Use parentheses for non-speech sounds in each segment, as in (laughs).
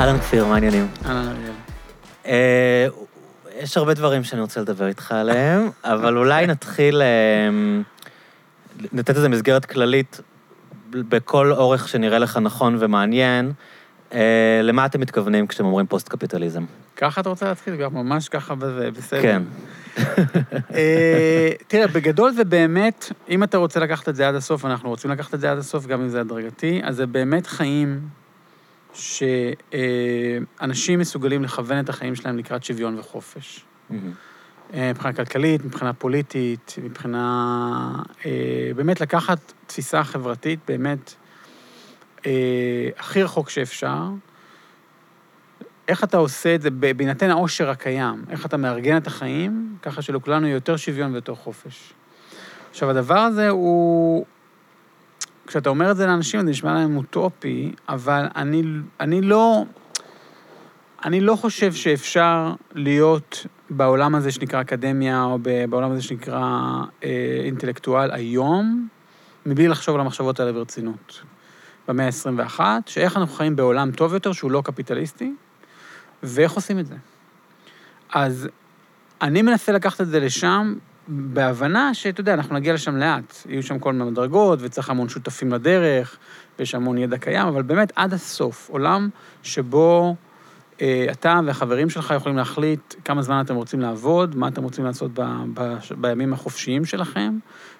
אהלן כפיר, מה העניינים? אהלן אריאל. אה, יש הרבה דברים שאני רוצה לדבר איתך עליהם, אבל אולי נתחיל, אה, לתת איזו מסגרת כללית בכל אורך שנראה לך נכון ומעניין. אה, למה אתם מתכוונים כשאתם אומרים פוסט-קפיטליזם? ככה אתה רוצה להתחיל? גם ממש ככה וזה בסדר. כן. (laughs) אה, תראה, בגדול זה באמת, אם אתה רוצה לקחת את זה עד הסוף, אנחנו רוצים לקחת את זה עד הסוף, גם אם זה הדרגתי, אז זה באמת חיים שאנשים מסוגלים לכוון את החיים שלהם לקראת שוויון וחופש. אה, מבחינה כלכלית, מבחינה פוליטית, מבחינה... אה, באמת לקחת תפיסה חברתית, באמת, אה, הכי רחוק שאפשר. איך אתה עושה את זה בהינתן העושר הקיים, איך אתה מארגן את החיים, ככה שלכולנו יהיה יותר שוויון ויותר חופש. עכשיו, הדבר הזה הוא... כשאתה אומר את זה לאנשים, זה נשמע להם אוטופי, אבל אני, אני לא... אני לא חושב שאפשר להיות בעולם הזה שנקרא אקדמיה, או בעולם הזה שנקרא אה, אינטלקטואל היום, מבלי לחשוב על המחשבות האלה ברצינות. במאה ה-21, שאיך אנחנו חיים בעולם טוב יותר, שהוא לא קפיטליסטי, ואיך עושים את זה. אז אני מנסה לקחת את זה לשם, בהבנה שאתה יודע, אנחנו נגיע לשם לאט. יהיו שם כל מיני מדרגות, וצריך המון שותפים לדרך, ויש המון ידע קיים, אבל באמת עד הסוף, עולם שבו אה, אתה והחברים שלך יכולים להחליט כמה זמן אתם רוצים לעבוד, מה אתם רוצים לעשות ב, ב, בימים החופשיים שלכם,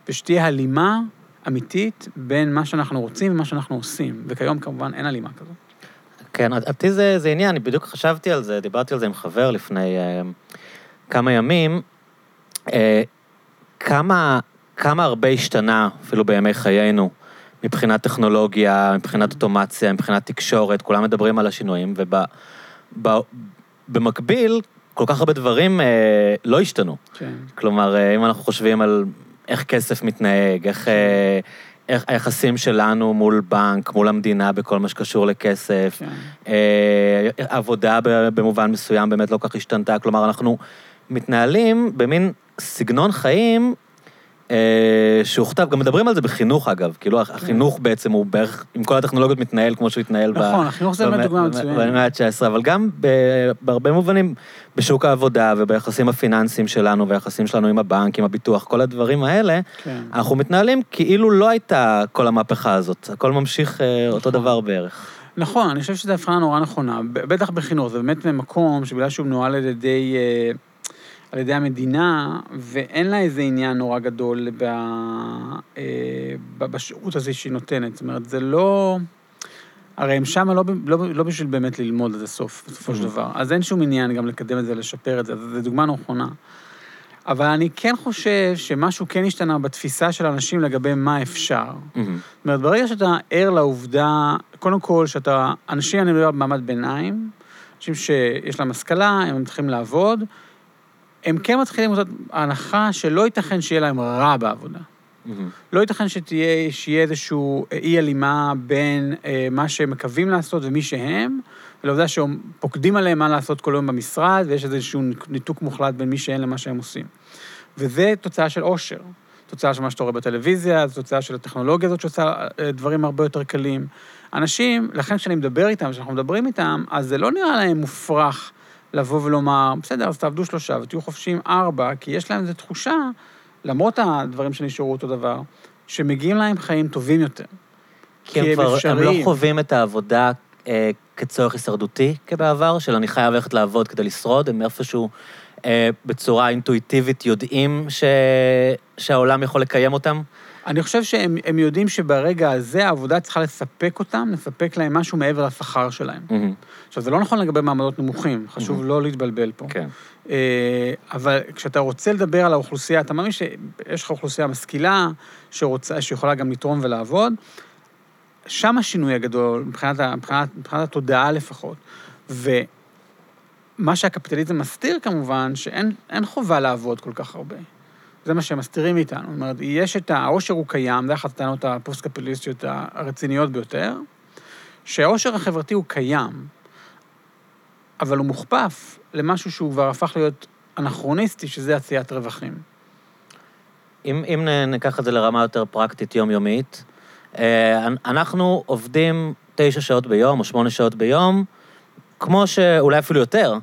ושתהיה הלימה אמיתית בין מה שאנחנו רוצים ומה שאנחנו עושים. וכיום כמובן אין הלימה כזאת. כן, אותי זה, זה עניין, אני בדיוק חשבתי על זה, דיברתי על זה עם חבר לפני אה, כמה ימים. אה, כמה, כמה הרבה השתנה, אפילו בימי חיינו, מבחינת טכנולוגיה, מבחינת אוטומציה, מבחינת תקשורת, כולם מדברים על השינויים, ובמקביל, כל כך הרבה דברים אה, לא השתנו. כן. כלומר, אה, אם אנחנו חושבים על איך כסף מתנהג, איך, אה, איך היחסים שלנו מול בנק, מול המדינה, בכל מה שקשור לכסף, כן. אה, עבודה במובן מסוים באמת לא כך השתנתה, כלומר, אנחנו מתנהלים במין סגנון חיים אה, שהוכתב, גם מדברים על זה בחינוך אגב, כאילו החינוך בעצם הוא בערך, עם כל הטכנולוגיות מתנהל כמו שהוא התנהל נכון, החינוך זה באמת דוגמה מצוינת. במאה ה-19, אבל גם בהרבה מובנים בשוק העבודה וביחסים הפיננסיים שלנו והיחסים שלנו עם הבנק, עם הביטוח, כל הדברים האלה, כן. אנחנו מתנהלים כאילו לא הייתה כל המהפכה הזאת, הכל ממשיך אה, אותו נכון. דבר בערך. נכון, אני חושב שזו הבחנה נורא נכונה, בטח בחינוך, זה באמת במקום שבגלל שהוא מנוהל על ידי... אה, על ידי המדינה, ואין לה איזה עניין נורא גדול ב, אה, בשירות הזה שהיא נותנת. זאת אומרת, זה לא... הרי הם שם לא, לא, לא בשביל באמת ללמוד עד הסוף, בסופו של דבר. אז אין שום עניין גם לקדם את זה, לשפר את זה, זו דוגמה נכונה. אבל אני כן חושב שמשהו כן השתנה בתפיסה של אנשים לגבי מה אפשר. זאת אומרת, ברגע שאתה ער לעובדה, קודם כל, שאתה, אנשים, אני מדבר במעמד ביניים, אנשים שיש להם השכלה, הם מתחילים לעבוד, הם כן מתחילים לעשות הנחה שלא ייתכן שיהיה להם רע בעבודה. Mm-hmm. לא ייתכן שתהיה, שיהיה איזשהו אי-הלימה בין אה, מה שהם מקווים לעשות ומי שהם, ולעובדה שהם פוקדים עליהם מה לעשות כל יום במשרד, ויש איזשהו ניתוק מוחלט בין מי שהם למה שהם עושים. וזה תוצאה של עושר. תוצאה של מה שאתה רואה בטלוויזיה, זו תוצאה של הטכנולוגיה הזאת שעושה אה, דברים הרבה יותר קלים. אנשים, לכן כשאני מדבר איתם, כשאנחנו מדברים איתם, אז זה לא נראה להם מופרך. לבוא ולומר, בסדר, אז תעבדו שלושה ותהיו חופשיים ארבע, כי יש להם איזו תחושה, למרות הדברים שנשארו אותו דבר, שמגיעים להם חיים טובים יותר. כי הם כבר, הם לא חווים את העבודה אה, כצורך הישרדותי כבעבר, של אני חייב ללכת לעבוד כדי לשרוד, הם איפשהו אה, בצורה אינטואיטיבית יודעים ש... שהעולם יכול לקיים אותם. אני חושב שהם יודעים שברגע הזה העבודה צריכה לספק אותם, לספק להם משהו מעבר לשכר שלהם. Mm-hmm. עכשיו, זה לא נכון לגבי מעמדות נמוכים, חשוב mm-hmm. לא להתבלבל פה. כן. אה, אבל כשאתה רוצה לדבר על האוכלוסייה, אתה מאמין שיש לך אוכלוסייה משכילה, שרוצה, שיכולה גם לתרום ולעבוד, שם השינוי הגדול, מבחינת, מבחינת, מבחינת התודעה לפחות. ומה שהקפיטליזם מסתיר כמובן, שאין חובה לעבוד כל כך הרבה. זה מה שהם מסתירים מאיתנו. זאת אומרת, יש את העושר הוא קיים, זה אחת הטענות הפוסט-קפיטליסטיות הרציניות ביותר, שהעושר החברתי הוא קיים, אבל הוא מוכפף למשהו שהוא כבר הפך להיות אנכרוניסטי, שזה עשיית רווחים. אם, אם ניקח את זה לרמה יותר פרקטית יומיומית, אה, אנחנו עובדים תשע שעות ביום או שמונה שעות ביום, כמו שאולי אפילו יותר,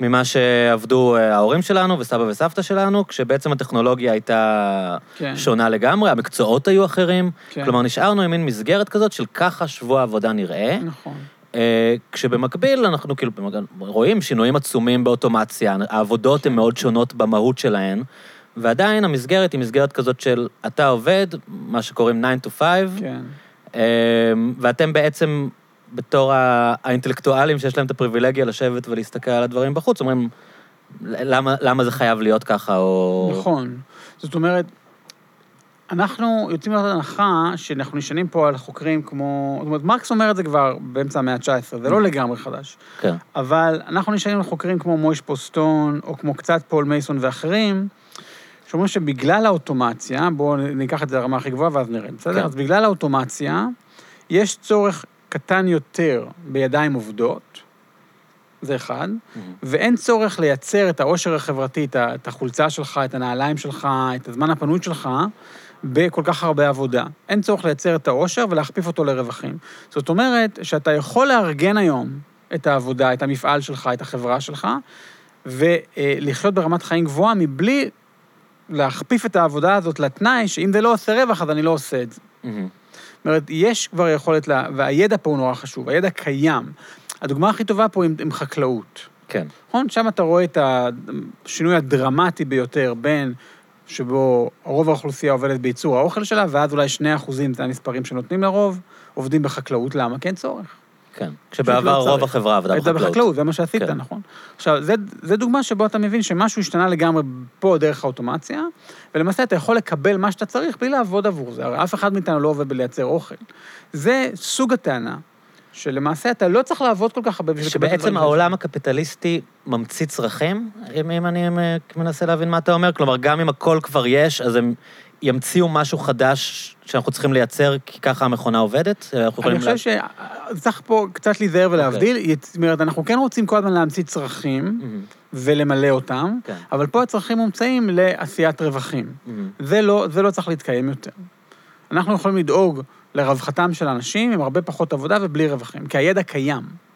ממה שעבדו אה, ההורים שלנו וסבא וסבתא שלנו, כשבעצם הטכנולוגיה הייתה כן. שונה לגמרי, המקצועות היו אחרים. כן. כלומר, נשארנו עם מין מסגרת כזאת של ככה שבוע עבודה נראה. נכון. אה, כשבמקביל אנחנו כאילו רואים שינויים עצומים באוטומציה, העבודות הן מאוד שונות במהות שלהן, ועדיין המסגרת היא מסגרת כזאת של אתה עובד, מה שקוראים 9 to 5, כן. אה, ואתם בעצם, בתור האינטלקטואלים שיש להם את הפריבילגיה לשבת ולהסתכל על הדברים בחוץ, אומרים, למה, למה זה חייב להיות ככה, או... נכון. זאת אומרת, אנחנו יוצאים מנקודת הנחה שאנחנו נשענים פה על חוקרים כמו... זאת אומרת, מרקס אומר את זה כבר באמצע המאה ה-19, זה לא לגמרי חדש. כן, אבל אנחנו נשענים על חוקרים כמו מויש פוסטון, או כמו קצת פול מייסון ואחרים, שאומרים שבגלל האוטומציה, בואו ניקח את זה לרמה הכי גבוהה ואז נרד, בסדר? כן. אז בגלל האוטומציה, יש צורך קטן יותר בידיים עובדות, זה אחד, ואין צורך לייצר את העושר החברתי, את החולצה שלך, את הנעליים שלך, את הזמן הפנוי שלך, בכל כך הרבה עבודה. אין צורך לייצר את העושר ולהכפיף אותו לרווחים. זאת אומרת שאתה יכול לארגן היום את העבודה, את המפעל שלך, את החברה שלך, ולחיות ברמת חיים גבוהה מבלי להכפיף את העבודה הזאת לתנאי שאם זה לא עושה רווח, אז אני לא עושה את זה. מהמם. זאת אומרת, יש כבר יכולת, לה... והידע פה הוא נורא חשוב, הידע קיים. הדוגמה הכי טובה פה היא עם חקלאות. כן, נכון? שם אתה רואה את השינוי הדרמטי ביותר בין שבו רוב האוכלוסייה עובדת בייצור האוכל שלה, ואז אולי 2 אחוזים, זה המספרים שנותנים לרוב, עובדים בחקלאות. למה? כי אין צורך. כן. כשבעבר רוב. החברה עבדה בחקלאות. בחקלאות, זה מה שעשית, כן. נכון. עכשיו, זה, זה דוגמה שבו אתה מבין שמשהו השתנה לגמרי פה דרך האוטומציה, ולמעשה אתה יכול לקבל מה שאתה צריך בלי לעבוד עבור זה. הרי אף אחד מאיתנו לא עובד בלייצר אוכל. זה סוג הטענה, שלמעשה אתה לא צריך לעבוד כל כך הרבה בשביל לקבל שבעצם העולם הקפיטליסטי ממציא צרכים, אם, אם אני אה, מנסה להבין מה אתה אומר, כלומר, גם אם הכל כבר יש, אז הם ימציאו משהו חדש שאנחנו צריכים לייצר, כי ככה המכונה עובדת? אנחנו אני חושב שצריך פה קצת להיזהר ולהבדיל. אוקיי. זאת אומרת, אנחנו כן רוצים כל הזמן להמציא צרכים מהמם, ולמלא אותם, כן. אבל פה הצרכים מומצאים לעשיית רווחים. מהמם. זה לא, זה לא צריך להתקיים יותר. אנחנו יכולים לדאוג לרווחתם של אנשים עם הרבה פחות עבודה ובלי רווחים, כי הידע קיים.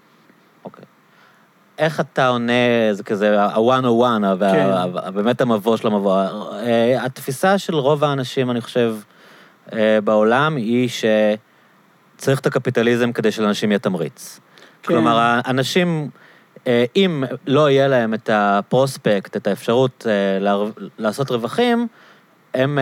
איך אתה עונה, זה כזה ה-101, כן. באמת המבוא של המבוא. אה, התפיסה של רוב האנשים, אני חושב, אה, בעולם, היא שצריך את הקפיטליזם כדי שלאנשים יהיה תמריץ. כן. כלומר, האנשים, אה, אם לא יהיה להם את הפרוספקט, את האפשרות לעשות רווחים, הם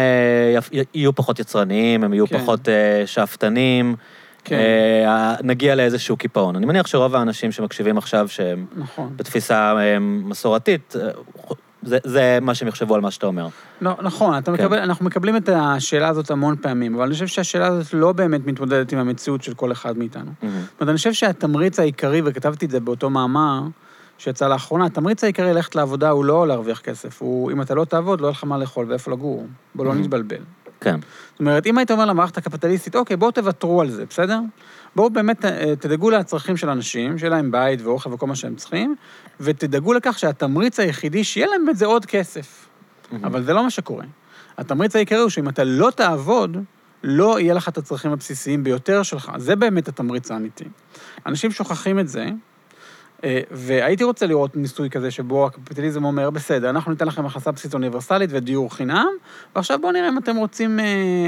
יהיו פחות יצרניים, הם יהיו כן. פחות שאפתנים. כן. אה, נגיע לאיזשהו קיפאון. אני מניח שרוב האנשים שמקשיבים עכשיו, שהם נכון. בתפיסה אה, מסורתית, אה, זה, זה מה שהם יחשבו על מה שאתה אומר. לא, נכון, אתה כן. מקבל, אנחנו מקבלים את השאלה הזאת המון פעמים, אבל אני חושב שהשאלה הזאת לא באמת מתמודדת עם המציאות של כל אחד מאיתנו. זאת אומרת, אני חושב שהתמריץ העיקרי, וכתבתי את זה באותו מאמר שיצא לאחרונה, התמריץ העיקרי ללכת לעבודה הוא לא להרוויח כסף, הוא אם אתה לא תעבוד, לא יהיה לך מה לאכול ואיפה לגור. בוא לא Mhm. נתבלבל. כן. זאת אומרת, אם היית אומר למערכת הקפיטליסטית, אוקיי, בואו תוותרו על זה, בסדר? בואו באמת אה, תדאגו לצרכים של אנשים, שיהיה להם בית ואוכל וכל מה שהם צריכים, ותדאגו לכך שהתמריץ היחידי, שיהיה להם זה עוד כסף. אבל זה לא מה שקורה. התמריץ העיקרי הוא שאם אתה לא תעבוד, לא יהיה לך את הצרכים הבסיסיים ביותר שלך. זה באמת התמריץ האמיתי. אנשים שוכחים את זה, והייתי רוצה לראות ניסוי כזה שבו הקפיטליזם אומר, בסדר, אנחנו ניתן לכם הכנסה בסיסית אוניברסלית ודיור חינם, ועכשיו בואו נראה אם אתם רוצים אה,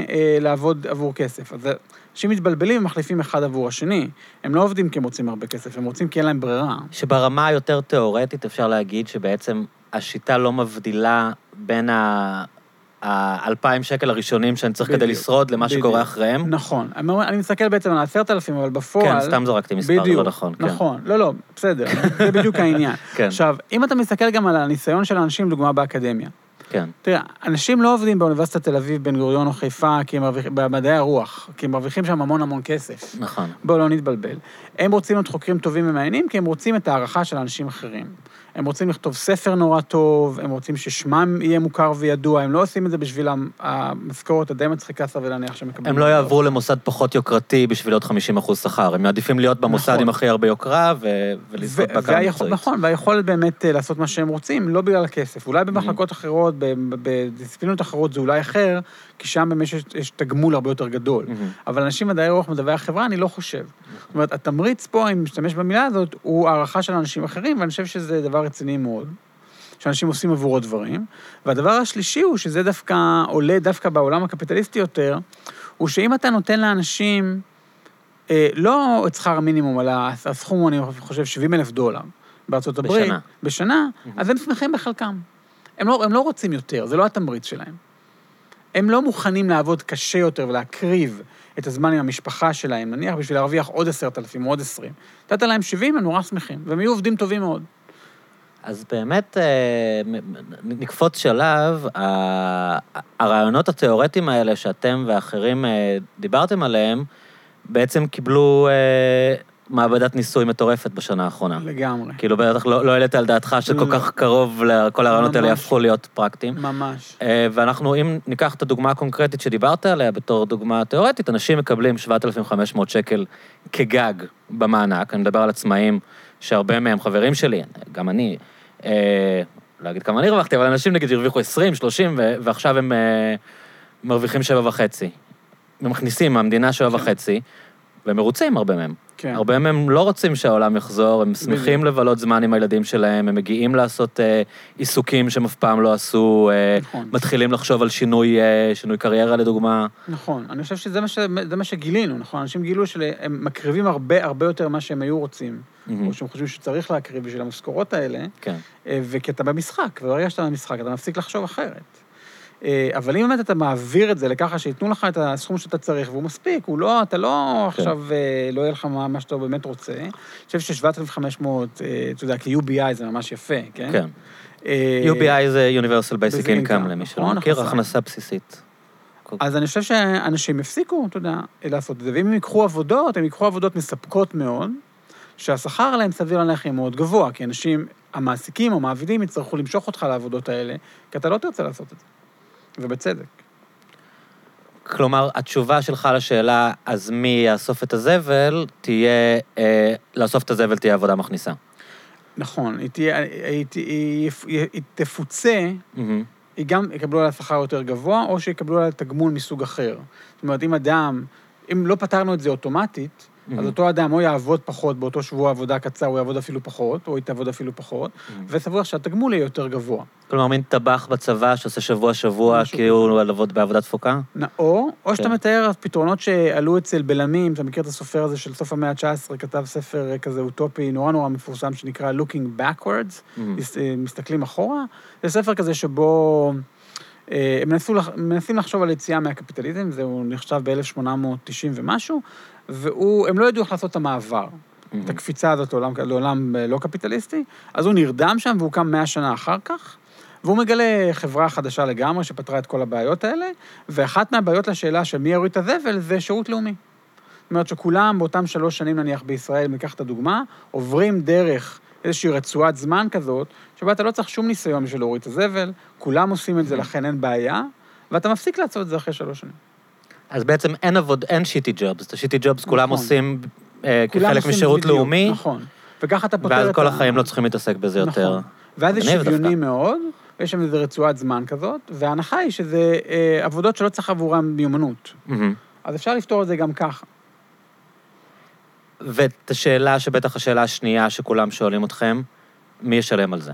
אה, לעבוד עבור כסף. אז אנשים מתבלבלים ומחליפים אחד עבור השני. הם לא עובדים כי הם רוצים הרבה כסף, הם רוצים כי אין להם ברירה. שברמה היותר תיאורטית אפשר להגיד שבעצם השיטה לא מבדילה בין ה... האלפיים שקל הראשונים שאני צריך כדי בדיוק, לשרוד למה בדיוק. שקורה אחריהם. נכון. אני מסתכל בעצם על העשרת אלפים, אבל בפועל... כן, סתם זרקתי מספר, זה בדיוק, לא נכון. כן. נכון. לא, לא, בסדר, זה בדיוק העניין. (laughs) כן. עכשיו, אם אתה מסתכל גם על הניסיון של האנשים, דוגמה באקדמיה. כן. תראה, אנשים לא עובדים באוניברסיטת תל אביב, בן גוריון או חיפה, כי הם מרוויחים, במדעי הרוח, כי הם מרוויחים שם המון המון כסף. נכון. בואו לא נתבלבל. הם רוצים להיות חוקרים טובים ומעניינים, כי הם רוצים את ההערכה של אנשים אחרים. הם רוצים לכתוב ספר נורא טוב, הם רוצים ששמם יהיה מוכר וידוע, הם לא עושים את זה בשביל המשכורת הדי מצחיקה סביר להניח שהם מקבלים. הם לא יעברו למוסד פחות יוקרתי בשביל עוד 50 אחוז שכר, הם מעדיפים להיות במוסד נכון. עם הכי הרבה יוקרה ו- ולזכות ו- בהכרה מקצועית. נכון, והיכולת באמת אה, לעשות מה שהם רוצים, לא בגלל הכסף. אולי במחלקות אחרות, בדיסציפלינות אחרות זה אולי אחר, כי שם באמת יש, יש תגמול הרבה יותר גדול. מהמם. אבל אנשים מדעי הרוח מדעי החברה, אני לא חושב. זאת אומרת, התמריץ פה, אם משתמש במילה הזאת, הוא הערכה של אנשים אחרים, ואני חושב שזה דבר רציני מאוד, שאנשים עושים עבורו דברים. והדבר השלישי הוא שזה דווקא עולה דווקא בעולם הקפיטליסטי יותר, הוא שאם אתה נותן לאנשים, אה, לא את שכר המינימום, אלא הסכום אני חושב, 70 אלף דולר בארצות הברית. בשנה. בשנה, אז הם שמחים בחלקם. הם לא, הם לא רוצים יותר, זה לא התמריץ שלהם. הם לא מוכנים לעבוד קשה יותר ולהקריב את הזמן עם המשפחה שלהם, נניח בשביל להרוויח עוד עשרת אלפים או עוד עשרים. נתת להם 70, הם נורא שמחים, והם יהיו עובדים טובים מאוד. אז באמת, אה, נקפוץ שלב, ה- הרעיונות התיאורטיים האלה שאתם ואחרים אה, דיברתם עליהם, בעצם קיבלו אה, מעבדת ניסוי מטורפת בשנה האחרונה. לגמרי. כאילו, בטח לא לא העלית על דעתך שכל לא. כך קרוב לכל הרעיונות האלה. יהפכו להיות פרקטיים. ממש. אה, ואנחנו, אם ניקח את הדוגמה הקונקרטית שדיברת עליה בתור דוגמה תיאורטית, אנשים מקבלים 7,500 שקל כגג במענק, אני מדבר על עצמאים שהרבה מהם חברים שלי, גם אני, אה, לא אגיד כמה אני הרווחתי, אבל אנשים נגיד הרוויחו 20, 30, ו- ועכשיו הם אה, מרוויחים שבע וחצי. הם מכניסים מהמדינה שבע כן. והם מרוצים, הרבה מהם. כן. הרבה מהם לא רוצים שהעולם יחזור, הם שמחים בדיוק. לבלות זמן עם הילדים שלהם, הם מגיעים לעשות אה, עיסוקים שהם אף פעם לא עשו, אה, נכון. מתחילים לחשוב על שינוי, אה, שינוי קריירה לדוגמה. נכון. אני חושב שזה מה, ש... מה שגילינו, נכון? אנשים גילו שהם מקריבים הרבה הרבה יותר ממה שהם היו רוצים, מהמם. או שהם חושבים שצריך להקריב בשביל המשכורות האלה, כן. אה, וכי אתה במשחק, וברגע שאתה במשחק אתה מפסיק לחשוב אחרת. אה, אבל אם באמת אתה מעביר את זה לככה שייתנו לך את הסכום שאתה צריך, והוא מספיק, הוא לא, אתה לא כן. עכשיו, אה, לא יהיה לך מה, מה שאתה באמת רוצה. אני חושב ש-7,500, אה, אתה יודע, כי-UBI זה ממש יפה, כן? כן. UBI זה Universal Basic Income, למי שלא נכון, מכיר, הכנסה. הכנסה בסיסית. אז אני חושב שאנשים יפסיקו, אתה יודע, לעשות את זה. ואם הם ייקחו עבודות, הם ייקחו עבודות מספקות מאוד, שהשכר עליהם סביר להניח יהיה מאוד גבוה, כי אנשים, המעסיקים או המעבידים יצטרכו למשוך אותך לעבודות האלה, כי אתה לא תרצה לעשות את זה. ובצדק. כלומר, התשובה שלך לשאלה, אז מי יאסוף את הזבל, תהיה, אה, לאסוף את הזבל תהיה עבודה מכניסה. נכון, היא, תהיה, היא, היא, היא, היא תפוצה, מהמם. היא גם יקבלו עליה שכר יותר גבוה, או שיקבלו עליה תגמול מסוג אחר. זאת אומרת, אם אדם, אם לא פתרנו את זה אוטומטית, אז מהמם. אותו אדם או יעבוד פחות באותו שבוע עבודה קצר, הוא יעבוד אפילו פחות, או היא תעבוד אפילו פחות, וסביר שהתגמול יהיה יותר גבוה. כלומר, מין טבח בצבא שעושה שבוע-שבוע, הוא לעבוד בעבודה תפוקה? או, או שאתה כן. מתאר פתרונות שעלו אצל בלמים, אתה מכיר את הסופר הזה של סוף המאה ה-19, כתב ספר כזה אוטופי נורא נורא מפורסם, שנקרא Looking Backwards, אה, מסתכלים אחורה. זה ספר כזה שבו אה, הם מנסו, מנסים לחשוב על יציאה מהקפיטליזם, זהו נחשב ב-1890 ומשהו, והם לא ידעו איך לעשות את המעבר. את הקפיצה הזאת לעולם, לעולם אה, לא קפיטליסטי, אז הוא נרדם שם והוא קם מאה שנה אחר כך, והוא מגלה חברה חדשה לגמרי שפתרה את כל הבעיות האלה, ואחת מהבעיות לשאלה של מי יוריד את הזבל זה שירות לאומי. זאת אומרת שכולם באותם שלוש שנים נניח בישראל, אם ניקח את הדוגמה, עוברים דרך איזושהי רצועת זמן כזאת, שבה אתה לא צריך שום ניסיון בשביל להוריד את הזבל, כולם עושים את זה, לכן אין בעיה, ואתה מפסיק לעשות את זה אחרי שלוש שנים. אז בעצם אין עבוד, אין שיטי ג'ובס. את השיטי ג'ובס כולם נכון. עושים אה, כולם כחלק עושים משירות בדיוק, לאומי, נכון. וככה אתה פותר את ואז ה... כל החיים לא צריכים להתעסק בזה יותר. נכון. ואז זה שוויוני דווקא. מאוד, ויש שם איזו רצועת זמן כזאת, וההנחה היא שזה אה, עבודות שלא צריך עבורן מיומנות. מהמם. אז אפשר לפתור את זה גם ככה. ואת השאלה, שבטח השאלה השנייה שכולם שואלים אתכם, מי ישלם על זה?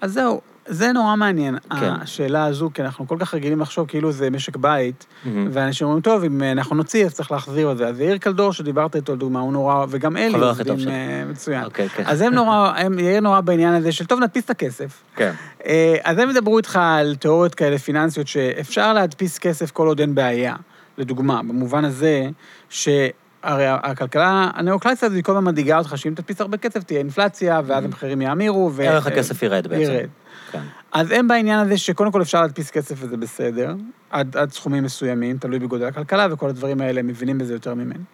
אז זהו, זה נורא מעניין, כן. השאלה הזו, כי אנחנו כל כך רגילים לחשוב כאילו זה משק בית, מהמם. ואנשים אומרים, טוב, אם אה, אנחנו נוציא, אז צריך להחזיר את זה. אז יאיר קלדור, שדיברת איתו, לדוגמה, הוא נורא, וגם אלי, חבר הכי טוב שלי. אה, מצוין. אוקיי, כן. אז הם נורא, הם, יאיר נורא בעניין הזה של, טוב, נדפיס את הכסף. כן. אה, אז הם ידברו איתך על תיאוריות כאלה פיננסיות, שאפשר להדפיס כסף כל עוד אין בעיה. לדוגמה, במובן הזה, שהרי הכלכלה הנאו-קלאסית הזאת, היא כל הזמן מדאיגה אותך, שאם תדפיס הרבה כסף, תהיה אינפלציה, ואז המחירים יאמירו. ערך הכסף ירד בעצם. ירד. כן. אז הם בעניין הזה שקודם כל אפשר להדפיס כסף וזה בסדר, עד, עד סכומים מסוימים, תלוי בגודל הכלכלה, וכל הדברים האלה, מבינים בזה יותר ממני.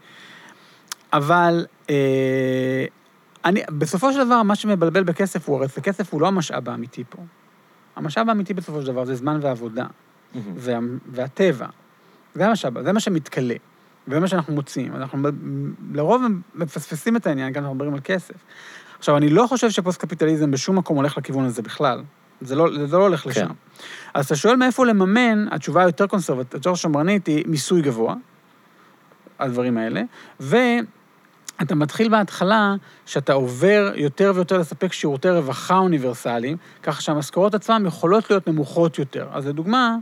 אבל אה, אני, בסופו של דבר, מה שמבלבל בכסף הוא, הרי כסף הוא לא המשאב האמיתי פה. המשאב האמיתי בסופו של דבר זה זמן ועבודה, וה, והטבע. זה המשאב, זה מה שמתכלה, וזה מה שאנחנו מוצאים. אנחנו לרוב מפספסים את העניין, גם אנחנו מדברים על כסף. עכשיו, אני לא חושב שפוסט-קפיטליזם בשום מקום הולך לכיוון הזה בכלל. זה לא, זה לא הולך כן. לשם. אז אתה שואל מאיפה לממן, התשובה היותר קונסרבטיבית, יותר שמרנית, היא מיסוי גבוה, הדברים האלה, ואתה מתחיל בהתחלה שאתה עובר יותר ויותר לספק שירותי רווחה אוניברסליים, ככה שהמשכורות עצמן יכולות להיות נמוכות יותר. אז לדוגמה,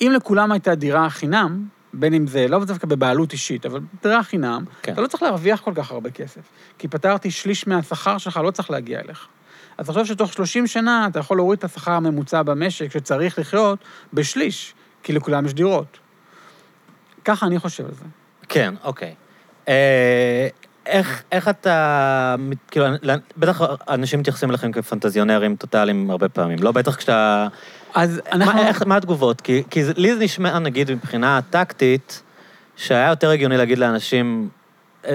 אם לכולם הייתה דירה חינם, בין אם זה, לא דווקא בבעלות אישית, אבל דירה חינם, כן. אתה לא צריך להרוויח כל כך הרבה כסף. כי פתרתי שליש מהשכר שלך, לא צריך להגיע אליך. אז תחשוב שתוך 30 שנה אתה יכול להוריד את השכר הממוצע במשק שצריך לחיות בשליש, כי לכולם יש דירות. ככה אני חושב על זה. כן, אוקיי. אה, איך, איך אתה, כאילו, בטח אנשים מתייחסים אליכם כפנטזיונרים טוטאליים הרבה פעמים, לא בטח כשאתה... אז אנחנו... מה, איך, מה התגובות? כי, כי לי זה נשמע, נגיד, מבחינה טקטית, שהיה יותר הגיוני להגיד לאנשים,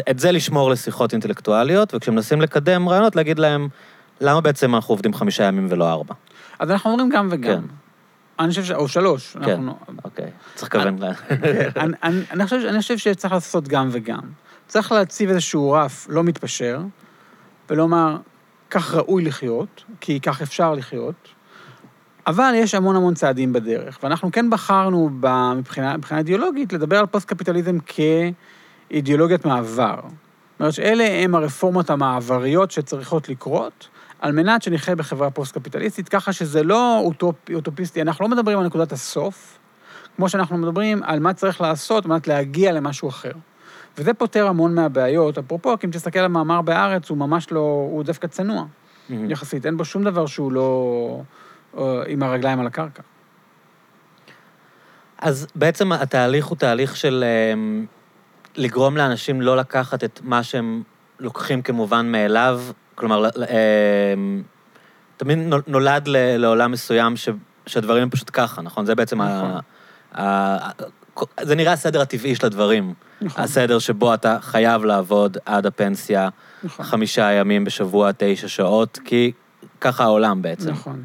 את זה לשמור לשיחות אינטלקטואליות, וכשמנסים לקדם רעיונות, להגיד להם, למה בעצם אנחנו עובדים חמישה ימים ולא ארבע? אז אנחנו אומרים גם וגם. כן. אני חושב ש... או שלוש. כן, אנחנו... אוקיי. צריך לכוון ל... (laughs) אני, אני, אני, חושב, אני חושב שצריך לעשות גם וגם. צריך להציב איזשהו רף לא מתפשר, ולומר, כך ראוי לחיות, כי כך אפשר לחיות, אבל יש המון המון צעדים בדרך, ואנחנו כן בחרנו מבחינה, מבחינה אידיאולוגית לדבר על פוסט-קפיטליזם כאידיאולוגיית מעבר. זאת אומרת שאלה הם הרפורמות המעבריות שצריכות לקרות, על מנת שנחיה בחברה פוסט-קפיטליסטית, ככה שזה לא אוטופ, אוטופיסטי, אנחנו לא מדברים על נקודת הסוף, כמו שאנחנו מדברים על מה צריך לעשות על מנת להגיע למשהו אחר. וזה פותר המון מהבעיות. אפרופו, כי אם תסתכל על מאמר בהארץ, הוא ממש לא, הוא דווקא צנוע, mm-hmm. יחסית. אין בו שום דבר שהוא לא או, עם הרגליים על הקרקע. אז בעצם התהליך הוא תהליך של אמ, לגרום לאנשים לא לקחת את מה שהם לוקחים כמובן מאליו, כלומר, אמ, תמיד נולד לעולם מסוים ש, שהדברים הם פשוט ככה, נכון? זה בעצם נכון. ה... ה... זה נראה הסדר הטבעי של הדברים. נכון. הסדר שבו אתה חייב לעבוד עד הפנסיה נכון. חמישה ימים בשבוע, תשע שעות, כי ככה העולם בעצם. נכון.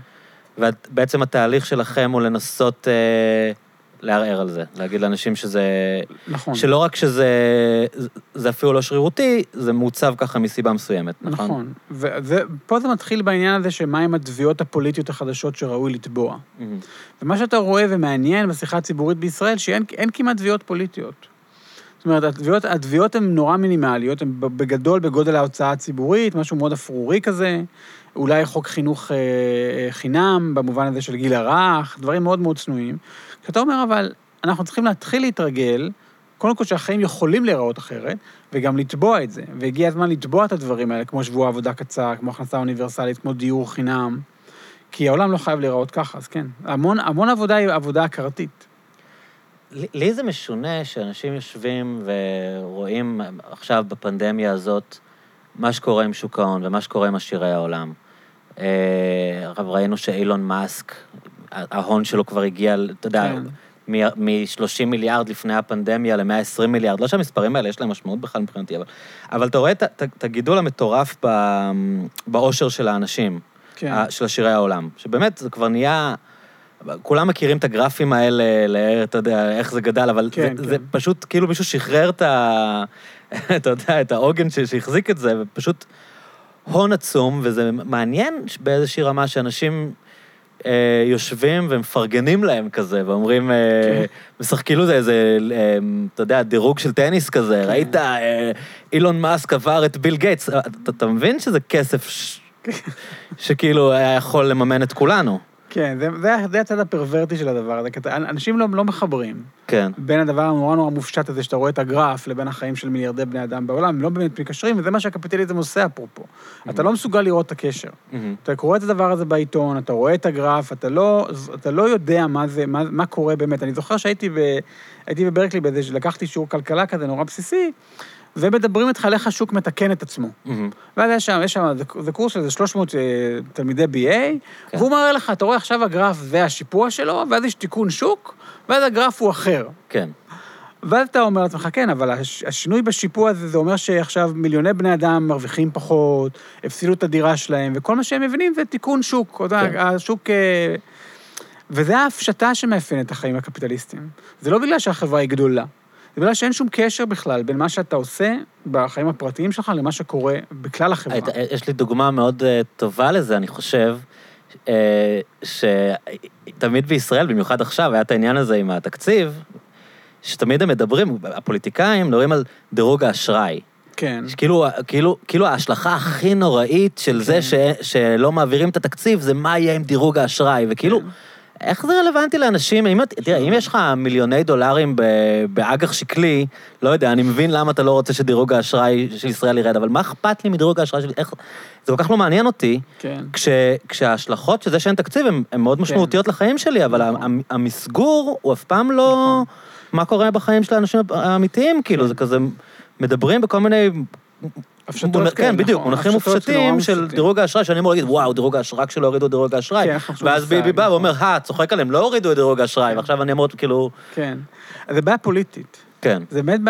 ובעצם התהליך שלכם הוא לנסות אה, לערער על זה, להגיד לאנשים שזה... נכון. שלא רק שזה זה אפילו לא שרירותי, זה מעוצב ככה מסיבה מסוימת, נכון? נכון. ופה זה מתחיל בעניין הזה שמהם התביעות הפוליטיות החדשות שראוי לתבוע. Mm-hmm. ומה שאתה רואה ומעניין בשיחה הציבורית בישראל, שאין כמעט תביעות פוליטיות. זאת אומרת, התביעות, התביעות הן נורא מינימליות, הן בגדול בגודל ההוצאה הציבורית, משהו מאוד אפרורי כזה, אולי חוק חינוך אה, אה, חינם, במובן הזה של גיל הרך, דברים מאוד מאוד צנועים. כשאתה אומר, אבל אנחנו צריכים להתחיל להתרגל, קודם כל שהחיים יכולים להיראות אחרת, וגם לתבוע את זה. והגיע הזמן לתבוע את הדברים האלה, כמו שבוע עבודה קצר, כמו הכנסה אוניברסלית, כמו דיור חינם, כי העולם לא חייב להיראות ככה, אז כן. המון, המון עבודה היא עבודה הכרתית. לי זה משונה שאנשים יושבים ורואים עכשיו בפנדמיה הזאת מה שקורה עם שוק ההון ומה שקורה עם עשירי העולם. עכשיו אה, ראינו שאילון מאסק, ההון שלו כבר הגיע, אתה יודע, כן. מ-30 מיליארד לפני הפנדמיה ל-120 מיליארד, לא שהמספרים האלה יש להם משמעות בכלל מבחינתי, אבל, אבל אתה רואה את הגידול המטורף באושר של האנשים, כן. של עשירי העולם, שבאמת זה כבר נהיה... כולם מכירים את הגרפים האלה, אתה יודע, איך זה גדל, אבל כן, זה, כן. זה פשוט, כאילו מישהו שחרר את ה... (laughs) אתה יודע, את העוגן שהחזיק את זה, ופשוט הון עצום, וזה מעניין באיזושהי רמה שאנשים אה, יושבים ומפרגנים להם כזה, ואומרים, אה, כן. משחקים כאילו זה איזה, אה, אתה יודע, דירוג של טניס כזה, כן. ראית, אה, אילון מאסק עבר את ביל גייטס, אתה, אתה מבין שזה כסף ש... (laughs) שכאילו היה יכול לממן את כולנו. כן, זה, זה, זה הצד הפרוורטי של הדבר הזה, כי אנשים לא, לא מחברים. כן. בין הדבר הנורא נורא מופשט הזה, שאתה רואה את הגרף, לבין החיים של מיליארדי בני אדם בעולם, הם לא באמת מקשרים, וזה מה שהקפיטליזם עושה אפרופו. Mm-hmm. אתה לא מסוגל לראות את הקשר. Mm-hmm. אתה קורא את הדבר הזה בעיתון, אתה רואה את הגרף, אתה לא, אתה לא יודע מה זה, מה, מה קורה באמת. אני זוכר שהייתי ב, בברקלי, באיזה, לקחתי שיעור כלכלה כזה נורא בסיסי, ומדברים איתך על איך השוק מתקן את עצמו. Mm-hmm. ואז יש שם, יש שם, זה, זה קורס של 300 uh, תלמידי BA, כן. והוא מראה לך, אתה רואה עכשיו הגרף זה השיפוע שלו, ואז יש תיקון שוק, ואז הגרף הוא אחר. כן. ואז אתה אומר לעצמך, כן, אבל הש- השינוי בשיפוע הזה, זה אומר שעכשיו מיליוני בני אדם מרוויחים פחות, הפסידו את הדירה שלהם, וכל מה שהם מבינים זה תיקון שוק. כן. השוק... אה, וזה ההפשטה שמאפיינת את החיים הקפיטליסטיים. זה לא בגלל שהחברה היא גדולה, זה בגלל שאין שום קשר בכלל בין מה שאתה עושה בחיים הפרטיים שלך למה שקורה בכלל החברה. יש לי דוגמה מאוד אה, טובה לזה, אני חושב, אה, שתמיד בישראל, במיוחד עכשיו, היה את העניין הזה עם התקציב, שתמיד הם מדברים, הפוליטיקאים מדברים על דירוג האשראי. כן. כאילו, כאילו, כאילו ההשלכה הכי נוראית של זה ש, שלא מעבירים את התקציב, זה מה יהיה עם דירוג האשראי, וכאילו, כן. איך זה רלוונטי לאנשים? אם, תראה, אם יש לך מיליוני דולרים ב- באג"ח שקלי, לא יודע, אני מבין למה אתה לא רוצה שדירוג האשראי של ישראל ירד, אבל מה אכפת לי מדרוג האשראי של... איך... זה כל כך לא מעניין אותי, כן. כש, כשההשלכות של זה שאין תקציב הן מאוד משמעותיות לחיים שלי, אבל נכון. המ- המסגור הוא אף פעם לא... מה קורה בחיים של האנשים האמיתיים, כאילו, זה כזה... מדברים בכל מיני... הפשטות כאלה, כן, בדיוק, נכון, מונחים מופשטים של מופשטים. דירוג האשראי, שאני אמור להגיד, וואו, דירוג האשראי, רק שלא הורידו דירוג האשראי. כן, ואז ביבי בא נכון. ואומר, אה, צוחק עליהם, לא הורידו את דירוג האשראי, כן. ועכשיו אני אמור, כאילו... כן. אז זה בעיה פוליטית. כן. זה באמת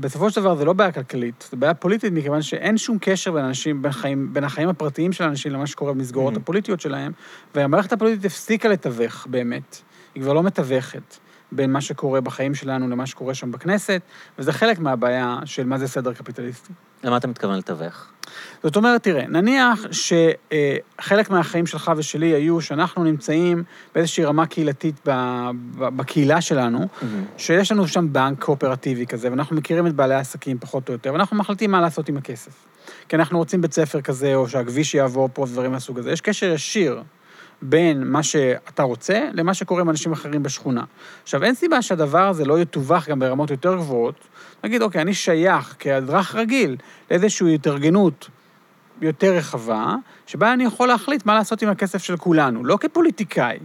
בסופו של דבר זה לא בעיה כלכלית, זה בעיה פוליטית מכיוון שאין שום קשר בין אנשים, בין, חיים, בין החיים הפרטיים של אנשים למה שקורה במסגרות Mhm. הפוליטיות שלהם, והמערכת הפוליטית הפסיקה לתווך באמת. היא כבר לא מתווכת בין מה שקורה בחיים שלנו למה שקורה שם בכנסת, וזה חלק מהבעיה של מה זה סדר קפיטליסטי. למה אתה מתכוון לתווך? זאת אומרת, תראה, נניח שחלק מהחיים שלך ושלי היו שאנחנו נמצאים באיזושהי רמה קהילתית בקהילה שלנו, שיש לנו שם בנק קואופרטיבי כזה, ואנחנו מכירים את בעלי העסקים פחות או יותר, ואנחנו מחליטים מה לעשות עם הכסף. כי אנחנו רוצים בית ספר כזה, או שהכביש יעבור פה, דברים מהסוג הזה. יש קשר ישיר בין מה שאתה רוצה למה שקורה עם אנשים אחרים בשכונה. עכשיו, אין סיבה שהדבר הזה לא יתווך גם ברמות יותר גבוהות. נגיד, אוקיי, אני שייך כאזרח רגיל לאיזושהי התארגנות יותר רחבה, שבה אני יכול להחליט מה לעשות עם הכסף של כולנו, לא כפוליטיקאי.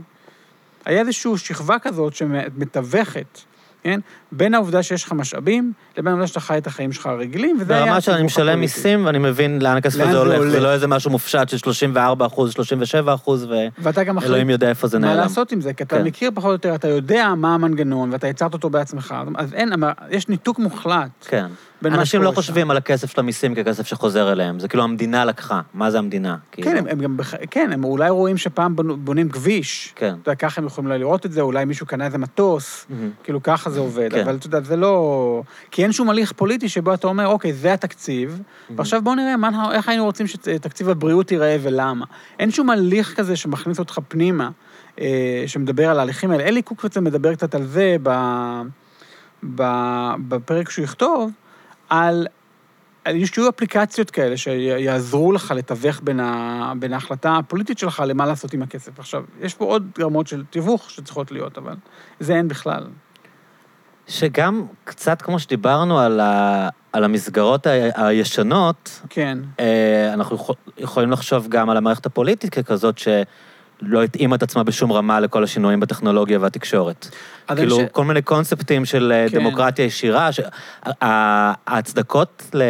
היה איזושהי שכבה כזאת שמתווכת, כן? בין העובדה שיש לך משאבים, לבין העובדה שאתה חי את החיים שלך הרגילים, וזה היה... ברמה שאני משלם. מיסים ואני מבין לאן הכסף הזה זה הולך. זה לא איזה משהו מופשט של 34 אחוז, 37 אחוז, ואלוהים יודע איפה זה מה נעלם. לעשות עם זה, כי אתה כן. מכיר פחות או יותר, אתה יודע מה המנגנון, ואתה יצרת אותו בעצמך, אז אין, יש ניתוק מוחלט כן. מה אנשים לא. חושבים על הכסף של המיסים ככסף שחוזר אליהם, זה כאילו המדינה לקחה, מה זה המדינה? כאילו. כן, הם, הם גם, בח- כן, הם אולי רואים שפעם בונים כביש. כן. אתה יודע, ככה הם יכולים לראות את זה, אולי מישהו קנה איזה מטוס. כאילו ככה זה עובד, כן. אבל אתה יודע, זה לא... כי אין שום הליך פוליטי שבו אתה אומר, אוקיי, זה התקציב, ועכשיו בואו נראה מה, איך היינו רוצים שתקציב הבריאות ייראה ולמה. אין שום הליך כזה שמכניס אותך פנימה, אה, שמדבר על ההליכים האלה. אלי קוקוויצר מדבר קצת על זה ב, ב, בפרק שהוא יכתוב, על... על- שיהיו אפליקציות כאלה שיעזרו לך לתווך בין, ה, בין ההחלטה הפוליטית שלך למה לעשות עם הכסף. עכשיו, יש פה עוד רמות של תיווך שצריכות להיות, אבל זה אין בכלל. שגם קצת כמו שדיברנו על, ה, על המסגרות ה, הישנות, כן. אה, אנחנו יכול, יכולים לחשוב גם על המערכת הפוליטית ככזאת שלא התאימה את עצמה בשום רמה לכל השינויים בטכנולוגיה והתקשורת. כאילו, ש- כל מיני קונספטים של אה, כן. דמוקרטיה ישירה, ש- ההצדקות ל...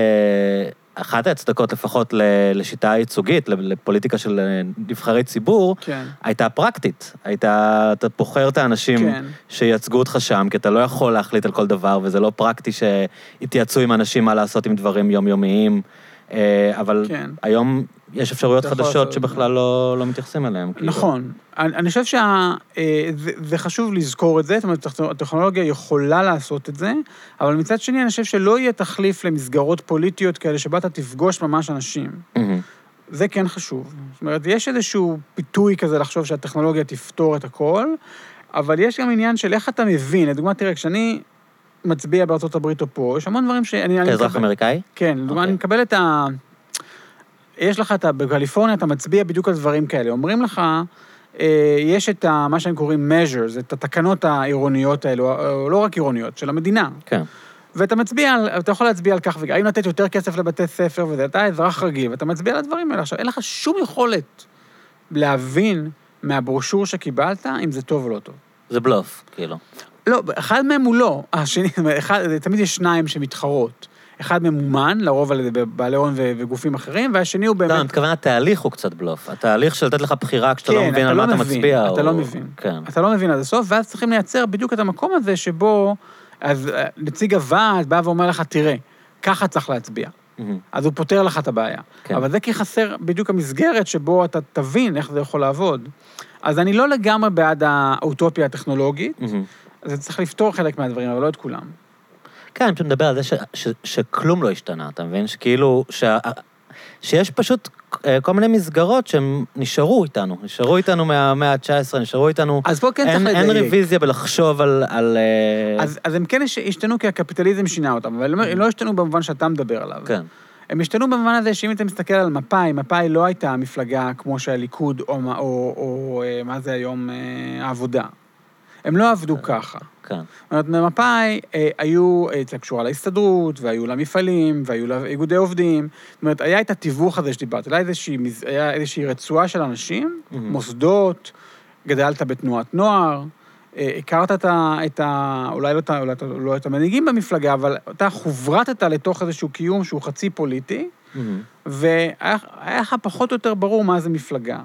אחת ההצדקות לפחות לשיטה ייצוגית, ל- לפוליטיקה של אה, נבחרי ציבור, כן. הייתה פרקטית. הייתה, אתה בוחר את האנשים כן. שייצגו אותך שם, כי אתה לא יכול להחליט על כל דבר, וזה לא פרקטי שיתייעצו עם אנשים מה לעשות עם דברים יומיומיים. אה, אבל כן. היום יש אפשרויות חדשות שבכלל לא, לא מתייחסים אליהן. כאילו. נכון. אני אני חושב שזה חשוב לזכור את זה, זאת אומרת, הטכ- הטכנולוגיה יכולה לעשות את זה, אבל מצד שני, אני חושב שלא יהיה תחליף למסגרות פוליטיות כאלה שבה אתה תפגוש ממש אנשים. מהמם. זה כן חשוב. זאת אומרת, יש איזשהו פיתוי כזה לחשוב שהטכנולוגיה תפתור את הכל, אבל יש גם עניין של איך אתה מבין. לדוגמה, תראה, כשאני מצביע בארצות הברית או פה, יש המון דברים שאני... אני כאזרח אמריקאי? כן, לדוגמה, אוקיי. אני מקבל את ה... יש לך את ה... בקליפורניה אתה מצביע בדיוק על דברים כאלה. אומרים לך, אה, יש את ה... מה שהם קוראים measures, את התקנות העירוניות האלו, או לא רק עירוניות, של המדינה. כן. ואתה מצביע, על- אתה יכול להצביע על כך, האם לתת יותר כסף לבתי ספר וזה, אתה אזרח רגיל, ואתה מצביע על הדברים האלה. עכשיו, אין לך שום יכולת להבין מהברושור שקיבלת אם זה טוב או לא טוב. זה בלוף, כאילו. לא, אחד מהם הוא לא. השני, אחד, תמיד יש שניים שמתחרות. אחד ממומן, לרוב על ידי בעלי הון וגופים אחרים, והשני הוא באמת... לא, אני מתכוון, התהליך הוא קצת בלוף. התהליך של לתת לך בחירה כשאתה לא כן, מבין אתה על לא מה אתה מבין, מצביע. אתה או- לא מבין. כן. אתה לא מבין עד הסוף, ואז צריכים לייצר בדיוק את המקום הזה שבו אז אה, נציג הוועד בא ואומר לך, תראה, ככה צריך להצביע. מהמם. אז הוא פותר לך את הבעיה. כן. אבל זה כי חסר בדיוק המסגרת שבו אתה תבין איך זה יכול לעבוד. אז אני לא לגמרי בעד האוטופיה הטכנולוגית, מהמם. זה צריך לפתור חלק מהדברים, אבל לא את כולם. כן, אני פשוט מדבר על זה ש, ש, שכלום לא השתנה, אתה מבין? שכאילו, שה, שיש פשוט אה, כל מיני מסגרות שהם נשארו איתנו, נשארו איתנו מהמאה ה-19, נשארו איתנו... אז פה כן אין, צריך אין לדייק. רוויזיה בלחשוב על... על אה, אז, אז הם כן הש- השתנו כי הקפיטליזם שינה אותם, אבל הם- לא השתנו במובן שאתה מדבר עליו. כן, הם השתנו במובן הזה שאם אתה מסתכל על מפא"י, מפא"י לא הייתה מפלגה כמו שהליכוד או, מה- או, או אה, מה זה היום, העבודה. הם לא עבדו ככה. כן. זאת אומרת, במפא"י אה, היו, אה, זה קשורה להסתדרות, והיו לה מפעלים, והיו לה איגודי עובדים. זאת אומרת, היה את התיווך הזה שדיברתי, היה איזושהי, היה איזושהי רצועה של אנשים, מהמם. מוסדות, גדלת בתנועת נוער, אה, הכרת את ה... את ה אולי, לא, אולי לא את המנהיגים במפלגה, אבל אתה חוברתת לתוך איזשהו קיום שהוא חצי פוליטי, מהמם. והיה היה לך פחות או יותר ברור מה זה מפלגה.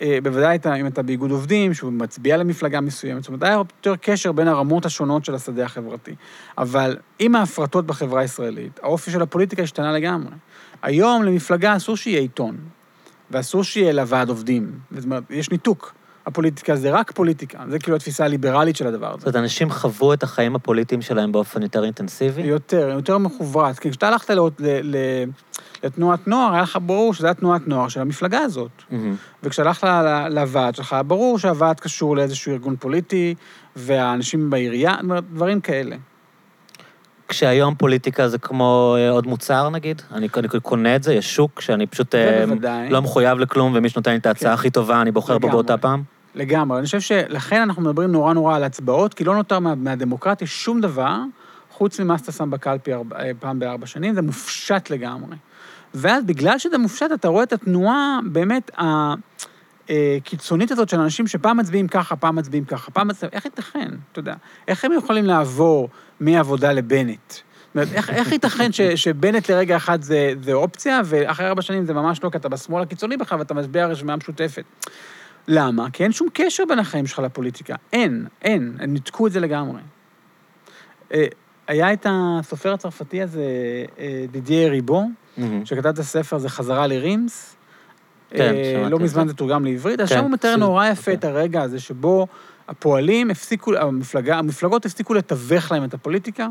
אה, בוודאי אתה- אם אתה באיגוד עובדים, שהוא מצביע למפלגה מסוימת, זאת אומרת, היה יותר קשר בין הרמות השונות של השדה החברתי. אבל עם ההפרטות בחברה הישראלית, האופי של הפוליטיקה השתנה לגמרי. היום למפלגה אסור שיהיה עיתון, ואסור שיהיה לה ועד עובדים. זאת אומרת, יש ניתוק. הפוליטיקה זה רק פוליטיקה, זה כאילו התפיסה הליברלית של הדבר זאת הזה. אומרת, אנשים חוו את החיים הפוליטיים שלהם באופן יותר אינטנסיבי? יותר, יותר מחוברת. כי כשאתה הלכת ל- ל- לתנועת נוער, היה לך ברור שזו התנועת נוער של המפלגה הזאת. מהמם. וכשהלכת לוועד שלך, היה ברור שהוועד קשור לאיזשהו ארגון פוליטי, והאנשים בעירייה, דברים כאלה. כשהיום פוליטיקה זה כמו אה, עוד מוצר, נגיד? אני, אני קונה את זה, יש שוק שאני פשוט אה, בוודאי. לא מחויב לכלום, ומי שנותן לי את ההצעה כן. הכי טובה, אני בוחר בו. באותה פעם? לגמרי. אני חושב שלכן אנחנו מדברים נורא נורא על הצבעות, כי לא נותר מה, מהדמוקרטיה שום דבר, חוץ ממה שאתה שם בקלפי אה, פעם בארבע שנים, זה מופשט לגמרי. ואז בגלל שזה מופשט, אתה רואה את התנועה באמת הקיצונית הזאת של אנשים שפעם מצביעים ככה, פעם מצביעים ככה, פעם מצביעים... איך ייתכן? אתה יודע, איך הם יכולים לעבור מעבודה לבנט? אומרת, איך, איך ייתכן ש, שבנט לרגע אחד זה, זה אופציה, ואחרי ארבע שנים זה ממש לא, כי אתה בשמאל הקיצוני בכלל ואתה מצביע הרשימה המשותפת. למה? כי אין שום קשר בין החיים שלך לפוליטיקה. אין, אין, הם ניתקו את זה לגמרי. אה, היה את הסופר הצרפתי הזה, אה, דידייה ריבו. שכתב את הספר הזה חזרה לרימס. כן, אה, שמעתי לא מזמן זה. זה תורגם לעברית, אז כן, שם הוא מתאר נורא יפה אוקיי. את הרגע הזה שבו הפועלים הפסיקו, המפלגה, המפלגות הפסיקו לתווך להם את הפוליטיקה,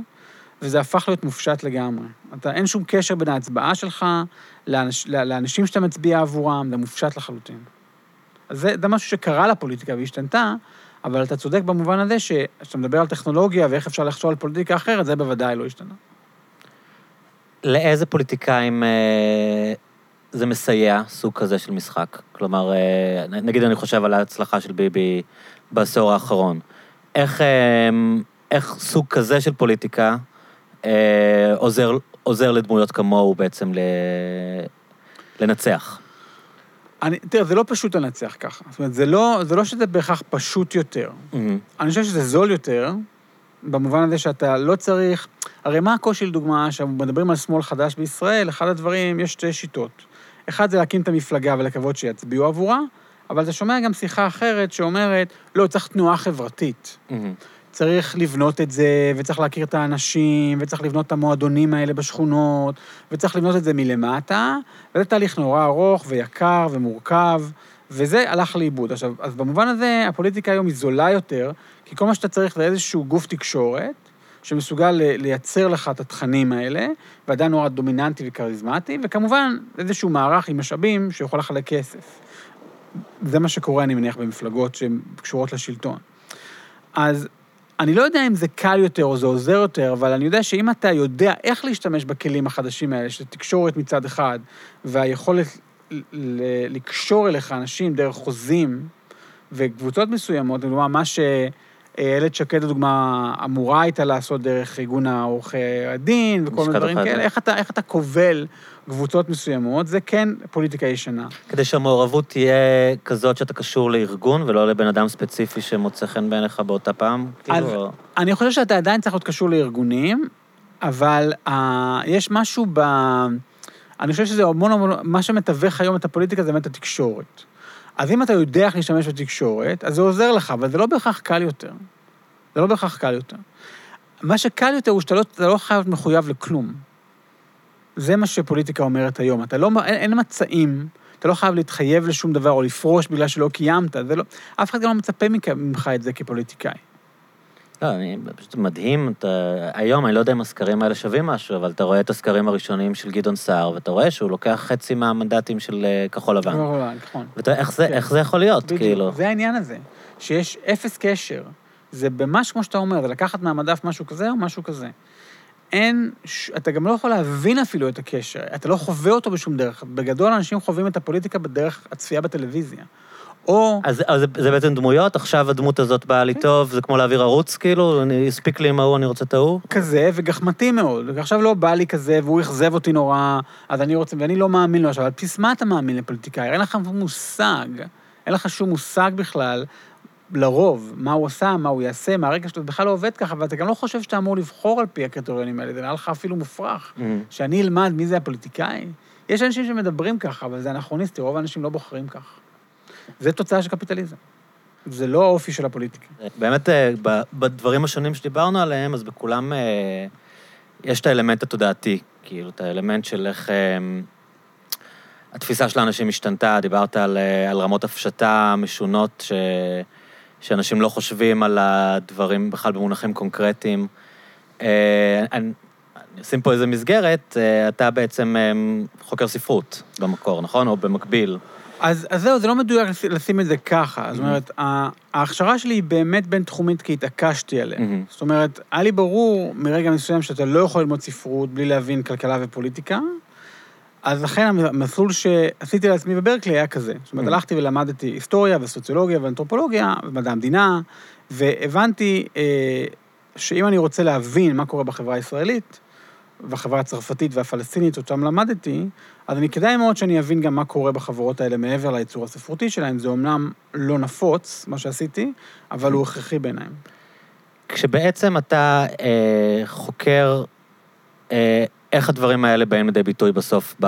וזה הפך להיות מופשט לגמרי. אתה, אין שום קשר בין ההצבעה שלך לאנש, לאנשים שאתה מצביע עבורם, זה מופשט לחלוטין. אז זה, זה משהו שקרה לפוליטיקה והשתנתה, אבל אתה צודק במובן הזה שכשאתה מדבר על טכנולוגיה ואיך אפשר לחשוב על פוליטיקה אחרת, זה בוודאי לא השתנה. לאיזה פוליטיקאים אה, זה מסייע, סוג כזה של משחק? כלומר, אה, נגיד אני חושב על ההצלחה של ביבי בעשור האחרון. איך, אה, איך סוג כזה של פוליטיקה עוזר, עוזר לדמויות כמוהו בעצם ל, לנצח? אני, תראה, זה לא פשוט לנצח ככה. זאת אומרת, זה לא, זה לא שזה בהכרח פשוט יותר. מהמם. אני חושב שזה זול יותר, במובן הזה שאתה לא צריך... הרי מה הקושי, לדוגמה, כשמדברים על שמאל חדש בישראל, אחד הדברים, יש שתי שיטות. אחד זה להקים את המפלגה ולקוות שיצביעו עבורה, אבל אתה שומע גם שיחה אחרת שאומרת, לא, צריך תנועה חברתית. מהמם. צריך לבנות את זה, וצריך להכיר את האנשים, וצריך לבנות את המועדונים האלה בשכונות, וצריך לבנות את זה מלמטה, וזה תהליך נורא ארוך ויקר ומורכב, וזה הלך לאיבוד. עכשיו, אז במובן הזה, הפוליטיקה היום היא זולה יותר, כי כל מה שאתה צריך זה איזשהו גוף תקשורת, שמסוגל לייצר לך את התכנים האלה, ועדיין נורא דומיננטי וכריזמטי, וכמובן, איזשהו מערך עם משאבים שיכול לחלק כסף. זה מה שקורה, אני מניח, במפלגות שהן קשורות לשלטון. אז אני לא יודע אם זה קל יותר או זה עוזר יותר, אבל אני יודע שאם אתה יודע איך להשתמש בכלים החדשים האלה, של תקשורת מצד אחד, והיכולת לקשור אליך אנשים דרך חוזים וקבוצות מסוימות, לדוגמה, מה שאיילת שקד, לדוגמה, אמורה הייתה לעשות דרך ארגון העורכי הדין וכל מיני דברים כאלה. איך אתה, איך אתה כובל קבוצות מסוימות, זה כן פוליטיקה ישנה. כדי שהמעורבות תהיה כזאת שאתה קשור לארגון ולא לבן אדם ספציפי שמוצא חן בעיניך באותה פעם? אז- כאילו, אני חושב שאתה עדיין צריך להיות קשור לארגונים, אבל uh, יש משהו ב... אני חושב שזה המון המון... מה שמתווך היום את הפוליטיקה זה באמת התקשורת. אז אם אתה יודע איך להשתמש בתקשורת, אז זה עוזר לך, אבל זה לא בהכרח קל יותר. זה לא בהכרח קל יותר. מה שקל יותר הוא שאתה לא, לא חייב להיות מחויב לכלום. זה מה שפוליטיקה אומרת היום. אתה לא, אין, אין מצעים, אתה לא חייב להתחייב לשום דבר או לפרוש בגלל שלא קיימת, זה לא, אף אחד גם לא מצפה ממך את זה כפוליטיקאי. לא, אני, פשוט מדהים, אתה, היום, אני לא יודע אם הסקרים האלה שווים משהו, אבל אתה רואה את הסקרים הראשונים של גדעון סער, ואתה רואה שהוא לוקח חצי מהמנדטים של אה, כחול לבן. לא, לא, נכון. ואתה יודע, איך זה, כן. איך זה יכול להיות, בדיוק, כאילו? זה העניין הזה, שיש אפס קשר. זה ממש כמו שאתה אומר, זה לקחת מהמדף משהו כזה או משהו כזה. אין, ש- אתה גם לא יכול להבין אפילו את הקשר, אתה לא חווה אותו בשום דרך. בגדול אנשים חווים את הפוליטיקה בדרך הצפייה בטלוויזיה. או... אז, אז זה, זה בעצם דמויות, עכשיו הדמות הזאת באה לי. טוב, זה כמו להעביר ערוץ, כאילו, אני, הספיק לי עם ההוא, אני רוצה את ההוא? כזה, וגחמתי מאוד. ועכשיו לא בא לי כזה, והוא אכזב אותי נורא, אז אני רוצה, ואני לא מאמין לו עכשיו. על בסיס מה אתה מאמין לפוליטיקאי? אין לך מושג, אין לך שום מושג בכלל, לרוב, מה הוא עשה, מה הוא יעשה, מהרגע שאתה בכלל לא עובד ככה, ואתה גם לא חושב שאתה אמור לבחור על פי הקריטריונים האלה, זה נראה לך אפילו מופרך. שאני אלמד מי זה הפוליטיקאי? יש אנשים שמדברים ככה, אבל זה אנכרוניסטי, רוב האנשים לא בוחרים כך. זה תוצאה של קפיטליזם. זה לא האופי של הפוליטיקה. באמת, אה, בדברים השונים שדיברנו עליהם, אז בכולם אה, יש את האלמנט התודעתי, כאילו, את האלמנט של איך אה, התפיסה של האנשים השתנתה, דיברת על, על רמות הפשטה משונות, ש, שאנשים לא חושבים על הדברים בכלל במונחים קונקרטיים. אני, אשים פה איזה מסגרת, אתה בעצם חוקר ספרות במקור, נכון? או במקביל. אז, אז זהו, זה לא מדויק לשים- את זה ככה. זאת Mhm. אומרת, ההכשרה שלי היא באמת בין-תחומית כי התעקשתי עליה. Mhm. זאת אומרת, היה לי ברור מרגע מסוים שאתה לא יכול ללמוד ספרות בלי להבין כלכלה ופוליטיקה, אז לכן המסלול שעשיתי לעצמי בברקלי היה כזה. זאת אומרת, Mhm. הלכתי ולמדתי היסטוריה וסוציולוגיה ואנתרופולוגיה ומדע המדינה, והבנתי אה, שאם אני רוצה להבין מה קורה בחברה הישראלית, והחברה הצרפתית והפלסטינית, אותם למדתי, אז אני כדאי מאוד שאני אבין גם מה קורה בחברות האלה מעבר לייצור הספרותי שלהם. זה אומנם לא נפוץ, מה שעשיתי, אבל הוא הכרחי בעיניי. כשבעצם אתה אה, חוקר אה, איך הדברים האלה באים לידי ביטוי בסוף ב...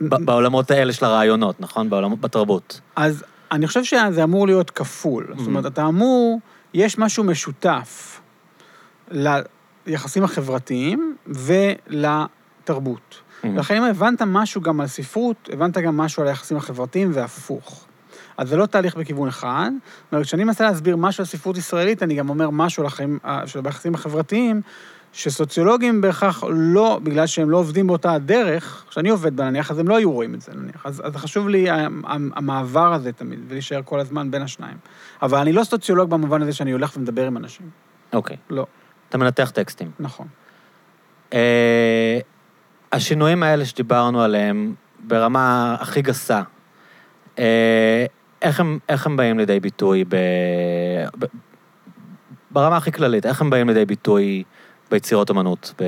ב... בעולמות האלה של הרעיונות, נכון? בעולמות, בתרבות. אז אני חושב שזה אמור להיות כפול. זאת אומרת. אתה אמור, יש משהו משותף ליחסים החברתיים ולתרבות. לכן אם הבנת משהו גם על ספרות, הבנת גם משהו על היחסים החברתיים והפוך. אז זה לא תהליך בכיוון אחד. זאת אומרת, כשאני מנסה להסביר משהו על ספרות ישראלית, אני גם אומר משהו על החיים, אה, של היחסים החברתיים, שסוציולוגים בהכרח לא, בגלל שהם לא עובדים באותה הדרך, כשאני עובד בה נניח, אז הם לא היו רואים את זה נניח. אז, אז חשוב לי ה- ה- המעבר הזה תמיד, ולהישאר כל הזמן בין השניים. אבל אני לא סוציולוג במובן הזה שאני הולך ומדבר עם אנשים. אוקיי. לא, אתה מנתח טקסטים. נכון. אה, השינויים האלה שדיברנו עליהם, ברמה הכי גסה, אה, איך הם, איך הם באים לידי ביטוי ב... ב... ברמה הכי כללית, איך הם באים לידי ביטוי ביצירות אומנות, ב...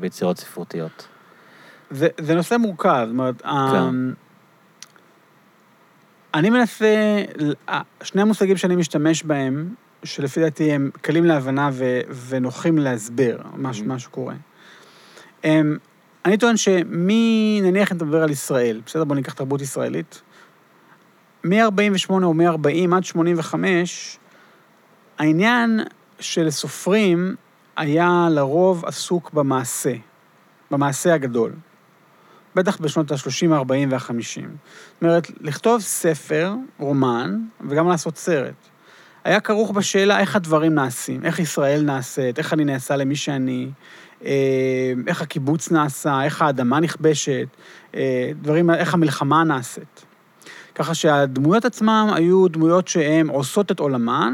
ביצירות ספרותיות? זה, זה נושא מורכב, זאת אומרת, כן. כן. אני מנסה, שני המושגים שאני משתמש בהם, שלפי דעתי הם קלים להבנה ו, ונוחים להסבר מה, Mhm. מה שקורה. הם, אני טוען שמי, נניח אם אתה מדבר על ישראל, בסדר? בוא ניקח תרבות ישראלית. מ-48 או מ-40 עד 85, העניין של סופרים היה לרוב עסוק במעשה, במעשה הגדול. בטח בשנות ה-30, ה-40 וה-50. זאת אומרת, לכתוב ספר, רומן, וגם לעשות סרט, היה כרוך בשאלה איך הדברים נעשים, איך ישראל נעשית, איך אני נעשה למי שאני, אה, איך הקיבוץ נעשה, איך האדמה נכבשת, אה, דברים, איך המלחמה נעשית. ככה שהדמויות עצמן היו דמויות שהן עושות את עולמן,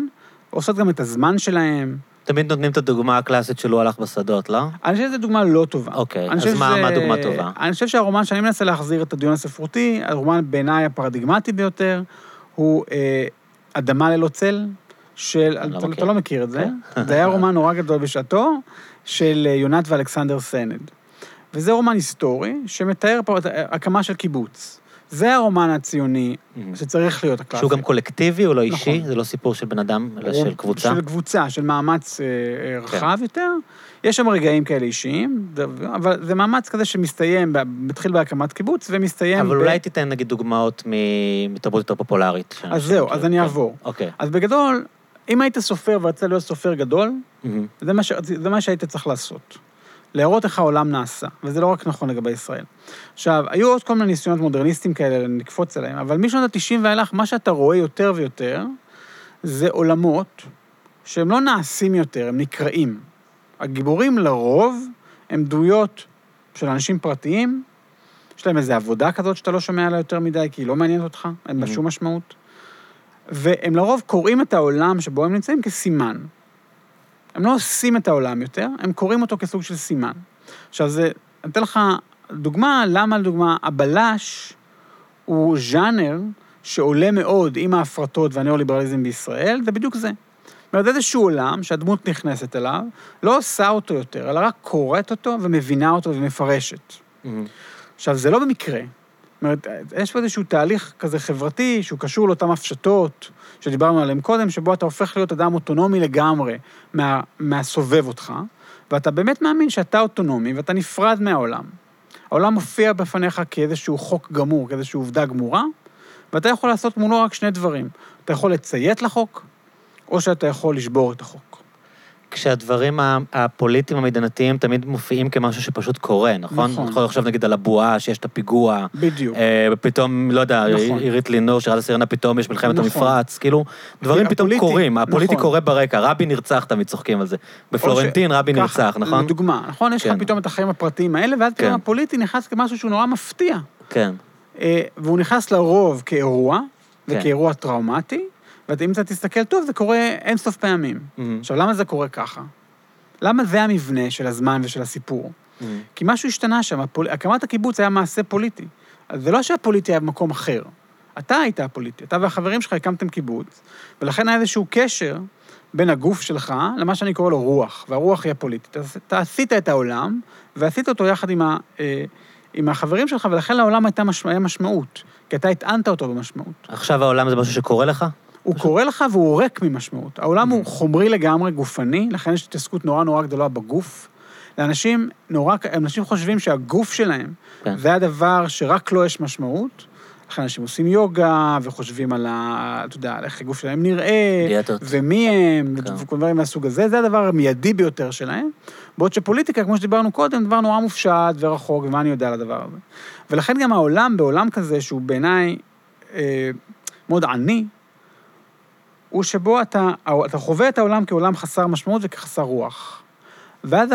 עושות גם את הזמן שלהן. תמיד נותנים את הדוגמה הקלאסית שלו הלך בשדות, לא? אני חושב שזו דוגמה לא טובה. אוקיי, אז מה- שזה- מה דוגמה טובה? אני חושב שהרומן שאני מנסה להחזיר את הדיון הספרותי, הרומן בעיניי הפרדיגמטי ביותר, הוא אה, אדמה ללא צל, של... לא אתה. אתה לא מכיר את זה. (laughs) זה היה רומן נורא גדול בשעתו, של אה, יונת ואלכסנדר סנד. וזה רומן היסטורי שמתאר פה את הקמה של קיבוץ. זה הרומן הציוני שצריך להיות הקלאסי. שהוא גם קולקטיבי, הוא לא אישי, נכון. זה לא סיפור של בן אדם, אלא של קבוצה. של קבוצה, של מאמץ אה, אה, כן. רחב יותר. יש שם רגעים כאלה אישיים, אבל זה מאמץ כזה שמסתיים, מתחיל בהקמת קיבוץ ומסתיים... אבל ב- אולי תיתן נגיד דוגמאות מתרבות יותר פופולרית. אז זהו, אז אני כן. אעבור. אוקיי. אז בגדול, אם היית סופר ורצית להיות סופר גדול, מהמם. זה מה, ש... זה מה שהיית צריך לעשות. להראות איך העולם נעשה, וזה לא רק נכון לגבי ישראל. עכשיו, היו עוד כל מיני ניסיונות מודרניסטיים כאלה, נקפוץ עליהם, אבל משנות ה-90 ואילך, מה שאתה רואה יותר ויותר, זה עולמות שהם לא נעשים יותר, הם נקראים. הגיבורים לרוב הם דמויות של אנשים פרטיים, יש להם איזו עבודה כזאת שאתה לא שומע עליה יותר מדי, כי היא לא מעניינת אותך, אין בה Mhm. שום משמעות. והם לרוב קוראים את העולם שבו הם נמצאים כסימן. הם לא עושים את העולם יותר, הם קוראים אותו כסוג של סימן. עכשיו, זה, אני אתן לך דוגמה, למה לדוגמה הבלש הוא ז'אנר שעולה מאוד עם ההפרטות והניאו-ליברליזם בישראל, זה בדיוק זה. זאת אומרת, איזשהו עולם שהדמות נכנסת אליו, לא עושה אותו יותר, אלא רק קוראת אותו ומבינה אותו ומפרשת. מהמם. עכשיו, זה לא במקרה. אומרת, יש פה איזשהו תהליך כזה חברתי שהוא קשור לאותן הפשטות שדיברנו עליהן קודם, שבו אתה הופך להיות אדם אוטונומי לגמרי מה, מהסובב אותך, ואתה באמת מאמין שאתה אוטונומי ואתה נפרד מהעולם. העולם מופיע בפניך כאיזשהו חוק גמור, כאיזושהי עובדה גמורה, ואתה יכול לעשות מולו רק שני דברים. אתה יכול לציית לחוק, או שאתה יכול לשבור את החוק. כשהדברים הפוליטיים המדינתיים תמיד מופיעים כמשהו שפשוט קורה, נכון? נכון. יכול לחשוב נגיד על הבועה, שיש את הפיגוע, בדיוק. אה, ופתאום, לא יודע, נכון. עירית לינור, שירת הסירנה, פתאום יש מלחמת נכון. המפרץ, כאילו, דברים פתאום הפוליטי, קורים, הפוליטי נכון. קורה ברקע, רבין נרצח, תמיד צוחקים על זה. בפלורנטין רבין כך, נרצח, נכון? לדוגמה, נכון? יש לך כן. פתאום את החיים הפרטיים האלה, ואז פתאום כן. הפוליטי נכנס כמשהו שהוא נורא מפתיע. כן. אה, והוא נכנס לרוב כאירוע, כן. וכאירוע טראומטי, ואם אתה תסתכל טוב, זה קורה אינסוף פעמים. מהמם. עכשיו, למה זה קורה ככה? למה זה המבנה של הזמן ושל הסיפור? מהמם. כי משהו השתנה שם, הפול... הקמת הקיבוץ היה מעשה פוליטי. אז זה לא שהפוליטי היה במקום אחר. אתה היית הפוליטי, אתה והחברים שלך הקמתם קיבוץ, ולכן היה איזשהו קשר בין הגוף שלך למה שאני קורא לו רוח, והרוח היא הפוליטית. אז אתה עשית את העולם, ועשית אותו יחד עם, ה... אה, עם החברים שלך, ולכן לעולם הייתה מש... היה משמעות, כי אתה הטענת אותו במשמעות. עכשיו העולם זה משהו שקורה לך? הוא קורא לך והוא ריק ממשמעות. העולם הוא חומרי לגמרי, גופני, לכן יש התעסקות נורא נורא גדולה בגוף. לאנשים נורא, אנשים חושבים שהגוף שלהם כן. זה הדבר שרק לו יש משמעות. לכן אנשים עושים יוגה וחושבים על ה... אתה יודע, על איך הגוף שלהם נראה, דיאטות. ומי הם, כן. וכל דברים מהסוג הזה, זה הדבר המיידי ביותר שלהם. בעוד שפוליטיקה, כמו שדיברנו קודם, דבר נורא מופשט ורחוק, ומה אני יודע על הדבר הזה. ולכן גם העולם, בעולם כזה, שהוא בעיניי אה, מאוד עני, הוא שבו אתה, אתה חווה את העולם כעולם חסר משמעות וכחסר רוח. ואז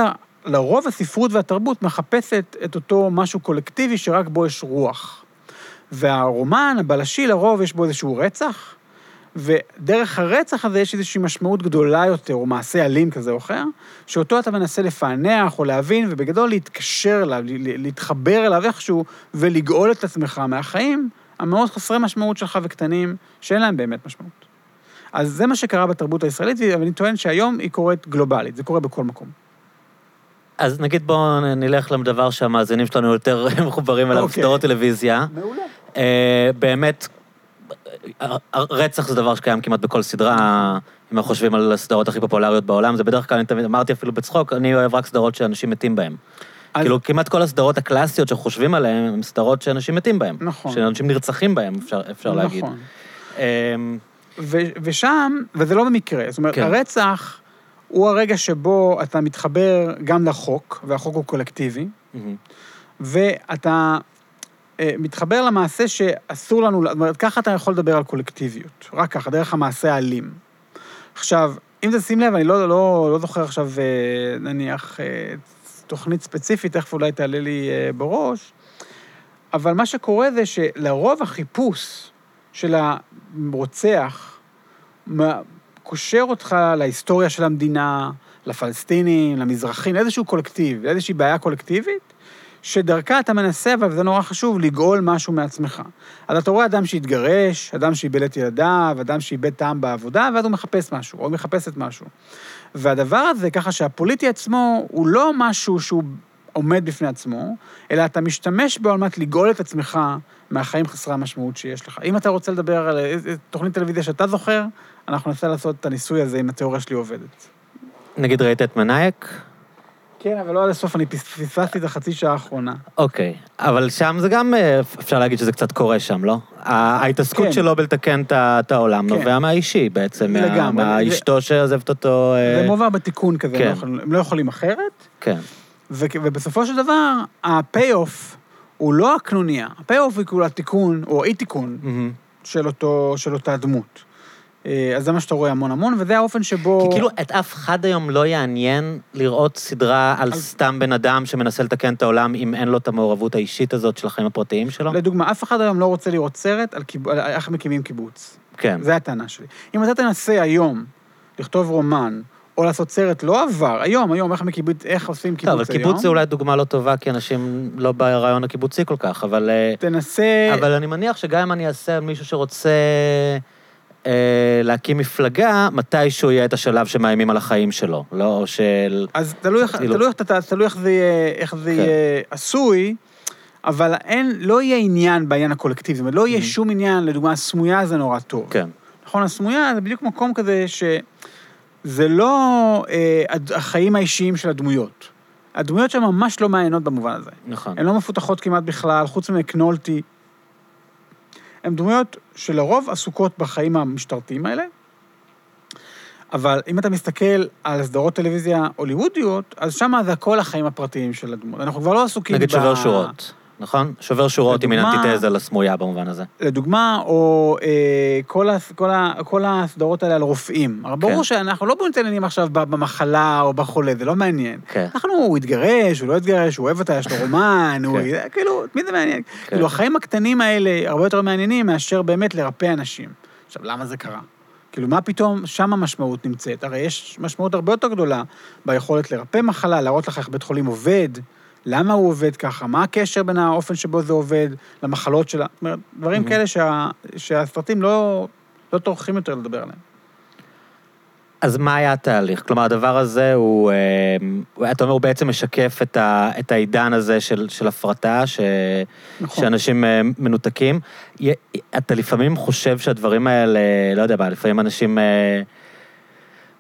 לרוב הספרות והתרבות מחפשת את אותו משהו קולקטיבי שרק בו יש רוח. והרומן הבלשי, לרוב יש בו איזשהו רצח, ודרך הרצח הזה יש איזושהי משמעות גדולה יותר, או מעשה אלים כזה או אחר, שאותו אתה מנסה לפענח או להבין, ובגדול להתקשר אליו, להתחבר אליו איכשהו, ולגאול את עצמך מהחיים המאוד חסרי משמעות שלך וקטנים, שאין להם באמת משמעות. אז זה מה שקרה בתרבות הישראלית, ואני טוען שהיום היא קורית גלובלית, זה קורה בכל מקום. אז נגיד בואו נלך לדבר שהמאזינים שלנו יותר (laughs) מחוברים אליו, אוקיי. סדרות טלוויזיה. מעולה. אה, באמת, הר- רצח זה דבר שקיים כמעט בכל סדרה, אם אנחנו חושבים על הסדרות הכי פופולריות בעולם, זה בדרך כלל, אני תמיד אמרתי אפילו בצחוק, אני אוהב רק סדרות שאנשים מתים בהן. אז- כאילו, כמעט כל הסדרות הקלאסיות שאנחנו חושבים עליהן, הן סדרות שאנשים מתים בהן. נכון. שאנשים נרצחים בהן, אפשר, אפשר להגיד. נכון. ו- ושם, וזה לא במקרה, זאת אומרת, כן. הרצח הוא הרגע שבו אתה מתחבר גם לחוק, והחוק הוא קולקטיבי, מהמם. ואתה אה, מתחבר למעשה שאסור לנו, זאת אומרת, ככה אתה יכול לדבר על קולקטיביות, רק ככה, דרך המעשה האלים. עכשיו, אם תשים לב, אני לא, לא, לא זוכר עכשיו, אה, נניח, אה, תוכנית ספציפית, תכף אולי תעלה לי אה, בראש, אבל מה שקורה זה שלרוב החיפוש של הרוצח קושר אותך להיסטוריה של המדינה, לפלסטינים, למזרחים, לאיזשהו קולקטיב, לאיזושהי בעיה קולקטיבית, שדרכה אתה מנסה, אבל זה נורא חשוב, לגאול משהו מעצמך. אז אתה רואה אדם שהתגרש, אדם שאיבד את ילדיו, אדם שאיבד טעם בעבודה, ואז הוא מחפש משהו, או מחפשת משהו. והדבר הזה, ככה שהפוליטי עצמו הוא לא משהו שהוא עומד בפני עצמו, אלא אתה משתמש בו על מנת לגאול את עצמך מהחיים חסרי המשמעות שיש לך. אם אתה רוצה לדבר על תוכנית טלוויזיה שאתה זוכר, אנחנו ננסה לעשות את הניסוי הזה אם התיאוריה שלי עובדת. נגיד ראית את מנאייק? כן, כן, אבל לא עד הסוף, אני פס- פספסתי את החצי שעה האחרונה. אוקיי, אבל שם זה גם, אה, אפשר להגיד שזה קצת קורה שם, לא? ההתעסקות כן. שלו בלתקן את העולם כן. נובע מהאישי בעצם. מהאשתו שעוזבת אותו. אה, זה מובא בתיקון כזה, כן. הם לא יכולים- הם לא יכולים אחרת, כן, ובסופו של דבר, ה payoff הוא לא הקנוניה, ה payoff הוא כאילו התיקון, או אי-תיקון, מהמם. של אותו, של אותה דמות. אה, אז זה מה שאתה רואה המון המון, וזה האופן שבו... כי כאילו את אף אחד היום לא יעניין לראות סדרה על על- סתם בן אדם שמנסה לתקן את העולם אם אין לו את המעורבות האישית הזאת של החיים הפרטיים שלו? לדוגמה, אף אחד היום לא רוצה לראות סרט על, קיב... על איך מקימים קיבוץ. כן. זה הטענה שלי. אם אתה תנסה היום לכתוב רומן, או לעשות סרט לא עבר, היום, היום, איך, מקיבוץ, איך עושים קיבוץ טוב, היום, אבל קיבוץ זה אולי דוגמה לא טובה, כי אנשים לא ברעיון הקיבוצי כל כך, אבל... אה, תנסה... אבל אני מניח שגם אם אני אעשה על מישהו שרוצה אה, להקים מפלגה, מתישהו יהיה את השלב שמאיימים על החיים שלו, לא של... אז תלוי איך, כאילו- תלוי איך, תלוי איך זה יהיה, איך זה כן. יהיה עשוי, אבל אין, לא יהיה עניין בעניין הקולקטיבי, זאת אומרת, לא יהיה Mhm. שום עניין, לדוגמה, הסמויה זה נורא טוב. כן. נכון, הסמויה זה בדיוק מקום כזה שזה לא אה, החיים האישיים של הדמויות. הדמויות שם ממש לא מעניינות במובן הזה. נכון. הן לא מפותחות כמעט בכלל, חוץ ממקנולטי. הן דמויות שלרוב עסוקות בחיים המשטרתיים האלה, אבל אם אתה מסתכל על סדרות טלוויזיה הוליוודיות, אז שם זה הכל החיים הפרטיים של הדמות. אנחנו כבר לא עסוקים נגיד ב- שובר שורות, נכון? שובר שורות עם לדוגמה- אנטיתזה לסמויה במובן הזה. לדוגמה, או אה, כל, הס, כל, ה, כל הסדרות האלה על רופאים. הרי ברור כן. שאנחנו לא מתעניינים עכשיו במחלה או בחולה, זה לא מעניין. כן. אנחנו, הוא התגרש, הוא לא התגרש, הוא אוהב אותה, יש לו רומן, הוא... כן. כאילו, מי זה מעניין? כן. כאילו, החיים הקטנים האלה הרבה יותר מעניינים מאשר באמת לרפא אנשים. עכשיו, למה זה קרה? כאילו, מה פתאום שם המשמעות נמצאת? הרי יש משמעות הרבה יותר גדולה ביכולת לרפא מחלה, להראות לך איך בית חולים עובד, למה הוא עובד ככה, מה הקשר בין האופן שבו זה עובד למחלות שלה. זאת אומרת, דברים Mhm. כאלה שה, שהסרטים לא, לא טורחים יותר לדבר עליהם. אז מה היה התהליך? כלומר, הדבר הזה הוא, אה, אתה אומר, הוא בעצם משקף את, ה, את העידן הזה של, של הפרטה, ש, נכון. שאנשים אה, מנותקים. אתה לפעמים חושב שהדברים האלה, לא יודע מה, לפעמים אנשים אה,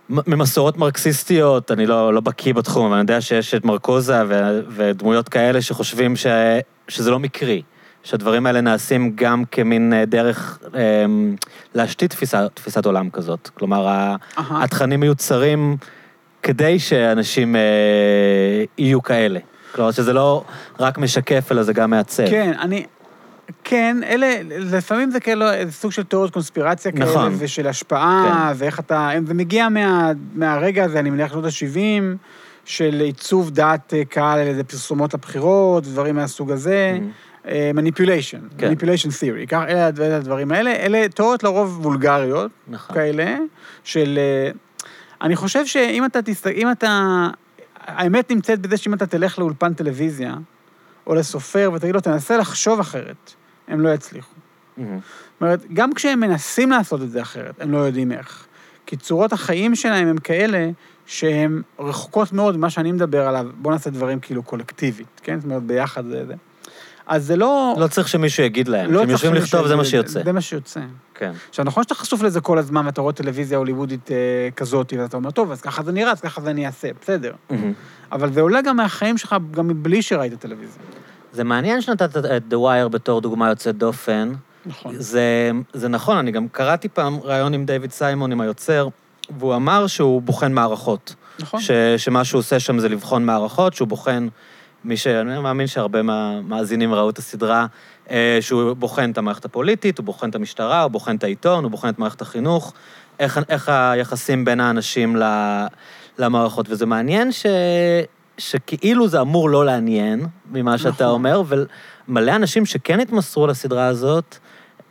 ממסורות מרקסיסטיות, אני לא, לא בקיא בתחום, אבל אני יודע שיש את מרקוזה ו, ודמויות כאלה שחושבים ש, שזה לא מקרי. שהדברים האלה נעשים גם כמין אה, דרך אה, להשתית תפיסה, תפיסת עולם כזאת. כלומר, אהה. התכנים מיוצרים כדי שאנשים אה, יהיו כאלה. כלומר, שזה לא רק משקף, אלא זה גם מעצב. כן, אני... כן, אלה, לפעמים זה כאילו איזה סוג של תיאוריות קונספירציה כאלה, נכון. ושל השפעה, ואיך אתה... זה מגיע מה, מהרגע הזה, אני מניח, שנות ה-70, של עיצוב דעת אה, קהל על איזה פרסומות לבחירות, דברים מהסוג הזה. מניפוליישן. כן. מניפוליישן תיאורי, אלה הדברים האלה, אלה תיאוריות לרוב וולגריות, נכון. כאלה, של... אה, אני חושב שאם אתה תסתכל, אם אתה... האמת נמצאת בזה שאם אתה תלך לאולפן טלוויזיה, או לסופר, ותגיד לו, תנסה לחשוב אחרת, הם לא יצליחו. מהמם. זאת אומרת, גם כשהם מנסים לעשות את זה אחרת, הם לא יודעים איך. כי צורות החיים שלהם הם כאלה שהן רחוקות מאוד ממה שאני מדבר עליו, בואו נעשה דברים כאילו קולקטיבית, כן? זאת אומרת, ביחד זה זה. אז זה לא... לא צריך שמישהו יגיד להם. לא כשהם יושבים לכתוב, זה מה שיוצא. זה מה שיוצא. כן. עכשיו, נכון שאתה חשוף לזה כל הזמן, ואתה רואה טלוויזיה הוליוודית אה, כזאת, ואתה אומר, טוב, אז ככה זה נראה, אז ככה זה אני אעשה, בסדר. מהמם. אבל זה עולה גם מהחיים שלך, גם מבלי שראית טלוויזיה. זה מעניין שנתת את The Wire בתור דוגמה יוצאת דופן. נכון. זה, זה נכון, אני גם קראתי פעם ראיון עם דיוויד סיימון, עם היוצר, והוא אמר שהוא בוחן מערכות. נכון. ש, שמה שהוא עושה שם זה לבחון מערכות, שהוא בוחן, מי ש... אני מאמין שהרבה מהמאזינים ראו את הסדרה, אה, שהוא בוחן את המערכת הפוליטית, הוא בוחן את המשטרה, הוא בוחן את העיתון, הוא בוחן את מערכת החינוך, איך, איך היחסים בין האנשים ל, למערכות. וזה מעניין ש, שכאילו זה אמור לא לעניין, ממה שאתה נכון. אומר, ומלא אנשים שכן התמסרו לסדרה הזאת,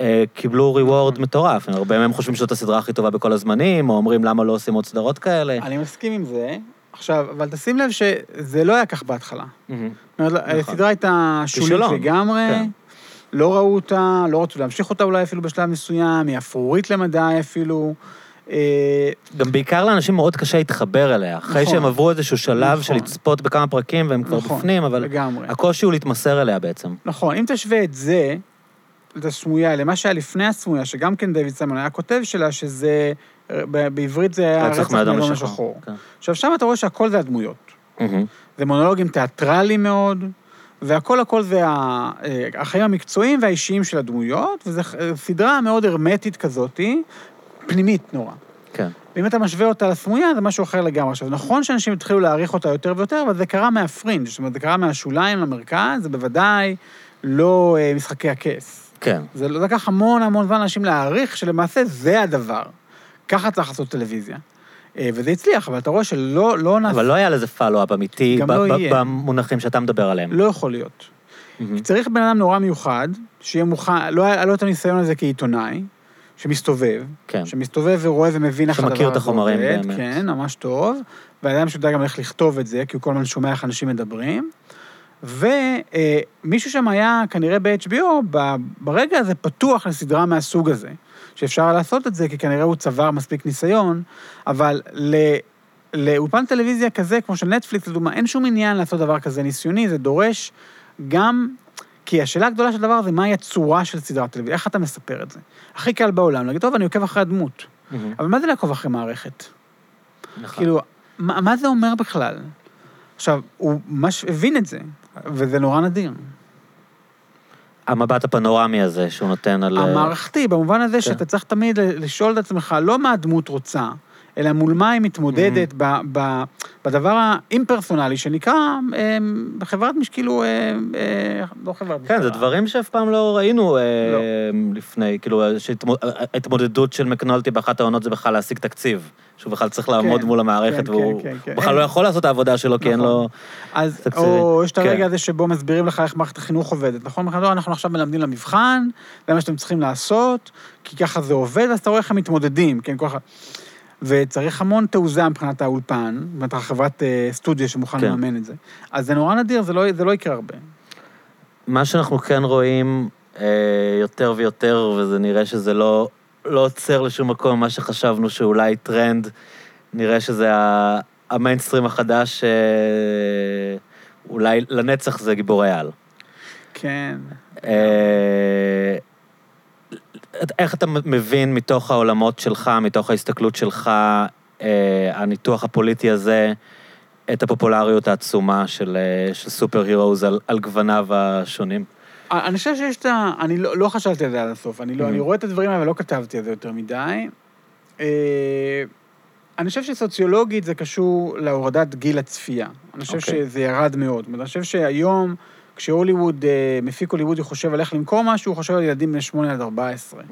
אה, קיבלו ריוורד מטורף. הרבה מהם חושבים שזאת הסדרה הכי טובה בכל הזמנים, או אומרים למה לא עושים עוד סדרות כאלה. אני מסכים עם זה. עכשיו, אבל תשים לב שזה לא היה כך בהתחלה. נכון. הסדרה הייתה שולית לגמרי, כן. לא ראו אותה, לא רצו להמשיך אותה אולי אפילו בשלב מסוים, היא אפרורית למדי אפילו. אה, גם בעיקר לאנשים מאוד קשה להתחבר אליה. אחרי נכון. שהם עברו איזשהו שלב נכון. של לצפות בכמה פרקים והם כבר נכון, בפנים, אבל לגמרי. הקושי הוא להתמסר אליה בעצם. נכון, אם תשווה את זה, את הסמויה, למה שהיה לפני הסמויה, שגם כן דיוויד סיימון היה כותב שלה, שזה, בעברית זה היה רצח מאדום לשחור. כן. עכשיו, שם אתה רואה שהכל זה הדמויות. זה מונולוגים תיאטרליים מאוד, והכל הכל זה אה, החיים המקצועיים והאישיים של הדמויות, וזו סדרה מאוד הרמטית כזאתי, פנימית נורא. כן. ואם אתה משווה אותה לסמויה, זה משהו אחר לגמרי. עכשיו, נכון שאנשים התחילו להעריך אותה יותר ויותר, אבל זה קרה מהפרינג', זאת אומרת, זה קרה מהשוליים למרכז, זה בוודאי לא אה, משחקי הכס. כן. זה לקח המון המון זמן לאנשים להעריך שלמעשה זה הדבר. ככה צריך לעשות טלוויזיה. אה, וזה הצליח, אבל אתה רואה שלא לא נעשה... אבל לא היה לזה פלו-אפ אמיתי ב- לא ב-. במונחים שאתה מדבר עליהם. לא יכול להיות. מהמם. צריך בן אדם נורא מיוחד, שיהיה מוכן, לא היה לו את הניסיון הזה כעיתונאי, שמסתובב, כן. שמסתובב ורואה ומבין איך הדבר הזה שמכיר את החומרים עובד, באמת. כן, ממש טוב, ואדם שיודע גם איך לכתוב את זה, כי הוא כל הזמן שומע איך אנשים מדברים. ומישהו שם היה כנראה ב-HBO, ברגע הזה פתוח לסדרה מהסוג הזה, שאפשר לעשות את זה, כי כנראה הוא צבר מספיק ניסיון, אבל ל... לאולפן טלוויזיה כזה, כמו של נטפליקס, לדוגמה, אין שום עניין לעשות דבר כזה ניסיוני, זה דורש גם... כי השאלה הגדולה של הדבר זה מהי הצורה של סדרת טלוויזיה, איך אתה מספר את זה. הכי קל בעולם, להגיד, טוב, אני עוקב אחרי הדמות. מהמם. אבל מה זה לעקוב אחרי מערכת? נכון. כאילו, מה, מה זה אומר בכלל? עכשיו, הוא ממש הבין את זה, וזה נורא נדיר. המבט הפנורמי הזה שהוא נותן על... אה, המערכתי, במובן הזה כן. שאתה צריך תמיד לשאול את עצמך, לא מה הדמות רוצה, אלא מול מה היא מתמודדת Mm-hmm. ב, ב, בדבר האימפרסונלי, שנקרא אה, חברת מש... כאילו, אה, אה, לא חברת כן, זה. דברים שאף פעם לא ראינו אה, לא. לפני, כאילו, ההתמודדות של מקנולטי באחת העונות זה בכלל להשיג תקציב, שהוא בכלל צריך לעמוד כן, מול המערכת, כן, והוא כן, כן, כן. בכלל לא יכול לעשות את העבודה שלו, כי אין נכון. לו... אז, תקציבים. או יש את כן. הרגע הזה שבו מסבירים לך איך מערכת החינוך עובדת, נכון? מבחינת, אנחנו עכשיו מלמדים למבחן, זה מה שאתם צריכים לעשות, כי ככה זה עובד, ואז אתה רואה איך הם מתמודדים, כן, ככה. וצריך המון תעוזה מבחינת האולפן, מבחינת החברת אה, סטודיו שמוכן כן. לממן את זה. אז זה נורא נדיר, זה לא, זה לא יקרה הרבה. מה שאנחנו כן רואים אה, יותר ויותר, וזה נראה שזה לא, לא עוצר לשום מקום, מה שחשבנו שאולי טרנד, נראה שזה המיינסטרים החדש, אה, אולי לנצח זה גיבורי על. כן. אה, איך אתה מבין מתוך העולמות שלך, מתוך ההסתכלות שלך, אה, הניתוח הפוליטי הזה, את הפופולריות העצומה של, אה, של סופר הירוז על, על גווניו השונים? אני חושב שיש את ה... אני לא, לא חשבתי על זה עד הסוף. אני, לא, Mhm. אני רואה את הדברים האלה, אבל לא כתבתי על זה יותר מדי. אה, אני חושב שסוציולוגית זה קשור להורדת גיל הצפייה. אני חושב אוקיי. שזה ירד מאוד. אני חושב שהיום, כשהוליווד, אה, מפיק הוליוודי חושב על איך למכור משהו, הוא חושב על ילדים בני 8 עד 14.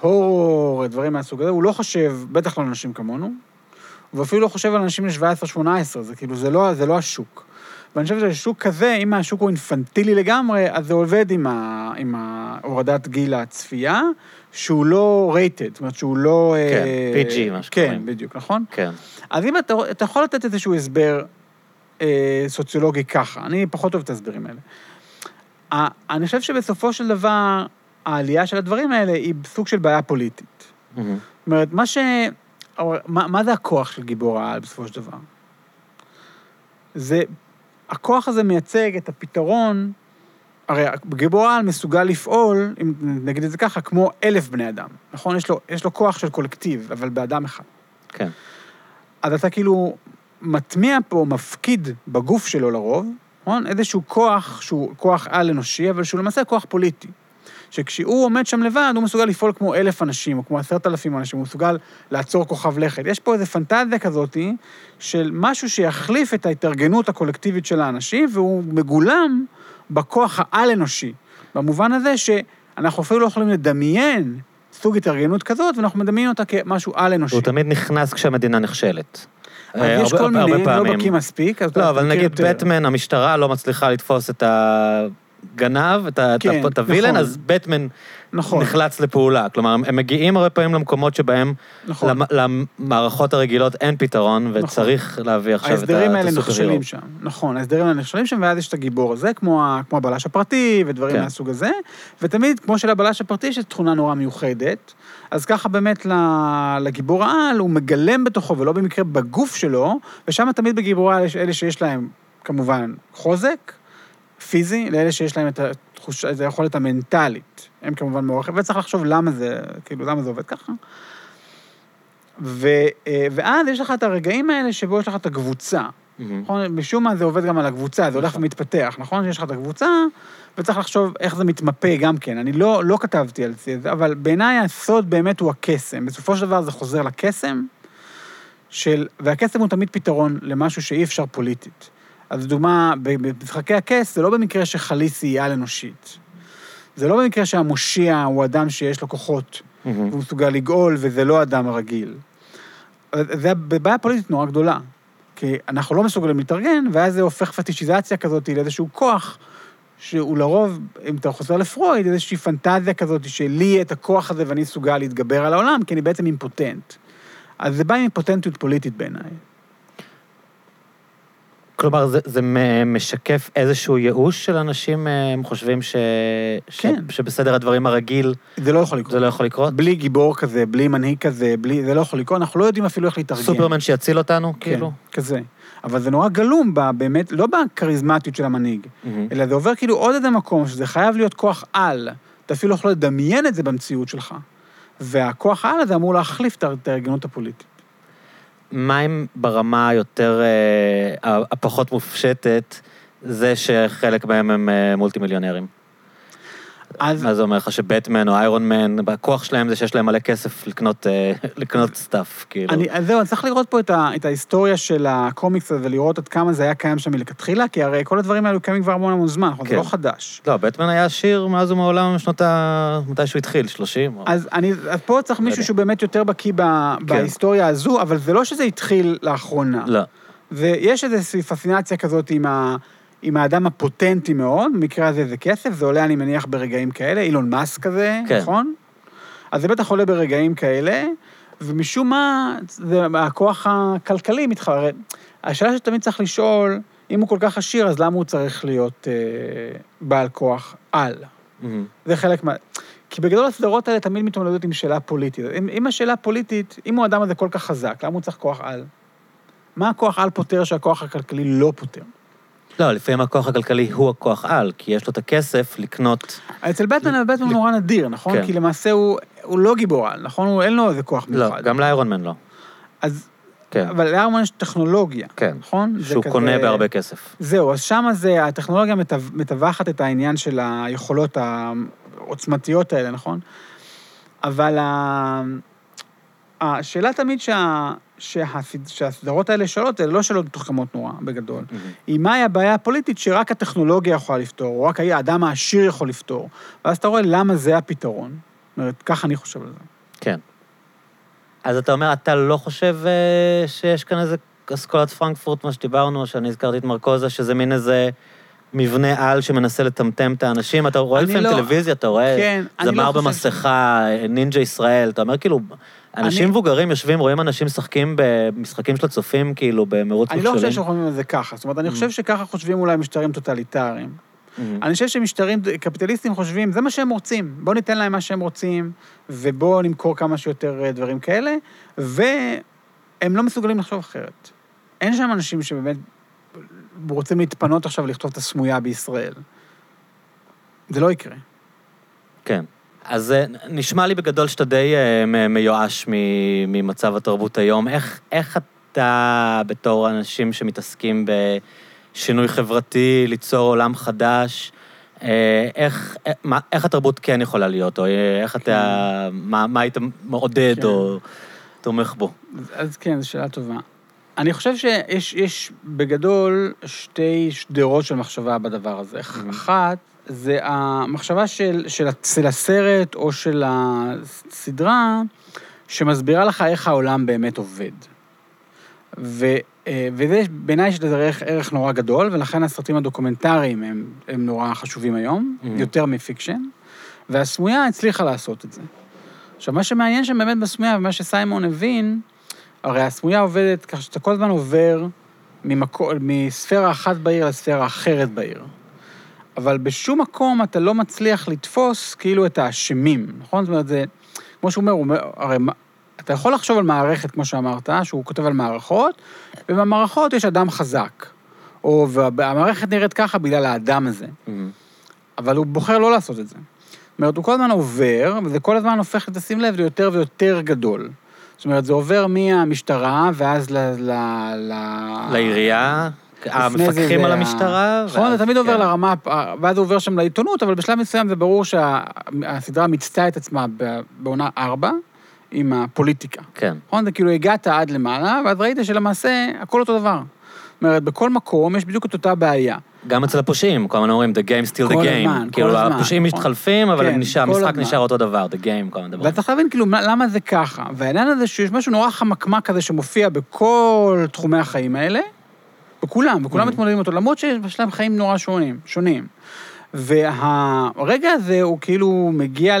הורור, דברים מהסוג הזה, הוא לא חושב, בטח לא על אנשים כמונו, הוא אפילו לא חושב על אנשים בני 17-18, זה כאילו, זה לא, זה לא השוק. ואני חושב ששוק כזה, אם השוק הוא אינפנטילי לגמרי, אז זה עובד עם, ה, עם הורדת גיל הצפייה, שהוא לא רייטד, זאת אומרת שהוא לא... כן, אה, PG, מה שקוראים. כן, בדיוק, נכון? כן. אז אם אתה, אתה יכול לתת איזשהו הסבר אה, סוציולוגי ככה, אני פחות אוהב את ההסברים האלה. ה- אני חושב שבסופו של דבר, העלייה של הדברים האלה היא סוג של בעיה פוליטית. מהמם. זאת אומרת, מה ש... מה, מה זה הכוח של גיבור העל בסופו של דבר? זה... הכוח הזה מייצג את הפתרון, הרי גיבור העל מסוגל לפעול, אם נגיד את זה ככה, כמו אלף בני אדם, נכון? יש לו, יש לו כוח של קולקטיב, אבל באדם אחד. כן. אז אתה כאילו מטמיע פה, מפקיד בגוף שלו לרוב, נכון? איזשהו כוח שהוא כוח על-אנושי, אבל שהוא למעשה כוח פוליטי. שכשהוא עומד שם לבד, הוא מסוגל לפעול כמו אלף אנשים, או כמו עשרת אלפים אנשים, הוא מסוגל לעצור כוכב לכת. יש פה איזו פנטזיה כזאתי של משהו שיחליף את ההתארגנות הקולקטיבית של האנשים, והוא מגולם בכוח העל-אנושי. במובן הזה שאנחנו אפילו לא יכולים לדמיין סוג התארגנות כזאת, ואנחנו מדמיינים אותה כמשהו על-אנושי. הוא תמיד נכנס כשהמדינה נכשלת. אז אה, יש הרבה- כל מיני, לא. בקיא מספיק, אז לא, אבל נגיד יותר. בטמן, המשטרה לא מצליחה לתפוס את הגנב, את כן, הווילן, נכון. אז בטמן נכון, נחלץ לפעולה. כלומר, הם מגיעים הרבה פעמים למקומות שבהם נכון. למ- למערכות הרגילות אין פתרון, וצריך להביא עכשיו את ה- את ההסדרים האלה הסופר. נכשלים שם, נכון, ההסדרים האלה נכשלים שם, ואז יש את הגיבור הזה, כמו, הבלש הפרטי ודברים כן. מהסוג הזה, ותמיד, כמו שלבלש הפרטי יש תכונה נורא מיוחדת, אז ככה באמת לגיבור העל, הוא מגלם בתוכו, ולא במקרה בגוף שלו, ושם תמיד בגיבורי העל יש אלה שיש להם, כמובן, חוזק, פיזי, לאלה שיש להם את התחוש- את היכולת המנטלית. הם כמובן מוערכים, וצריך לחשוב למה זה, כאילו, למה זה עובד ככה. ו, אה, ואז יש לך את הרגעים האלה שבו יש לך את הקבוצה, מהמם. נכון? משום מה זה עובד גם על הקבוצה, זה הולך נכון. ומתפתח, נכון? יש לך את הקבוצה, וצריך לחשוב איך זה מתמפה גם כן. אני לא, לא כתבתי על זה, אבל בעיניי הסוד באמת הוא הקסם. בסופו של דבר זה חוזר לקסם, של, והקסם הוא תמיד פתרון למשהו שאי אפשר פוליטית. אז דוגמה, במשחקי הכס, זה לא במקרה שחליסי היא על אנושית. זה לא במקרה שהמושיע הוא אדם שיש לו כוחות, מהמם. והוא מסוגל לגאול, וזה לא אדם רגיל. זה בעיה פוליטית נורא גדולה. כי אנחנו לא מסוגלים להתארגן, ואז זה הופך פטישיזציה כזאת לאיזשהו כוח, שהוא לרוב, אם אתה חוזר לפרויד, איזושהי פנטזיה כזאת שלי את הכוח הזה ואני מסוגל להתגבר על העולם, כי אני בעצם אימפוטנט. אז זה בא עם אימפוטנטיות פוליטית בעיניי. כלומר, זה, זה משקף איזשהו ייאוש של אנשים, אה, הם חושבים ש... ש... כן. שבסדר הדברים הרגיל זה לא יכול לקרות. זה לא יכול לקרות? בלי גיבור כזה, בלי מנהיג כזה, בלי... זה לא יכול לקרות, אנחנו לא יודעים אפילו איך להתארגן. סופרמן שיציל אותנו, כן, כאילו? כזה. אבל זה נורא גלום בה, באמת, לא בכריזמטיות של המנהיג, מהמם. אלא זה עובר כאילו עוד איזה מקום, שזה חייב להיות כוח על. אתה אפילו לא יכול לדמיין את זה במציאות שלך. והכוח העל הזה אמור להחליף את ההתארגנות הפוליטית. מה אם ברמה היותר, אה, הפחות מופשטת, זה שחלק מהם הם אה, multi מיליונרים? אז מה זה אומר לך שבטמן או איירון מן, הכוח שלהם זה שיש להם מלא כסף לקנות, אה, (laughs) לקנות stuff, כאילו. אני, אז זהו, אני צריך לראות פה את, ה, את ההיסטוריה של הקומיקס הזה ולראות עד כמה זה היה קיים שם מלכתחילה, כי הרי כל הדברים האלו קיימים כבר המון המון זמן, נכון? זה כן. לא חדש. לא, בטמן היה עשיר מאז ומעולם משנות ה... מתי שהוא התחיל, 30? או- אז, אני, אז פה צריך לא מישהו יודע. שהוא באמת יותר בקיא ב, בהיסטוריה הזו, אבל זה לא שזה התחיל לאחרונה. לא. ויש איזושהי פסינציה כזאת עם, ה, עם האדם הפוטנטי מאוד, במקרה הזה זה כסף, זה עולה, אני מניח, ברגעים כאלה, אילון מאסק כזה, כן. נכון? אז זה בטח עולה ברגעים כאלה, ומשום מה, זה, הכוח הכלכלי מתחרה. השאלה שתמיד צריך לשאול, אם הוא כל כך עשיר, אז למה הוא צריך להיות אה, בעל כוח על? מהמם. זה חלק מה... כי בגדול הסדרות האלה תמיד מתמודדות עם שאלה פוליטית. אם, אם השאלה פוליטית, אם הוא האדם הזה כל כך חזק, למה הוא צריך כוח על? מה הכוח על פותר שהכוח הכלכלי לא פותר? לא, לפעמים הכוח הכלכלי הוא הכוח על, כי יש לו את הכסף לקנות... אצל בטמן, בטמן נורא נדיר, נכון? כן. כי למעשה הוא, הוא לא גיבור על, נכון? הוא, אין לו איזה כוח לא, מיוחד. גם לאיירון מן לא. אז, כן, אבל לארמון יש טכנולוגיה, כן. נכון? שהוא כזה- קונה בהרבה כסף. זהו, אז שמה זה, הטכנולוגיה מטווחת את העניין של היכולות העוצמתיות האלה, נכון? אבל ה- השאלה תמיד שה... שהסד- שהסדרות האלה שואלות, זה לא שאלות מתוחכמות נורא, בגדול. מהמם. היא מהי הבעיה הפוליטית שרק הטכנולוגיה יכולה לפתור, או רק האדם העשיר יכול לפתור. ואז אתה רואה למה זה הפתרון. זאת אומרת, ככה אני חושב על זה. כן. אז אתה אומר, אתה לא חושב אה, שיש כאן איזה אסכולת פרנקפורט, מה שדיברנו, שאני הזכרתי את מרקוזה, שזה מין איזה מבנה על שמנסה לטמטם את האנשים? אתה רואה לפעמים לא- טלוויזיה, אתה רואה כן, זמר לא חושב במסכה, נינג'ה ישראל, אתה אומר, כאילו, אנשים מבוגרים יושבים, רואים אנשים משחקים במשחקים של הצופים, כאילו, במרוץ אני לא חושב מכשולים. שאנחנו חושבים על זה ככה. זאת אומרת, אני Mm. חושב שככה חושבים אולי משטרים טוטליטריים. מהמם. אני חושב שמשטרים קפיטליסטים חושבים, זה מה שהם רוצים, בואו ניתן להם מה שהם רוצים, ובואו נמכור כמה שיותר אה, דברים כאלה, והם לא מסוגלים לחשוב אחרת. אין שם אנשים שבאמת רוצים להתפנות עכשיו לכתוב את הסמויה בישראל. זה לא יקרה. כן. אז אה, נשמע לי בגדול שאתה די אה, מיואש ממצב התרבות היום. איך, איך אתה, בתור אנשים שמתעסקים בשינוי חברתי, ליצור עולם חדש, אה, איך, מה, איך התרבות כן יכולה להיות, או איך אתה, מה, מה היית מעודד כן. או תומך בו? אז כן, זו שאלה טובה. אני חושב שיש יש בגדול שתי שדרות של מחשבה בדבר הזה. אחת, זה המחשבה של, של, של הסרט או של הסדרה, שמסבירה לך איך העולם באמת עובד. ו, אה, וזה, בעיניי יש לזה ערך, ערך נורא גדול, ולכן הסרטים הדוקומנטריים הם, הם נורא חשובים היום, Mhm. יותר מפיקשן, והסמויה הצליחה לעשות את זה. עכשיו, מה שמעניין שם באמת בסמויה, ומה שסיימון הבין, הרי הסמויה עובדת כך שאתה כל הזמן עובר ממקו, מספירה אחת בעיר לספירה אחרת בעיר. אבל בשום מקום אתה לא מצליח לתפוס כאילו את האשמים, נכון? זאת אומרת, זה, כמו שהוא אומר, הוא אומר, הרי אתה יכול לחשוב על מערכת, כמו שאמרת, שהוא כותב על מערכות, ובמערכות יש אדם חזק. או, והמערכת נראית ככה בגלל האדם הזה. אבל הוא בוחר לא לעשות את זה. זאת אומרת, הוא כל הזמן עובר, וזה כל הזמן הופך, תשים לב, ליותר ויותר גדול. זאת אומרת, זה עובר מהמשטרה, ואז ל... ל... ל... לעירייה, המפקחים על המשטרה. נכון, זה תמיד עובר כן. לרמה, ואז זה עובר שם לעיתונות, אבל בשלב מסוים זה ברור שהסדרה מיצתה את עצמה בעונה ארבע, עם הפוליטיקה. כן. נכון? זה כאילו הגעת עד למעלה, ואז ראית שלמעשה הכל אותו דבר. זאת אומרת, בכל מקום יש בדיוק את אותה בעיה. גם אצל הפושעים, כל הזמן אומרים, the game still the כל game. הזמן, כאילו, כל הזמן, הפושעים נכון. מתחלפים, אבל כן, נשאר- כל המשחק הזמן. נשאר אותו דבר, the game, כל הדבר. ואתה צריך להבין כאילו מה- למה זה ככה. והעניין הזה שיש משהו נורא חמקמק כזה שמופיע בכל תחומי החיים האלה, בכולם, וכולם Mhm. מתמודדים אותו, למרות שיש להם חיים נורא שונים, שונים. והרגע הזה הוא כאילו מגיע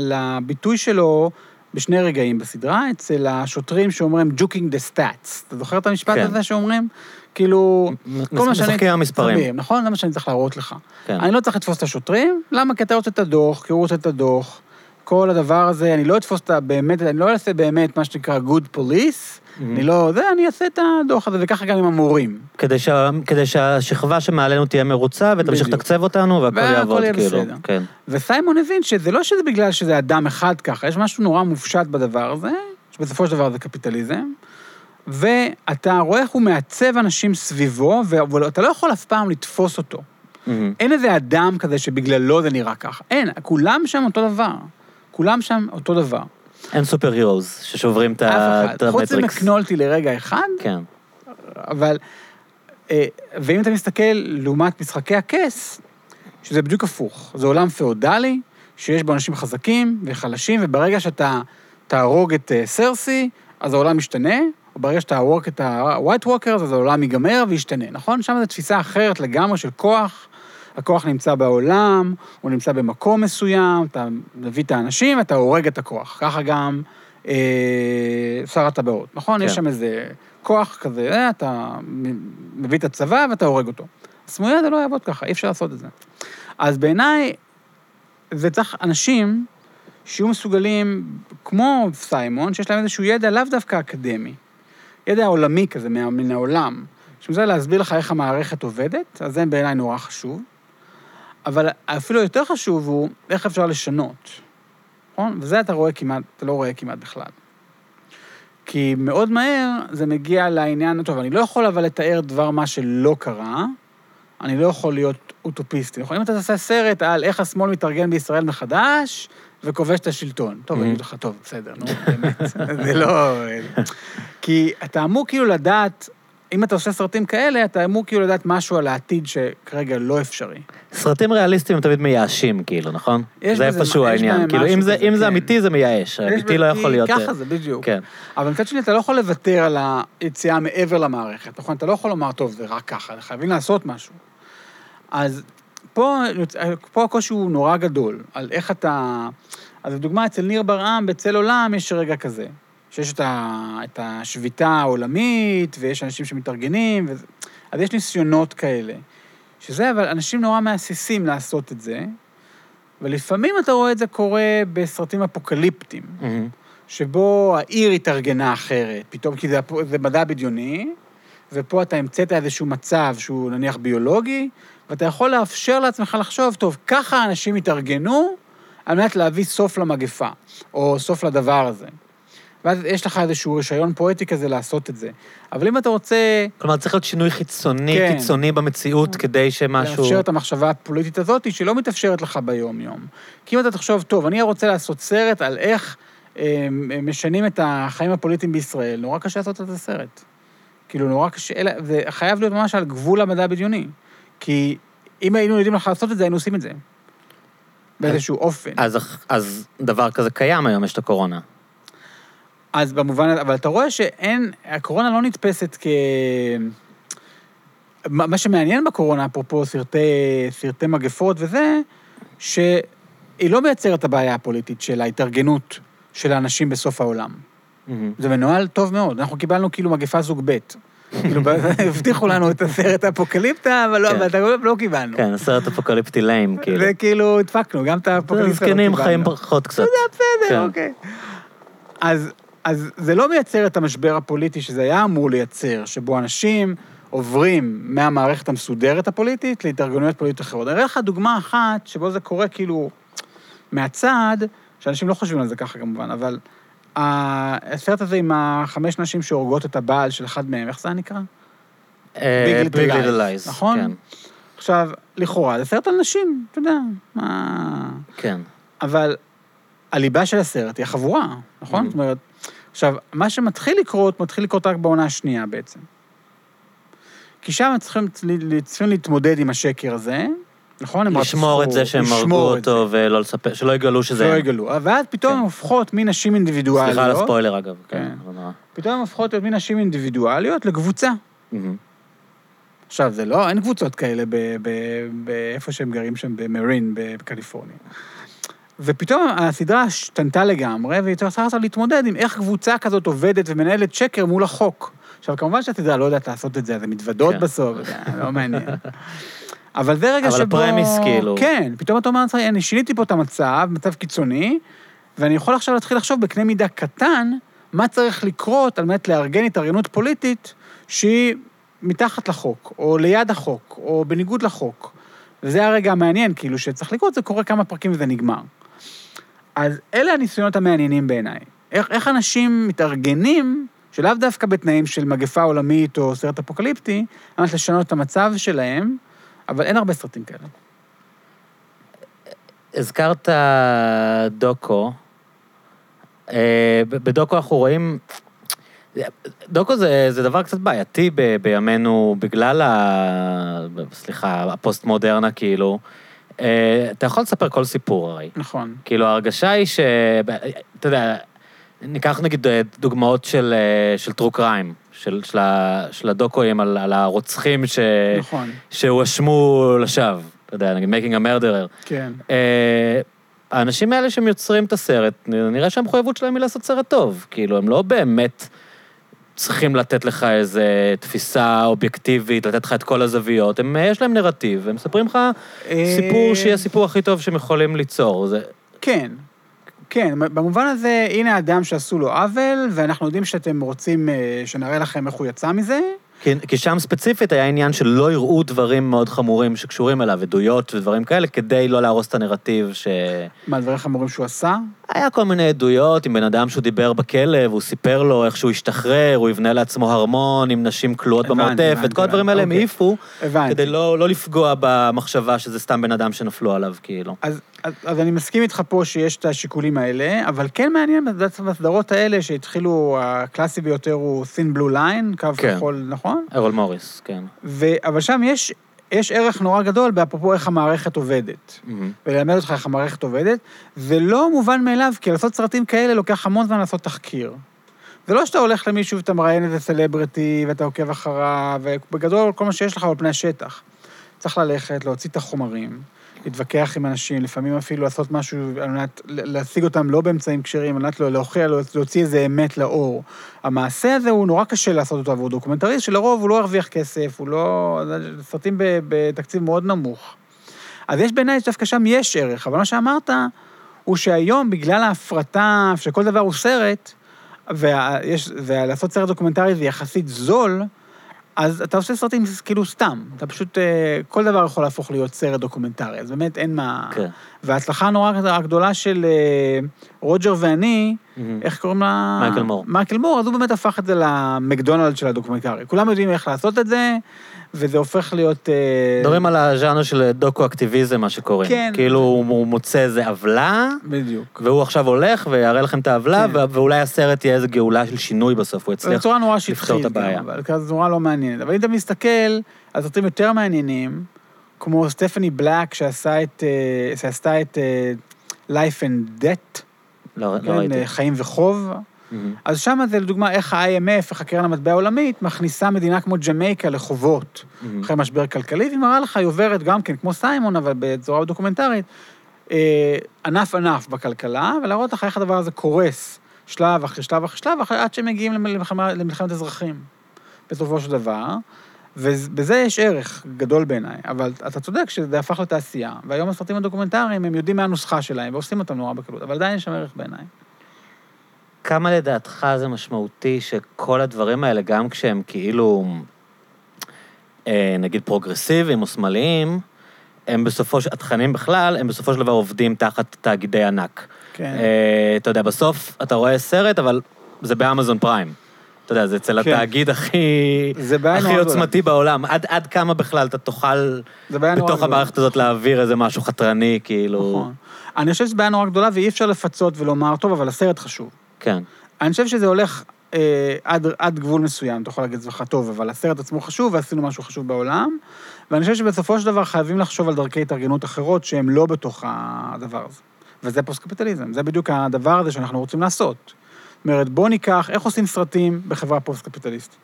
לביטוי שלו בשני רגעים בסדרה, אצל השוטרים שאומרים juking the stats. אתה זוכר את המשפט כן. הזה שאומרים? כאילו, כל מה שאני... משחקים עם המספרים. מספרים, נכון? זה מה שאני צריך להראות לך. כן. אני לא צריך לתפוס את השוטרים, למה? כי אתה רוצה את הדוח, כי הוא רוצה את הדוח. כל הדבר הזה, אני לא אתפוס את ה... באמת, אני לא אעשה באמת מה שנקרא good police, אני לא... זה, אני אעשה את הדוח הזה, וככה גם עם המורים. כדי שה- כדי שהשכבה שמעלינו תהיה מרוצה, ותמשיך. לתקצב אותנו, והכל יעבוד, כאילו. בסדר. כן. וסיימון הבין שזה לא שזה בגלל שזה אדם אחד ככה, יש משהו נורא מופשט בדבר הזה, שבסופו של דבר זה קפיטליזם, ואתה רואה איך הוא מעצב אנשים סביבו, ואתה לא יכול אף פעם לתפוס אותו. מהמם. אין איזה אדם כזה שבגללו זה נראה ככה. אין, כולם שם אותו דבר. כולם שם אותו דבר. אין סופר הירוז ששוברים את ה- אף את אחד. חוץ המטריקס. ממקנולטי לרגע אחד, כן. אבל... אה, ואם אתה מסתכל לעומת משחקי הכס, שזה בדיוק הפוך. זה עולם פאודלי, שיש בו אנשים חזקים וחלשים, וברגע שאתה תהרוג את אה, סרסי, אז העולם משתנה, או ברגע שתהרוג את ה-white walkers, אז העולם ייגמר וישתנה, נכון? שם זו תפיסה אחרת לגמרי של כוח. הכוח נמצא בעולם, הוא נמצא במקום מסוים, אתה מביא את האנשים, אתה הורג את הכוח. ככה גם אה, שר הטבעות, נכון? כן. יש שם איזה כוח כזה, אה, אתה מביא את הצבא ואתה הורג אותו. סמויה זה לא יעבוד ככה, אי אפשר לעשות את זה. אז בעיניי, זה צריך אנשים שיהיו מסוגלים, כמו סיימון, שיש להם איזשהו ידע לאו דווקא אקדמי, ידע עולמי כזה, מן העולם, שזה להסביר לך איך המערכת עובדת, אז זה בעיניי נורא חשוב. אבל אפילו יותר חשוב הוא איך אפשר לשנות, נכון? וזה אתה רואה כמעט, אתה לא רואה כמעט בכלל. כי מאוד מהר זה מגיע לעניין, טוב, אני לא יכול אבל לתאר דבר מה שלא קרה, אני לא יכול להיות אוטופיסטי. נכון? אם אתה תעשה סרט על איך השמאל מתארגן בישראל מחדש, וכובש את השלטון. טוב. אני אגיד לך, טוב, בסדר, נו, באמת, (laughs) זה לא... כי אתה אמור כאילו לדעת, אם אתה עושה סרטים כאלה, אתה אמור כאילו לדעת משהו על העתיד שכרגע לא אפשרי. סרטים ריאליסטיים הם תמיד מייאשים, כאילו, נכון? זה איפשהו העניין. כאילו, אם זה- אם זה כן. אמיתי, זה מייאש. אמיתי לא יכול להיות... ככה זה, בדיוק. כן. אבל מצד שני, אתה לא יכול לוותר על היציאה מעבר למערכת, נכון? אתה לא יכול לומר, טוב, זה רק ככה, חייבים לעשות משהו. אז פה, פה הקושי הוא נורא גדול, על איך אתה... אז לדוגמה, אצל ניר ברעם, בצל עולם, יש רגע כזה, שיש את, ה, את השביתה העולמית, ויש אנשים שמתארגנים, וזה, אז יש ניסיונות כאלה. שזה, אבל אנשים נורא מהססים לעשות את זה, ולפעמים אתה רואה את זה קורה בסרטים אפוקליפטיים. מהמם. שבו העיר התארגנה אחרת, פתאום, כי זה, זה מדע בדיוני, ופה אתה המצאת איזשהו מצב שהוא נניח ביולוגי, ואתה יכול לאפשר לעצמך לחשוב, טוב, ככה אנשים התארגנו על מנת להביא סוף למגפה, או סוף לדבר הזה. ואז יש לך איזשהו רישיון פואטי כזה לעשות את זה. אבל אם אתה רוצה כלומר, צריך להיות שינוי חיצוני, כן. קיצוני במציאות, כדי שמשהו... לאפשר את המחשבה הפוליטית הזאת, שלא מתאפשרת לך ביום-יום. כי אם אתה תחשוב, טוב, אני רוצה לעשות סרט על איך אה, משנים את החיים הפוליטיים בישראל, נורא קשה לעשות את הסרט. כאילו, נורא קשה, אלא, זה חייב להיות ממש על גבול המדע הבדיוני. כי אם היינו יודעים לך לעשות את זה, היינו עושים את זה. באיזשהו אופן. אז, אז דבר כזה קיים היום, יש את הקורונה. אז במובן, אבל אתה רואה שאין, הקורונה לא נתפסת כ... מה שמעניין בקורונה, אפרופו סרטי, סרטי מגפות וזה, שהיא לא מייצרת את הבעיה הפוליטית של ההתארגנות של האנשים בסוף העולם. מהמם. זה מנוהל טוב מאוד. אנחנו קיבלנו כאילו מגפה זוג ב'. כאילו, (laughs) הבטיחו לנו את הסרט האפוקליפטה, אבל לא, כן. אבל רואה, לא קיבלנו. כן, סרט אפוקליפטי ליים, (laughs) כאילו. וכאילו, הדפקנו, גם את האפוקליפטה לא זקנים קיבלנו. חיים פחות קצת. בסדר, כן. אוקיי. אז, אז זה לא מייצר את המשבר הפוליטי שזה היה אמור לייצר, שבו אנשים עוברים מהמערכת המסודרת הפוליטית להתארגנויות פוליטיות אחרות. אני אראה לך דוגמה אחת שבו זה קורה כאילו מהצד, שאנשים לא חושבים על זה ככה כמובן, אבל הסרט הזה עם החמש נשים שהורגות את הבעל של אחד מהם, איך זה נקרא? Big Lies, Lies, נכון? כן. עכשיו, לכאורה, זה סרט על נשים, אתה יודע, מה... כן. אבל הליבה של הסרט היא החבורה, נכון? Mhm. זאת אומרת, עכשיו, מה שמתחיל לקרות, מתחיל לקרות רק בעונה השנייה בעצם. כי שם צריכים, צריכים להתמודד עם השקר הזה, נכון? הם לשמור את זה שהם הרגו אותו ולא לספר, שלא יגלו זה, שזה... שלא יגלו. ואז פתאום כן. הן הופכות מנשים אינדיבידואליות, סליחה על הספוילר אגב. כן. כן. פתאום הן הופכות להיות מנשים אינדיבידואליות לקבוצה. עכשיו, זה לא, אין קבוצות כאלה באיפה שהם גרים שם, במרין, בקליפורניה. ופתאום הסדרה השתנתה לגמרי, והיא צריכה עכשיו להתמודד עם איך קבוצה כזאת עובדת ומנהלת שקר מול החוק. עכשיו, כמובן שהסדרה לא יודעת לעשות את זה, אז הן מתוודות כן. בסוף, לא מעניין. אבל זה רגע אבל שבו... הפרמיס, כאילו. כן, פתאום אתה אומר לעצמך, אני שיניתי פה את המצב, מצב קיצוני, ואני יכול עכשיו להתחיל לחשוב בקנה מידה קטן, מה צריך לקרות על מנת לארגן התארגנות פוליטית שהיא מתחת לחוק, או ליד החוק, או בניגוד לחוק. וזה הרגע המעניין, כאילו, שצריך לקרות, זה קורה כמה פרקים וזה נגמר. אז אלה הניסיונות המעניינים בעיניי. איך, איך אנשים מתארגנים, שלאו דווקא בתנאים של מגפה עולמית או סרט אפוקליפטי, על מנת לשנות את המצב שלהם, אבל אין הרבה סרטים כאלה. הזכרת דוקו. אה, בדוקו אנחנו רואים... דוקו זה, זה דבר קצת בעייתי ב, בימינו, בגלל ה... סליחה, הפוסט-מודרנה, כאילו. אה, אתה יכול לספר כל סיפור הרי. נכון. כאילו, ההרגשה היא ש... אתה יודע, ניקח נגיד אה, דוגמאות של, אה, של טרו קריים, של, של, של הדוקואים על, על הרוצחים ש... נכון, שהואשמו לשווא. אתה יודע, נגיד making a murderer. כן. האנשים האלה שהם יוצרים את הסרט, נראה שהמחויבות שלהם היא לעשות סרט טוב. כאילו, הם לא באמת צריכים לתת לך איזה תפיסה אובייקטיבית, לתת לך את כל הזוויות. הם, אה, יש להם נרטיב, הם מספרים לך סיפור אה, שיהיה הסיפור הכי טוב שהם יכולים ליצור. זה... כן, כן, במובן הזה, הנה אדם שעשו לו עוול, ואנחנו יודעים שאתם רוצים אה, שנראה לכם איך הוא יצא מזה. כי, כי שם ספציפית היה עניין שלא יראו דברים מאוד חמורים שקשורים אליו, עדויות ודברים כאלה, כדי לא להרוס את הנרטיב ש... מה, דברים חמורים שהוא עשה? היה כל מיני עדויות עם בן אדם שהוא דיבר בכלא, והוא סיפר לו איך שהוא השתחרר, הוא יבנה לעצמו הרמון עם נשים כלואות במרתף, הבנתי, את כל הדברים האלה הם אוקיי. העיפו. כדי לא, לא לפגוע במחשבה שזה סתם בן אדם שנפלו עליו, כאילו. אז, אז, אז אני מסכים איתך פה שיש את השיקולים האלה, אבל כן מעניין בסדרות האלה שהתחילו, הקלאסי ביותר הוא thin blue line, קו כן. כחול, נכון? ארול מוריס, כן. ו, אבל שם יש, יש ערך נורא גדול באפרופו איך המערכת עובדת. מהמם. וללמד אותך איך המערכת עובדת, זה לא מובן מאליו, כי לעשות סרטים כאלה לוקח המון זמן לעשות תחקיר. זה לא שאתה הולך למישהו ואתה מראיין איזה סלבריטי ואתה עוקב אחריו, ובגדול כל מה שיש לך על פני השטח. צריך ללכת, להוציא את החומרים, להתווכח עם אנשים, לפעמים אפילו לעשות משהו על מנת להשיג אותם לא באמצעים כשרים, על מנת לא- להוכיח, להוציא איזה אמת לאור. המעשה הזה הוא נורא קשה לעשות אותו עבור דוקומנטריסט, שלרוב הוא לא ירוויח כסף, הוא לא... סרטים בתקציב מאוד נמוך. אז יש בעיניי שדווקא שם יש ערך, אבל מה שאמרת הוא שהיום, בגלל ההפרטה, שכל דבר הוא סרט, ויש, ולעשות סרט דוקומנטרי זה יחסית זול, אז אתה עושה סרטים כאילו סתם. אתה פשוט, אה, כל דבר יכול להפוך להיות סרט דוקומנטרי, אז באמת אין מה... כן. וההצלחה הנורא הגדולה של אה, רוג'ר ואני, מהמם. איך קוראים לה? מייקל מור. מייקל מור, אז הוא באמת הפך את זה למקדונלד של הדוקומנטרי. כולם יודעים איך לעשות את זה, וזה הופך להיות... אה, מדברים על הז'אנר של דוקו-אקטיביזם, מה שקוראים. כן. כאילו, הוא מוצא איזה עוולה, בדיוק. והוא עכשיו הולך ויראה לכם את העוולה, כן. ואולי הסרט יהיה איזה גאולה של שינוי בסוף, הוא יצליח נורא לפתור שטחית את הבעיה. גם, אבל כזה נורא לא מעניינת. אבל אם אתה מסתכל על סרטים יותר מעניינים, כמו סטפני בלק, שעשה את, אה, שעשתה את אה, Life and Debt, לא לא כן, ראיתי. חיים וחוב, מהמם. אז שם זה לדוגמה איך ה-IMF, איך הקרן המטבע העולמית, מכניסה מדינה כמו ג'מייקה לחובות. מהמם. אחרי משבר כלכלי, והיא מראה לך, היא עוברת גם כן, כמו סיימון, אבל בצורה דוקומנטרית, אה, ענף ענף בכלכלה, ולהראות לך איך הדבר הזה קורס, שלב אחרי שלב אחרי שלב, אחרי, עד שהם מגיעים למלחמה, למלחמת אזרחים, בסופו של דבר. ובזה יש ערך גדול בעיניי, אבל אתה צודק שזה הפך לתעשייה, והיום הסרטים הדוקומנטריים, הם יודעים מה הנוסחה שלהם, ועושים אותם נורא בקלות, אבל עדיין יש שם ערך בעיניי. כמה לדעתך זה משמעותי שכל הדברים האלה, גם כשהם כאילו, אה, נגיד פרוגרסיביים או שמאליים, הם בסופו של... התכנים בכלל, הם בסופו של דבר עובדים תחת תאגידי ענק. כן. אה, אתה יודע, בסוף אתה רואה סרט, אבל זה באמזון פריים. אתה יודע, זה אצל כן. התאגיד הכי... זה הכי נורא גדולה. עוצמתי בעולם. עד, עד כמה בכלל אתה תוכל בתוך. המערכת הזאת להעביר איזה משהו חתרני, כאילו... נכון. אני חושב שזו בעיה נורא גדולה, ואי אפשר לפצות ולומר, טוב, אבל הסרט חשוב. כן. אני חושב שזה הולך אה, עד, עד גבול מסוים, אתה יכול להגיד לעצמך, טוב, אבל הסרט עצמו חשוב, ועשינו משהו חשוב בעולם, ואני חושב שבסופו של דבר חייבים לחשוב על דרכי התארגנות אחרות שהן לא בתוך הדבר הזה. וזה פוסט-קפיטליזם, זה בדיוק הדבר הזה שאנחנו רוצים לעשות. זאת אומרת, בוא ניקח, איך עושים סרטים בחברה פוסט-קפיטליסטית?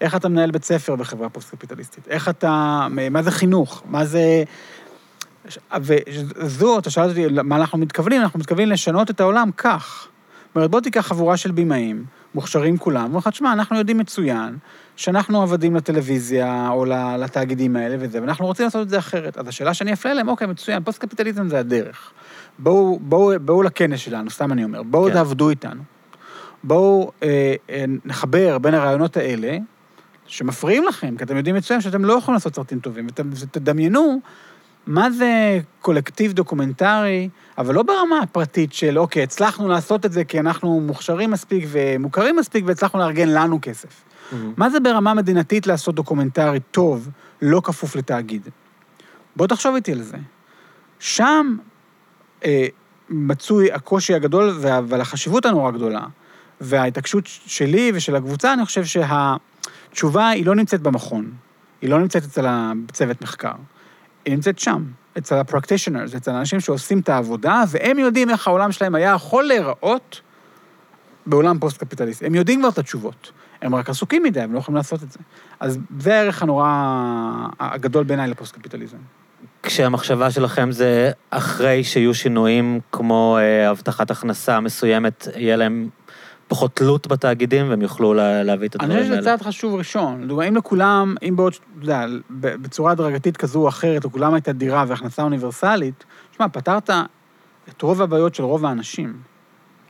איך אתה מנהל בית ספר בחברה פוסט-קפיטליסטית? איך אתה, מה זה חינוך? מה זה... וזו, אתה שאלת אותי מה אנחנו מתכוונים, אנחנו מתכוונים לשנות את העולם כך. אומרת, בוא תיקח חבורה של במאים, מוכשרים כולם, ואומרים לך, תשמע, אנחנו יודעים מצוין שאנחנו עבדים לטלוויזיה או לתאגידים האלה וזה, ואנחנו רוצים לעשות את זה אחרת. אז השאלה שאני אפנה אליהם, אוקיי, מצוין, פוסט-קפיטליזם זה הדרך. בואו, בואו, בואו לכנס שלנו, סתם אני אומר, בואו כן. תעבדו איתנו. בואו אה, אה, נחבר בין הרעיונות האלה, שמפריעים לכם, כי אתם יודעים מצוין שאתם לא יכולים לעשות סרטים טובים, ואתם תדמיינו מה זה קולקטיב דוקומנטרי, אבל לא ברמה הפרטית של, אוקיי, הצלחנו לעשות את זה כי אנחנו מוכשרים מספיק ומוכרים מספיק והצלחנו לארגן לנו כסף. מה זה ברמה מדינתית לעשות דוקומנטרי טוב, לא כפוף לתאגיד? בוא תחשוב איתי על זה. שם אה, מצוי הקושי הגדול אבל החשיבות הנורא גדולה. וההתעקשות שלי ושל הקבוצה, אני חושב שהתשובה היא לא נמצאת במכון, היא לא נמצאת אצל הצוות מחקר, היא נמצאת שם, אצל ה-practitioners, אצל האנשים שעושים את העבודה, והם יודעים איך העולם שלהם היה יכול להיראות בעולם פוסט-קפיטליסטי. הם יודעים כבר את התשובות. הם רק עסוקים מדי, הם לא יכולים לעשות את זה. אז זה הערך הנורא הגדול בעיניי לפוסט-קפיטליזם. כשהמחשבה שלכם זה אחרי שיהיו שינויים כמו אה, הבטחת הכנסה מסוימת, יהיה להם פחות תלות בתאגידים והם יוכלו לה, להביא את אני הדברים חושב האלה. שזה צעד חשוב ראשון. לדוגמה, אם לכולם, אם בעוד, אתה יודע, בצורה הדרגתית כזו או אחרת, לכולם הייתה דירה והכנסה אוניברסלית, שמע, פתרת את רוב הבעיות של רוב האנשים,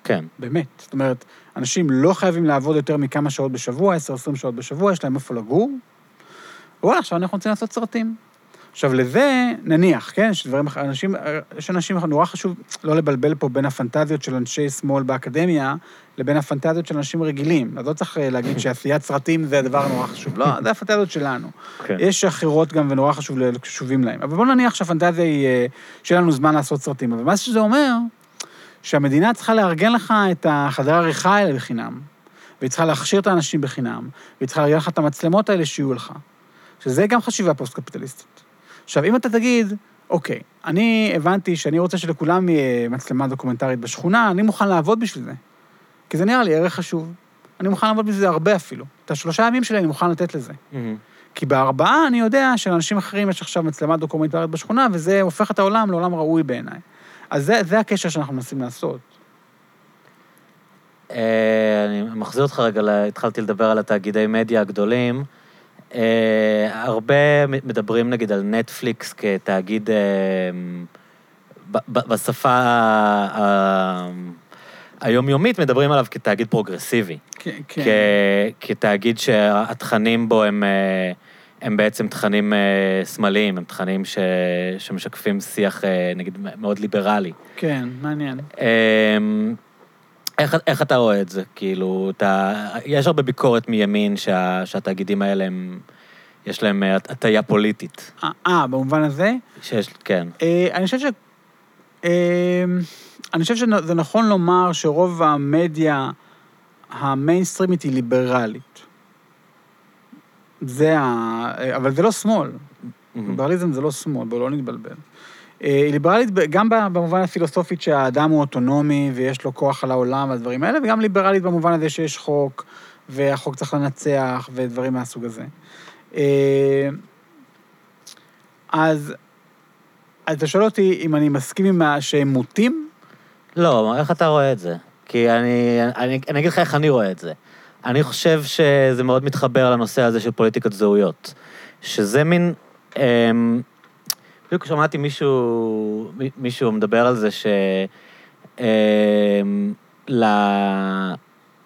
כן. באמת. זאת אומרת, אנשים לא חייבים לעבוד יותר מכמה שעות בשבוע, 10-20 שעות בשבוע, יש להם איפה לגור. וואלה, עכשיו אנחנו רוצים לעשות סרטים. עכשיו, לזה, נניח, כן, יש דברים, אנשים, יש אנשים, נורא חשוב לא לבלבל פה בין הפנטזיות של אנשי שמאל באקדמיה לבין הפנטזיות של אנשים רגילים. אז לא צריך אה, להגיד שעשיית סרטים זה הדבר הנורא חשוב. לא, זה הפנטזיות שלנו. כן. יש אחרות גם ונורא חשוב, קשובים להם. אבל בואו נניח שהפנטזיה היא, אה, שיהיה לנו זמן לעשות סרטים. אבל מה שזה אומר, שהמדינה צריכה לארגן לך את החדרי העריכה האלה בחינם, והיא צריכה להכשיר את האנשים בחינם, והיא צריכה לארגן לך את המצלמות האלה שיהיו לך. שזה גם חשיבה פוסט-קפיטליסטית. עכשיו, אם אתה תגיד, אוקיי, אני הבנתי שאני רוצה שלכולם יהיה מצלמה דוקומנטרית בשכונה, אני מוכן לעבוד בשביל זה. כי זה נראה לי ערך חשוב. אני מוכן לעבוד בשביל זה הרבה אפילו. את השלושה ימים שלי אני מוכן לתת לזה. מהמם. כי בארבעה אני יודע שלאנשים אחרים יש עכשיו מצלמה דוקומנטרית בשכונה, וזה הופך את העולם לעולם ראוי בעיניי. אז זה, זה הקשר שאנחנו מנסים לעשות. אה, אני מחזיר אותך רגע, התחלתי לדבר על התאגידי מדיה הגדולים. אה, הרבה מדברים נגיד על נטפליקס כתאגיד אה, בשפה היומיומית, מדברים עליו כתאגיד פרוגרסיבי. כן, כן. כ- כתאגיד שהתכנים בו הם, אה, הם בעצם תכנים אה, שמאליים, הם תכנים ש, שמשקפים שיח, אה, נגיד, מאוד ליברלי. כן, מעניין. אמ, איך, איך אתה רואה את זה? כאילו, אתה, יש הרבה ביקורת מימין שה, שהתאגידים האלה הם, יש להם הטיה פוליטית. אה, במובן הזה? שיש, כן. אה, אני חושב ש... אה, אני חושב שזה נכון לומר שרוב המדיה המיינסטרימית היא ליברלית. זה ה... אבל זה לא שמאל. ליברליזם זה לא שמאל, בואו לא נתבלבל. אה, היא ליברלית גם במובן הפילוסופית שהאדם הוא אוטונומי ויש לו כוח על העולם והדברים האלה, וגם ליברלית במובן הזה שיש חוק, והחוק צריך לנצח ודברים מהסוג הזה. אה, אז אתה שואל אותי אם אני מסכים עם שהם מוטים? לא, איך אתה רואה את זה? כי אני, אני, אני אגיד לך איך אני רואה את זה. אני חושב שזה מאוד מתחבר לנושא הזה של פוליטיקת זהויות. שזה מין... אמ, בדיוק שמעתי מישהו, מישהו מדבר על זה ש... אמ, ל...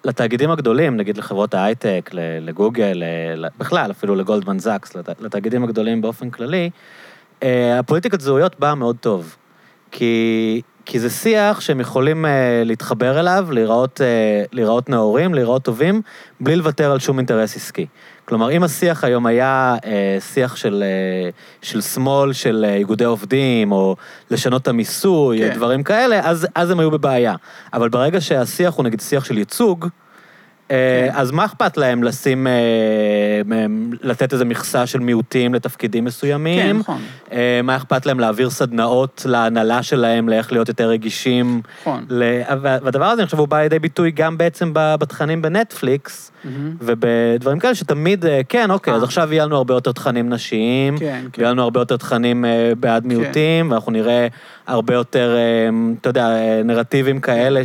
לתאגידים הגדולים, נגיד לחברות ההייטק, לגוגל, בכלל, אפילו לגולדמן זאקס, לת- לתאגידים הגדולים באופן כללי, הפוליטיקת זהויות באה מאוד טוב. כי, כי זה שיח שהם יכולים אה, להתחבר אליו, להיראות, אה, להיראות נאורים, להיראות טובים, בלי לוותר על שום אינטרס עסקי. כלומר, אם השיח היום היה אה, שיח של, אה, של שמאל, של אה, איגודי עובדים, או לשנות את המיסוי, כן. דברים כאלה, אז, אז הם היו בבעיה. אבל ברגע שהשיח הוא נגיד שיח של ייצוג, אה. אז מה אכפת להם לשים, אה, לתת איזו מכסה של מיעוטים לתפקידים מסוימים? כן, נכון. אה, מה אכפת להם להעביר סדנאות להנהלה שלהם, לאיך להיות יותר רגישים? נכון. והדבר הזה, אני חושב, הוא בא לידי ביטוי גם בעצם בתכנים בנטפליקס. ובדברים כאלה שתמיד, אה, כן, אוקיי, אז אה. עכשיו יהיה לנו הרבה יותר תכנים נשיים, כן, כן. ויהיה לנו הרבה יותר תכנים אה, בעד מיעוטים, ואנחנו נראה הרבה יותר, אתה יודע, נרטיבים כאלה.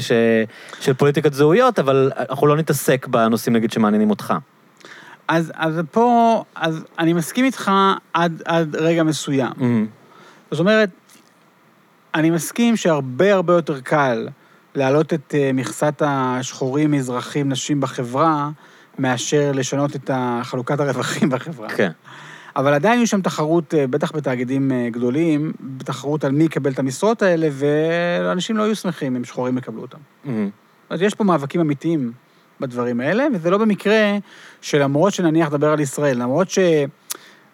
של פוליטיקת זהויות, אבל אנחנו לא נתעסק בנושאים, נגיד, שמעניינים אותך. אז, אז פה, אז אני מסכים איתך עד, עד רגע מסוים. מהמם. זאת אומרת, אני מסכים שהרבה הרבה יותר קל להעלות את אה, מכסת השחורים, מזרחים, נשים בחברה, מאשר לשנות את חלוקת הרווחים בחברה. כן. אבל עדיין יש שם תחרות, אה, בטח בתאגידים אה, גדולים, תחרות על מי יקבל את המשרות האלה, ואנשים לא יהיו שמחים אם שחורים יקבלו אותם. מהמם. אז יש פה מאבקים אמיתיים בדברים האלה, וזה לא במקרה שלמרות שנניח דבר על ישראל, למרות שזהויות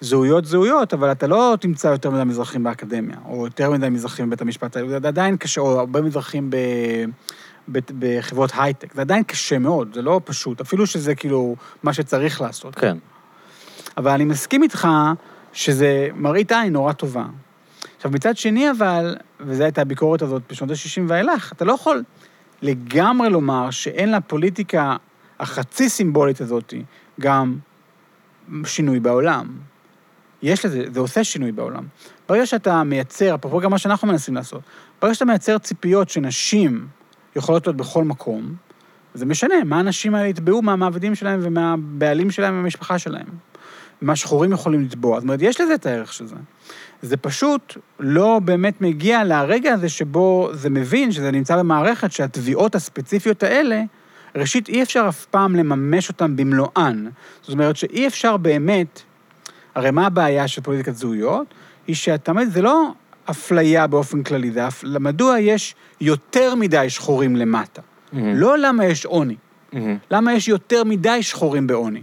זהויות, אבל אתה לא תמצא יותר מדי מזרחים באקדמיה, או יותר מדי מזרחים בבית המשפט, זה עדיין קשה, או הרבה מזרחים. ב- בחברות הייטק, זה עדיין קשה מאוד, זה לא פשוט, אפילו שזה כאילו מה שצריך לעשות. כן. אבל אני מסכים איתך שזה מראית עין נורא טובה. עכשיו, מצד שני, אבל, וזו הייתה הביקורת הזאת בשנות ה-60 ואילך, אתה לא יכול לגמרי לומר שאין לפוליטיקה החצי סימבולית הזאת גם שינוי בעולם. יש לזה, זה עושה שינוי בעולם. ברגע שאתה מייצר, אפרופו גם מה שאנחנו מנסים לעשות, ברגע שאתה מייצר ציפיות שנשים יכולות להיות בכל מקום, זה משנה מה הנשים האלה יתבעו מהמעבידים שלהם ומהבעלים שלהם ומהמשפחה שלהם. מה שחורים יכולים לתבוע. זאת אומרת, יש לזה את הערך של זה. זה פשוט לא באמת מגיע לרגע הזה שבו זה מבין שזה נמצא במערכת שהתביעות הספציפיות האלה, ראשית, אי אפשר אף פעם לממש אותן במלואן. זאת אומרת שאי אפשר באמת, הרי מה הבעיה של פוליטיקת זהויות? היא שתמיד זה לא אפליה באופן כללי, זה אפ... מדוע יש יותר מדי שחורים למטה. מהמם. לא למה יש עוני, מהמם. למה יש יותר מדי שחורים בעוני,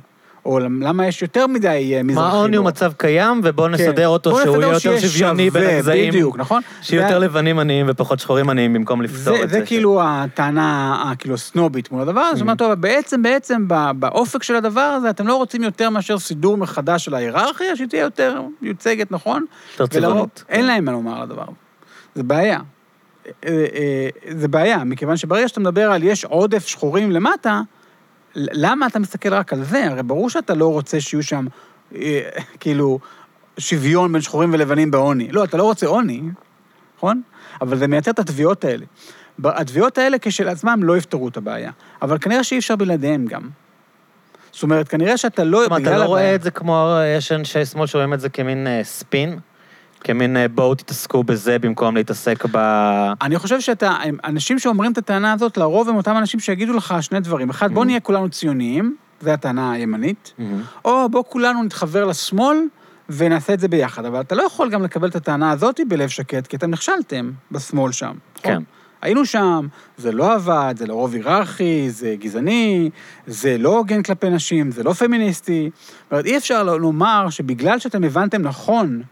או למה יש יותר מדי אה, מזרחים. מה העוני הוא. מצב קיים, ובואו כן. נסדר אותו בוא שהוא יהיה יותר שוויוני בין הגזעים. בדיוק, נכון? שיהיו יותר לבנים עניים ופחות שחורים עניים במקום לפתור זה, את זה. זה כאילו הטענה, ה- כאילו, הסנובית מול הדבר הזה, זאת אומרת, טוב, בעצם, בעצם, באופק של הדבר הזה, אתם לא רוצים יותר מאשר סידור מחדש של ההיררכיה, שהיא תהיה יותר מיוצגת, נכון? יותר צבעונית. אין להם מה לומר על הדבר. זה בעיה. אה, אה, זה בעיה, מכיוון שברגע שאתה מדבר על יש עודף שחורים למטה, למה אתה מסתכל רק על זה? הרי ברור שאתה לא רוצה שיהיו שם, אה, כאילו, שוויון בין שחורים ולבנים בעוני. לא, אתה לא רוצה עוני, נכון? אבל זה מייצר את התביעות האלה. התביעות האלה כשלעצמן לא יפתרו את הבעיה, אבל כנראה שאי אפשר בלעדיהן גם. זאת אומרת, כנראה שאתה לא... זאת אומרת, אתה לא הבעיה- רואה את זה כמו, יש אנשי שמאל שרואים את זה כמין אה, ספין? כמין אה, בואו תתעסקו בזה במקום להתעסק ב... אני חושב שאתה, אנשים שאומרים את הטענה הזאת, לרוב הם אותם אנשים שיגידו לך שני דברים. אחד, בוא Mhm. נהיה כולנו ציוניים, זו הטענה הימנית, מהמם. או בוא כולנו נתחבר לשמאל ונעשה את זה ביחד. אבל אתה לא יכול גם לקבל את הטענה הזאת בלב שקט, כי אתם נכשלתם בשמאל שם. נכון? כן. היינו שם, זה לא עבד, זה לרוב היררכי, זה גזעני, זה לא הוגן כלפי נשים, זה לא פמיניסטי. זאת אומרת, אי אפשר לומר שבגלל שאתם הבנתם נכון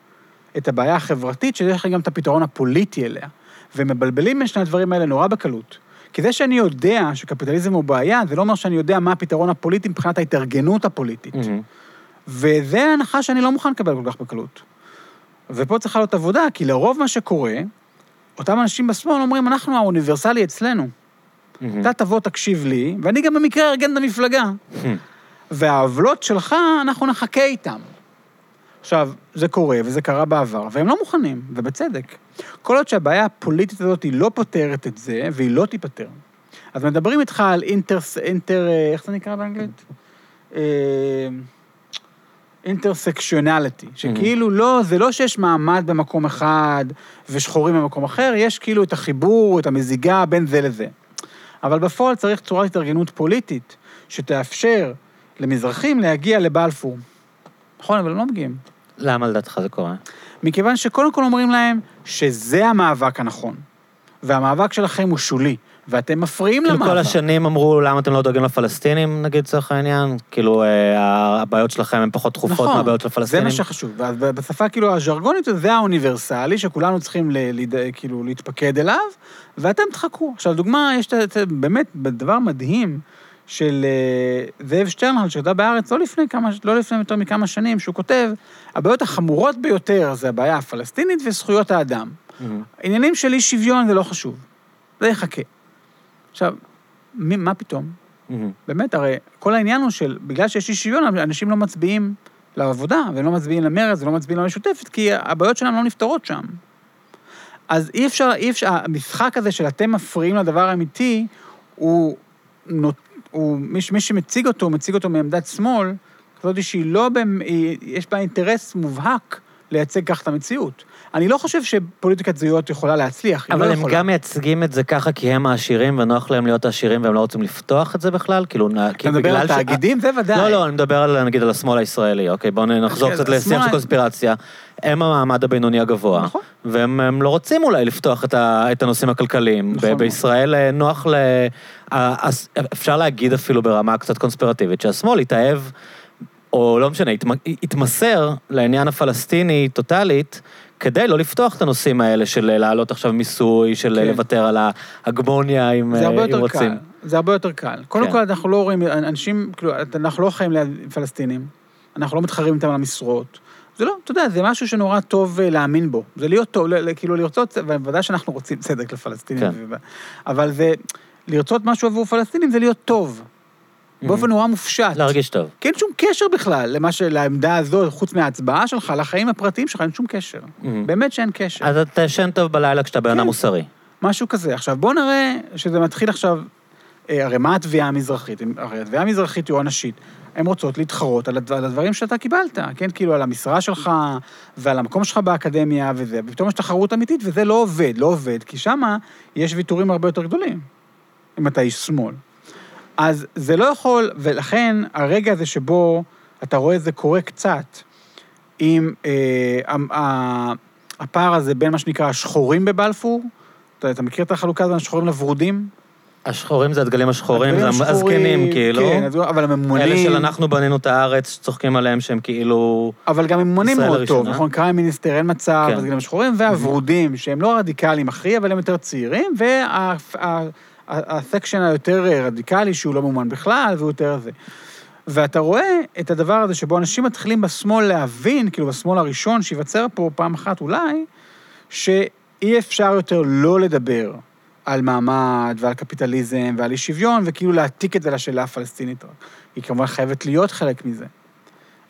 את הבעיה החברתית, שיש לכם גם את הפתרון הפוליטי אליה. ומבלבלים בין שני הדברים האלה נורא בקלות. כי זה שאני יודע שקפיטליזם הוא בעיה, זה לא אומר שאני יודע מה הפתרון הפוליטי מבחינת ההתארגנות הפוליטית. מהמם. וזה ההנחה שאני לא מוכן לקבל כל כך בקלות. ופה צריכה להיות עבודה, כי לרוב מה שקורה, אותם אנשים בשמאל אומרים, אנחנו האוניברסלי אצלנו. מהמם. אתה תבוא, תקשיב לי, ואני גם במקרה ארגן את המפלגה. מהמם. והעוולות שלך, אנחנו נחכה איתם. עכשיו, זה קורה, וזה קרה בעבר, והם לא מוכנים, ובצדק. כל עוד שהבעיה הפוליטית הזאת היא לא פותרת את זה, והיא לא תיפתר. אז מדברים איתך על אינטר... אינטר... אה, איך זה נקרא באנגלית? אינטרסקשיונליטי, שכאילו לא, זה לא שיש מעמד במקום אחד ושחורים במקום אחר, יש כאילו את החיבור, את המזיגה בין זה לזה. אבל בפועל צריך צורת התארגנות פוליטית שתאפשר למזרחים להגיע לבלפור. נכון, אבל הם לא מגיעים. למה לדעתך זה קורה? מכיוון שקודם כל אומרים להם שזה המאבק הנכון, והמאבק שלכם הוא שולי, ואתם מפריעים כאילו למאבק. כל השנים אמרו, למה אתם לא דואגים לפלסטינים, נגיד, לצורך העניין? כאילו, אה, הבעיות שלכם הן פחות דחופות מהבעיות של נכון, זה הפלסטינים? מה שחשוב. בשפה כאילו הז'רגונית, זה האוניברסלי, שכולנו צריכים ל, ל, כאילו להתפקד אליו, ואתם תחכו. עכשיו, דוגמה, יש באמת דבר מדהים של אה, זאב שטרנהל, שכתב בהארץ לא לפני כמה, לא לפני יותר מכמה שנים, שהוא כותב, הבעיות החמורות ביותר זה הבעיה הפלסטינית וזכויות האדם. מהמם. עניינים של אי שוויון זה לא חשוב, זה יחכה. עכשיו, מי, מה פתאום? מהמם. באמת, הרי כל העניין הוא של, בגלל שיש אי שוויון, אנשים לא מצביעים לעבודה, והם לא מצביעים למרצ, ולא מצביעים למשותפת, כי הבעיות שלהם לא נפתרות שם. אז אי אפשר, אי אפשר, המשחק הזה של אתם מפריעים לדבר האמיתי, הוא, נות- הוא מי, מי שמציג אותו, מציג אותו מעמדת שמאל, כזאת שהיא לא, במ- היא, יש בה אינטרס מובהק לייצג כך את המציאות. אני לא חושב שפוליטיקת זהויות יכולה להצליח, היא אבל לא הם יכולה. גם מייצגים את זה ככה כי הם העשירים ונוח להם להיות עשירים והם לא רוצים לפתוח את זה בכלל? כאילו, נ- אתה כי מדבר על ש- תאגידים? זה ודאי. לא, לא, אני מדבר על, נגיד, על השמאל הישראלי, אוקיי? בואו נחזור אוקיי, קצת לשיח של קונספירציה. הם המעמד הבינוני הגבוה, נכון. והם הם לא רוצים אולי לפתוח את, ה, את הנושאים הכלכליים. נכון. ב- בישראל אה, נוח ל... אפשר להגיד אפילו ברמה קצת קונספירטיבית, שהשמאל התאהב, או לא משנה, התמ- התמסר לעניין הפלסטיני טוטאלית, כדי לא לפתוח את הנושאים האלה של להעלות עכשיו מיסוי, של כן. לוותר על ההגמוניה, אם, אה, אם רוצים. קל. זה הרבה יותר קל. קודם כן. כל, אנחנו לא רואים, אנשים, כאילו, אנחנו לא חיים ליד פלסטינים, אנחנו לא מתחרים איתם על המשרות. זה לא, אתה יודע, זה משהו שנורא טוב אה, להאמין בו. זה להיות טוב, כאילו לרצות, ובוודאי שאנחנו רוצים צדק לפלסטינים. כן. אבל זה, לרצות משהו עבור פלסטינים זה להיות טוב. באופן נורא מופשט. להרגיש טוב. כי אין שום קשר בכלל למה ש... לעמדה הזו, חוץ מההצבעה שלך, לחיים הפרטיים שלך, אין שום קשר. באמת שאין קשר. אז אתה ישן טוב בלילה כשאתה בן אדם כן. מוסרי. משהו כזה. עכשיו, בואו נראה שזה מתחיל עכשיו, אה, הרי מה התביעה המזרחית? הרי התביעה המזרחית היא עונשית. הן רוצות להתחרות על הדברים שאתה קיבלת, כן? כאילו, על המשרה שלך ועל המקום שלך באקדמיה וזה, ופתאום יש תחרות אמיתית, וזה לא עובד, לא עובד, כי שמה יש ויתורים הרבה יותר גדולים, אם אתה איש שמאל. אז זה לא יכול, ולכן הרגע הזה שבו אתה רואה את זה קורה קצת, עם אה, ה- ה- הפער הזה בין מה שנקרא השחורים בבלפור, אתה, אתה מכיר את החלוקה הזאת בין השחורים לוורודים? השחורים זה הדגלים השחורים, זה הדגלים השחורים, הזקנים, כאילו. כן, אבל הממונים... אלה של אנחנו בנינו את הארץ, צוחקים עליהם שהם כאילו... אבל גם ממונים מאוד טוב, הראשונה. נכון? קריים מיניסטר, אין מצב, כן. גם השחורים והוורודים, שהם לא רדיקליים הכי, אבל הם יותר צעירים, והסקשן היותר רדיקלי, שהוא לא מאומן בכלל, והוא יותר זה. ואתה רואה את הדבר הזה שבו אנשים מתחילים בשמאל להבין, כאילו בשמאל הראשון שייווצר פה פעם אחת אולי, שאי אפשר יותר לא לדבר על מעמד ועל קפיטליזם ועל אי שוויון, וכאילו להעתיק את זה לשאלה הפלסטינית. היא כמובן חייבת להיות חלק מזה.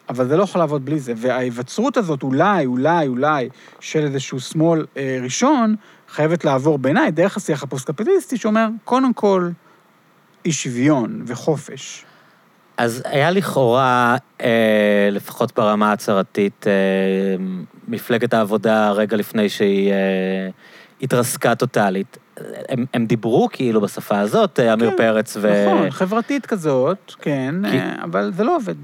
אבל זה לא יכול לעבוד בלי זה. וההיווצרות הזאת, אולי, אולי, אולי, של איזשהו שמאל אה, ראשון, חייבת לעבור בעיניי דרך השיח הפוסט-קפיטליסטי, שאומר, קודם כל, אי שוויון וחופש. אז היה לכאורה, אה, לפחות ברמה ההצהרתית, אה, מפלגת העבודה רגע לפני שהיא אה, התרסקה טוטאלית. הם, הם דיברו כאילו בשפה הזאת, אה, עמיר כן, פרץ ו... נכון, חברתית כזאת, כן, כי- אה, אבל זה לא עובד.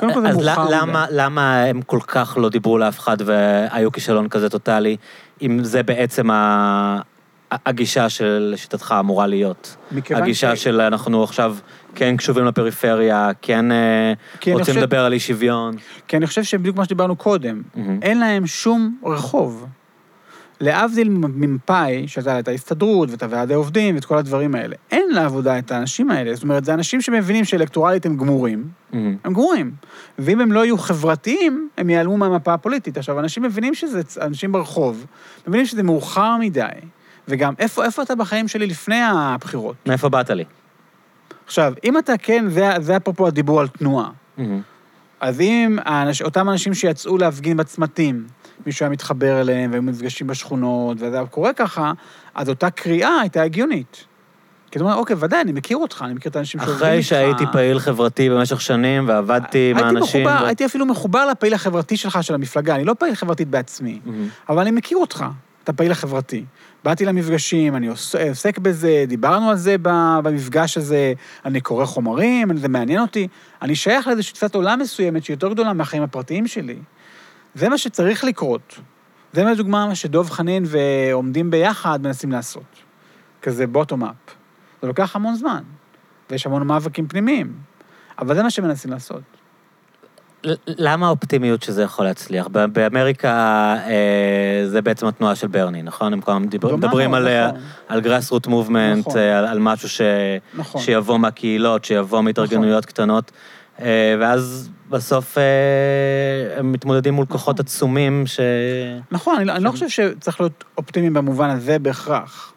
קודם כל זה אז מאוחר למה, מדי. למה הם כל כך לא דיברו לאף אחד והיו כישלון כזה טוטאלי, אם זה בעצם ה... הגישה שלשיטתך אמורה להיות? מכיוון הגישה ש- של אנחנו עכשיו כן קשובים לפריפריה, כן אה, רוצים חושב- לדבר על אי שוויון. כי אני חושב שבדיוק מה שדיברנו קודם, מהמם. אין להם שום רחוב. להבדיל ממפא"י, שהייתה את ההסתדרות ואת הוועדי עובדים ואת כל הדברים האלה, אין לעבודה את האנשים האלה. זאת אומרת, זה אנשים שמבינים שאלקטורלית הם גמורים, מהמם. הם גמורים. ואם הם לא יהיו חברתיים, הם ייעלמו מהמפה הפוליטית. עכשיו, אנשים מבינים שזה, אנשים ברחוב, מבינים שזה מאוחר מדי. וגם, איפה, איפה אתה בחיים שלי לפני הבחירות? מאיפה באת לי? עכשיו, אם אתה כן, זה, זה אפרופו הדיבור על תנועה. מהמם. אז אם האנש, אותם אנשים שיצאו להפגין בצמתים, מישהו היה מתחבר אליהם והיו מפגשים בשכונות, וזה היה קורה ככה, אז אותה קריאה הייתה הגיונית. כי אתה אומר, אוקיי, ודאי, אני מכיר אותך, אני מכיר את האנשים שעובדים איתך. אחרי שהייתי פעיל חברתי במשך שנים ועבדתי עם האנשים... מחובר, ו- הייתי אפילו מחובר לפעיל החברתי שלך, של המפלגה, אני לא פעיל חברתית בעצמי, מהמם. אבל אני מכיר אותך, אתה פעיל החברתי. באתי למפגשים, אני עוס- עוסק בזה, דיברנו על זה במפגש הזה, אני קורא חומרים, זה מעניין אותי. אני שייך לאיזושהי תפיסת עולם מסוימת שהיא יותר גדולה מהחיים הפרטיים שלי. זה מה שצריך לקרות. זה לדוגמה מה שדב חנין ועומדים ביחד מנסים לעשות. כזה בוטום-אפ. זה לוקח המון זמן, ויש המון מאבקים פנימיים, אבל זה מה שמנסים לעשות. למה האופטימיות שזה יכול להצליח? באמריקה אה, זה בעצם התנועה של ברני, נכון? הם דיבר- דומה מדברים על, אה, נכון. על grassroot movement, נכון. אה, על, על משהו ש, נכון. שיבוא מהקהילות, שיבוא מהתארגנויות קטנות, אה, ואז בסוף אה, הם מתמודדים מול כוחות עצומים ש... נכון, אני, אני לא חושב שצריך להיות אופטימיים במובן הזה בהכרח.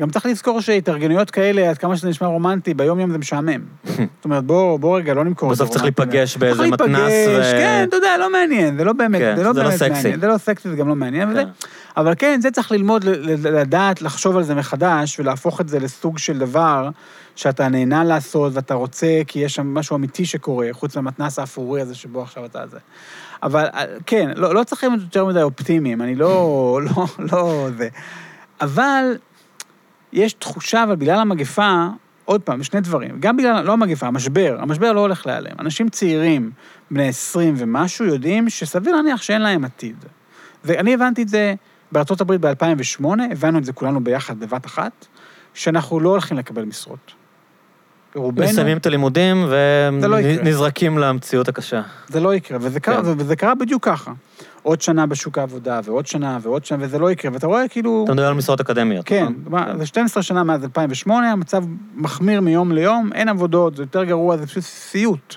גם צריך לזכור שהתארגנויות כאלה, עד כמה שזה נשמע רומנטי, ביום-יום זה משעמם. (laughs) זאת אומרת, בוא, בוא רגע, לא נמכור את זה בסוף צריך. להיפגש באיזה מתנ"ס ו- כן, אתה יודע, לא מעניין, זה לא באמת, כן, זה לא זה לא באמת סקסי. מעניין, זה לא סקסי, זה גם לא מעניין, וזה, כן. אבל כן, זה צריך ללמוד, לדעת, לחשוב על זה מחדש, ולהפוך את זה לסוג של דבר שאתה נהנה לעשות, ואתה רוצה, כי יש שם משהו אמיתי שקורה, חוץ מהמתנ"ס האפורי הזה שבו עכשיו אתה זה. אבל אה, כן, לא, לא צריכים להיות יותר מדי אופטימיים, אני לא, (laughs) לא, לא זה. אבל יש תחושה, אבל בגלל המגפה, עוד פעם, שני דברים. גם בגלל, לא המגפה, המשבר. המשבר לא הולך להיעלם. אנשים צעירים, בני 20 ומשהו, יודעים שסביר להניח שאין להם עתיד. ואני הבנתי את זה בארצות הברית ב-2008, הבנו את זה כולנו ביחד בבת אחת, שאנחנו לא הולכים לקבל משרות. רובנו, מסיימים את הלימודים לא. ונזרקים למציאות הקשה. זה לא יקרה, וזה קרה, כן. וזה קרה בדיוק ככה. עוד שנה בשוק העבודה, ועוד שנה, ועוד שנה, וזה לא יקרה. ואתה רואה כאילו... אתה מדבר על משרות אקדמיות, כן, נכון? מה, זה 12 שנה מאז 2008, המצב מחמיר מיום ליום, אין עבודות, זה יותר גרוע, זה פשוט סיוט.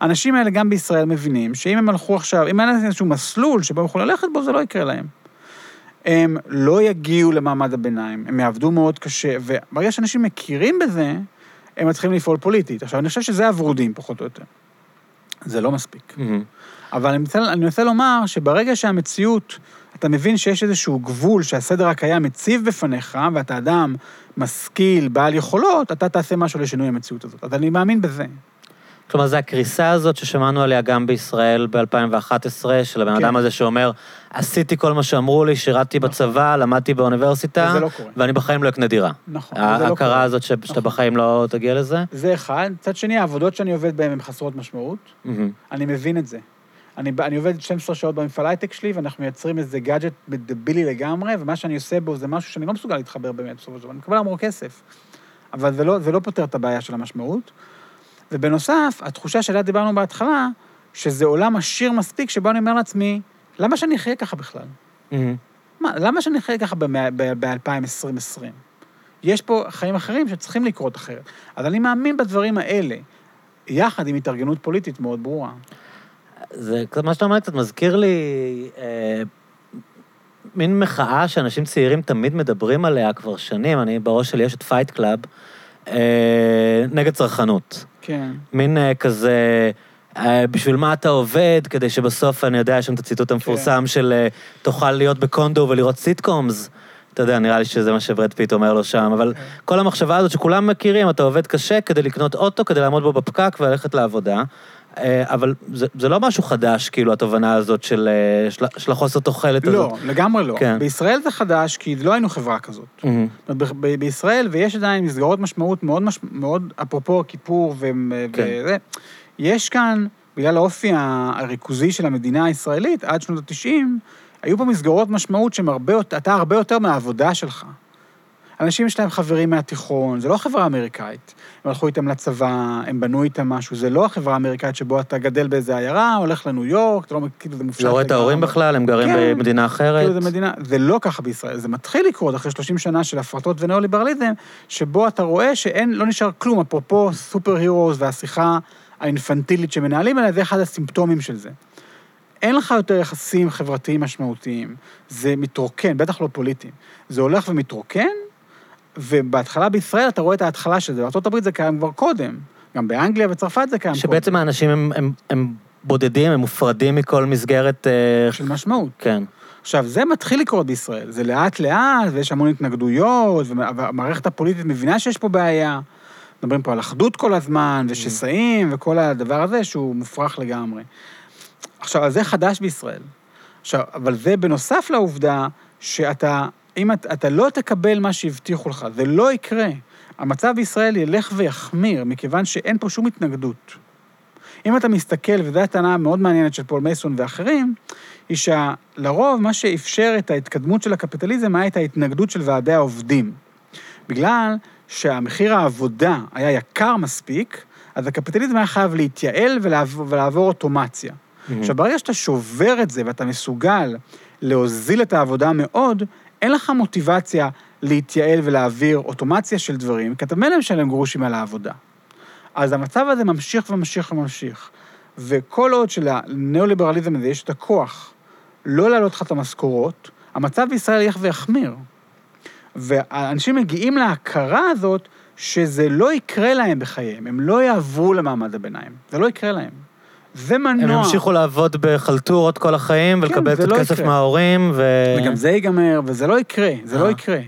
האנשים האלה גם בישראל מבינים שאם הם הלכו עכשיו, אם אין להם איזשהו מסלול שבו הם יכולים ללכת בו, זה לא יקרה להם. הם לא יגיעו למעמד הביניים, הם יעבדו מאוד קשה, וברגע שאנשים מכירים בזה, הם מתחילים לפעול פוליטית. עכשיו, אני חושב שזה הוורודים, פחות או יותר. זה לא מספיק. מהמם. אבל אני מנסה, אני מנסה לומר שברגע שהמציאות, אתה מבין שיש איזשהו גבול שהסדר הקיים מציב בפניך, ואתה אדם משכיל, בעל יכולות, אתה תעשה משהו לשינוי המציאות הזאת. אז אני מאמין בזה. כלומר, זה הקריסה הזאת ששמענו עליה גם בישראל ב-2011, של הבן כן. אדם הזה שאומר, עשיתי כל מה שאמרו לי, שירתי בצבא, למדתי באוניברסיטה, לא. ואני בחיים לא אקנה דירה. נכון, וזה לא קורה. ההכרה הזאת ש- שאתה נכון. בחיים לא תגיע לזה? זה אחד. מצד שני, העבודות שאני עובד בהן הן חסרות משמעות. מהמם. אני מבין את זה. אני, אני עובד 12 שעות במפעל הייטק שלי, ואנחנו מייצרים איזה גאדג'ט דבילי לגמרי, ומה שאני עושה בו זה משהו שאני לא מסוגל להתחבר באמת בסופו של דבר. אני מקבל המון כסף. אבל זה לא, זה לא פותר את הבעיה של המשמעות. ובנוסף, התחושה שעליה דיברנו בהתחלה, שזה עולם עשיר מספיק, שבו אני אומר לעצמי, למה שאני אחיה ככה בכלל? מה, למה שאני אחיה ככה ב-2020? יש פה חיים אחרים שצריכים לקרות אחרת. אז אני מאמין בדברים האלה, יחד עם התארגנות פוליטית מאוד ברורה. זה קצת, מה שאתה אומר קצת מזכיר לי אה, מין מחאה שאנשים צעירים תמיד מדברים עליה כבר שנים, אני בראש שלי יש את Fight Club, אה, נגד צרכנות. כן. מין אה, כזה, אה, בשביל מה אתה עובד, כדי שבסוף, אני יודע, יש שם את הציטוט המפורסם של אה, תוכל להיות ב condo ולראות sitcoms. אתה יודע, נראה לי שזה מה שברד פיט אומר לו שם, אבל כן. כל המחשבה הזאת שכולם מכירים, אתה עובד קשה כדי לקנות אוטו, כדי לעמוד בו בפקק וללכת לעבודה. אה, אבל זה, זה לא משהו חדש, כאילו, התובנה הזאת של, אה, של, של החוסר תוחלת הזאת. לא, לגמרי לא. כן. בישראל זה חדש, כי לא היינו חברה כזאת. אומרת, ב- ב- בישראל, ויש עדיין מסגרות משמעות מאוד, מש... מאוד אפרופו כיפור ו... כן. וזה, יש כאן, בגלל האופי הריכוזי של המדינה הישראלית, עד שנות ה-90, היו פה מסגרות משמעות שהן הרבה, יותר- אתה הרבה יותר מהעבודה שלך. אנשים יש להם חברים מהתיכון, זה לא חברה אמריקאית. הם הלכו איתם לצבא, הם בנו איתם משהו, זה לא החברה האמריקאית שבו אתה גדל באיזה עיירה, הולך לניו יורק, אתה לא, כאילו זה מופשט לא רואה את ההורים. בכלל, הם גרים כן. במדינה אחרת. כאילו זה מדינה, זה לא ככה בישראל, זה מתחיל לקרות אחרי 30 שנה של הפרטות וניאו-ליברליזם, שבו אתה רואה שאין, לא נשאר כלום, אפרופו סופר הירוס והשיחה האינפנטילית שמנהלים עליה, זה אחד הסימפטומים של זה. אין לך יותר יחסים חברתיים משמעותיים, זה מתרוקן, בטח לא פוליטיים. זה הולך ומתרוקן, ובהתחלה בישראל אתה רואה את ההתחלה של זה, בארה"ב זה קיים כבר קודם, גם באנגליה וצרפת זה קיים קודם. שבעצם האנשים הם, הם, הם בודדים, הם מופרדים מכל מסגרת... אה, של משמעות. כן. עכשיו, זה מתחיל לקרות בישראל, זה לאט-לאט, ויש המון התנגדויות, והמערכת הפוליטית מבינה שיש פה בעיה. מדברים פה על אחדות כל הזמן, ושסעים, וכל הדבר הזה שהוא מופרך לגמרי. עכשיו, אז זה חדש בישראל. עכשיו, אבל זה בנוסף לעובדה שאתה, אם אתה, אתה לא תקבל מה שהבטיחו לך, זה לא יקרה. המצב בישראל ילך ויחמיר, מכיוון שאין פה שום התנגדות. אם אתה מסתכל, וזו הטענה המאוד מעניינת של פול מייסון ואחרים, היא שלרוב מה שאפשר את ההתקדמות של הקפיטליזם היה את ההתנגדות של ועדי העובדים. בגלל שהמחיר העבודה היה יקר מספיק, אז הקפיטליזם היה חייב להתייעל ולעבור, ולעבור אוטומציה. עכשיו, ברגע שאתה שובר את זה ואתה מסוגל להוזיל את העבודה מאוד, אין לך מוטיבציה להתייעל ולהעביר אוטומציה של דברים, כי אתה ממילא משלם גרושים על העבודה. אז המצב הזה ממשיך וממשיך וממשיך. וכל עוד שלניאו-ליברליזם הזה יש את הכוח לא להעלות לך את המשכורות, המצב בישראל ילך ויחמיר. ואנשים מגיעים להכרה הזאת שזה לא יקרה להם בחייהם, הם לא יעברו למעמד הביניים, זה לא יקרה להם. זה מנוע. הם ימשיכו לעבוד בחלטורות כל החיים, כן, ולקבל קצת לא כסף יקרה. מההורים, ו... וגם זה ייגמר, וזה לא יקרה, זה אה. לא יקרה.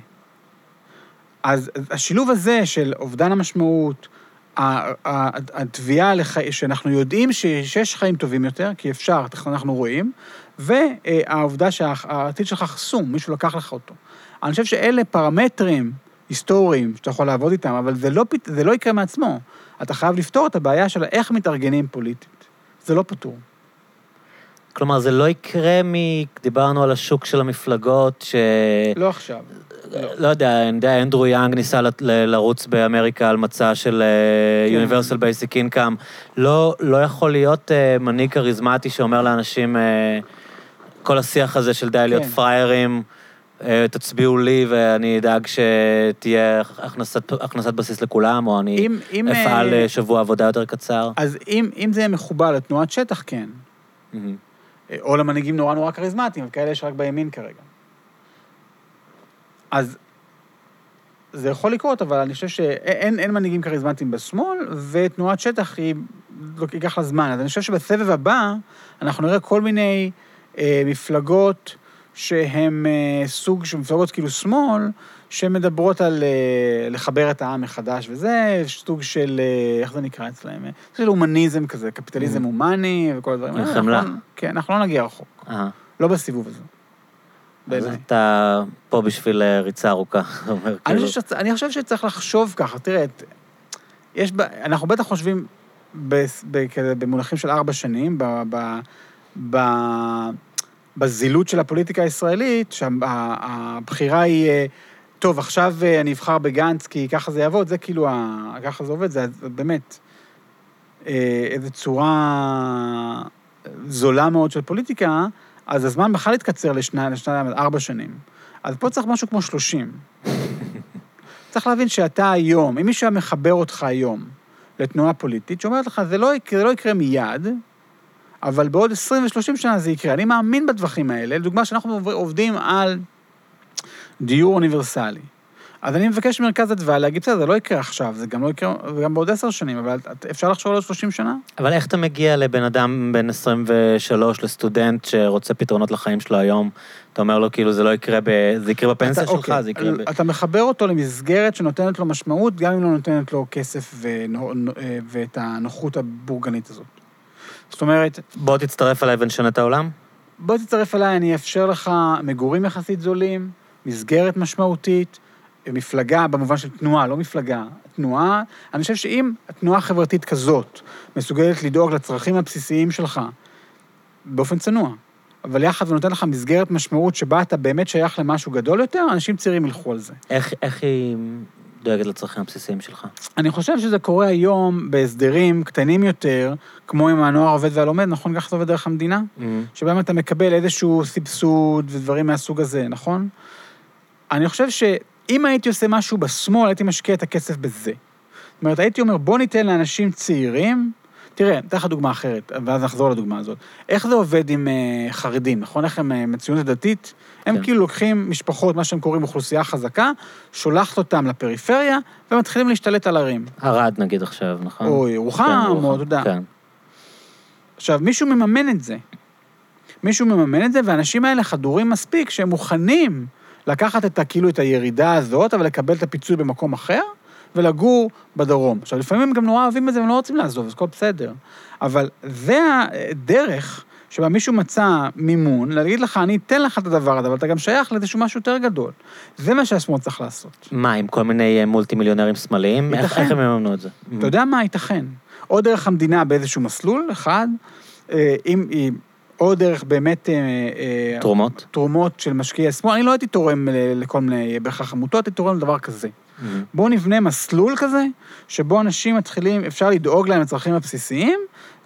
אז השילוב הזה של אובדן המשמעות, התביעה לח... שאנחנו יודעים שיש חיים טובים יותר, כי אפשר, אנחנו רואים, והעובדה שהעתיד שלך חסום, מישהו לקח לך אותו. אני חושב שאלה פרמטרים היסטוריים שאתה יכול לעבוד איתם, אבל זה לא, זה לא יקרה מעצמו. אתה חייב לפתור את הבעיה של איך מתארגנים פוליטית. זה לא פתור. כלומר, זה לא יקרה מ... דיברנו על השוק של המפלגות, ש... לא עכשיו. לא יודע, אני יודע, אנדרו יאנג ניסה ל- לרוץ באמריקה על מצע של כן. Universal Basic Income. לא, לא יכול להיות אה, מנהיג כריזמטי שאומר לאנשים, אה, כל השיח הזה של די להיות כן. פראיירים, אה, תצביעו לי ואני אדאג שתהיה הכנסת, הכנסת בסיס לכולם, או אני אם, אם, אפעל אה, אה, שבוע עבודה יותר קצר. אז אם, אם זה יהיה מחובר לתנועת שטח, כן. מהמם. או למנהיגים נורא נורא כריזמטיים, וכאלה יש רק בימין כרגע. אז זה יכול לקרות, אבל אני חושב שאין אין מנהיגים כריזמטיים בשמאל, ותנועת שטח היא, לא ייקח לה זמן. אז אני חושב שבסבב הבא אנחנו נראה כל מיני אה, מפלגות שהן אה, סוג של מפלגות כאילו שמאל, שמדברות על אה, לחבר את העם מחדש, וזה סוג של, אה, איך זה נקרא אצלהם? של הומניזם כזה, קפיטליזם Mm. הומני וכל הדברים האלה. חמלה. אנחנו- כן, אנחנו לא נגיע רחוק. לא בסיבוב הזה. אז. אתה פה בשביל ריצה ארוכה, (laughs) אני כאילו. חושב. אני חושב שצריך לחשוב ככה, תראה. יש. אנחנו בטח חושבים במונחים של ארבע שנים, ב... בזילות של הפוליטיקה הישראלית, שהבחירה היא, אה, טוב, עכשיו אה, אני אבחר בגנץ כי ככה זה יעבוד, זה כאילו. ככה זה עובד, זה באמת אה, איזו צורה זולה מאוד של פוליטיקה, אז הזמן בכלל התקצר לשנה, לשנה, ארבע שנים. אז פה צריך משהו כמו 30. צריך להבין שאתה היום, אם מישהו היה מחבר אותך היום לתנועה פוליטית, שאומרת לך, זה לא, זה לא יקרה מיד, אבל בעוד 20 ו-30 שנה זה יקרה. אני מאמין בטווחים האלה. לדוגמה, שאנחנו עובד- עובדים על דיור אוניברסלי. אז אני מבקש ממרכז אדוה להגיד, בסדר, זה לא יקרה עכשיו, זה גם לא יקרה, גם בעוד עשר שנים, אבל אפשר לחשוב על עוד 30 שנה? אבל איך אתה מגיע לבן אדם בן 23, לסטודנט שרוצה פתרונות לחיים שלו היום? אתה אומר לו, כאילו, זה לא יקרה, ב... זה יקרה בפנסיה אתה- שלך, אוקיי, זה יקרה ב... אתה מחבר אותו למסגרת שנותנת לו משמעות, גם אם לא נותנת לו כסף נו- אה, ואת הנוחות הבורגנית הזאת. זאת אומרת, בוא תצטרף אליי ונשנה את העולם? בוא תצטרף אליי, אני אאפשר לך מגורים יחסית זולים, מסגרת משמעותית, מפלגה במובן של תנועה, לא מפלגה, תנועה. אני חושב שאם תנועה חברתית כזאת מסוגלת לדאוג לצרכים הבסיסיים שלך, באופן צנוע, אבל יחד ונותן לך מסגרת משמעות שבה אתה באמת שייך למשהו גדול יותר, אנשים צעירים ילכו על זה. איך, איך היא דואגת לצרכים הבסיסיים שלך? אני חושב שזה קורה היום בהסדרים קטנים יותר, כמו עם הנוער העובד והלומד, נכון? ככה זה עובד דרך המדינה? שבהם אתה מקבל איזשהו סבסוד ודברים מהסוג הזה, נכון? אני חושב שאם הייתי עושה משהו בשמאל, הייתי משקיע את הכסף בזה. זאת אומרת, הייתי אומר, בוא ניתן לאנשים צעירים, תראה, אתן לך דוגמה אחרת, ואז נחזור לדוגמה הזאת. איך זה עובד עם uh, חרדים, נכון? איך הם uh, מציונות דתית? הם כן. כאילו לוקחים משפחות, מה שהם קוראים אוכלוסייה חזקה, שולחת אותם לפריפריה, ומתחילים להשתלט על ערים. ערד נגיד עכשיו, נכון? או כן, ירוחם, או ירוחם, אתה יודע. כן. עכשיו, מישהו מממן את זה. מישהו מממן את זה, והאנשים האלה חדורים מספיק שהם מוכנים לקחת את, כאילו, את הירידה הזאת, אבל לקבל את הפיצוי במקום אחר, ולגור בדרום. עכשיו, לפעמים הם גם נורא אוהבים את זה והם לא רוצים לעזוב, אז הכל בסדר. אבל זה הדרך שבה מישהו מצא מימון, להגיד לך, אני אתן לך את הדבר הזה, אבל אתה גם שייך לאיזשהו משהו יותר גדול. זה מה שהשמאל צריך לעשות. מה, עם כל מיני אה, מולטי מיליונרים שמאליים? איך ייתכן. איך הם יממנו את זה? אתה יודע מה ייתכן? או דרך המדינה באיזשהו מסלול, אחד, אה, אם, אם- או דרך באמת... אה, תרומות? תרומות של משקיעי שמאל, אני לא הייתי תורם לכל מיני בהכרח עמותות, הייתי תורם לדבר כזה. בואו נבנה מסלול כזה, שבו אנשים מתחילים, אפשר לדאוג להם לצרכים הבסיסיים,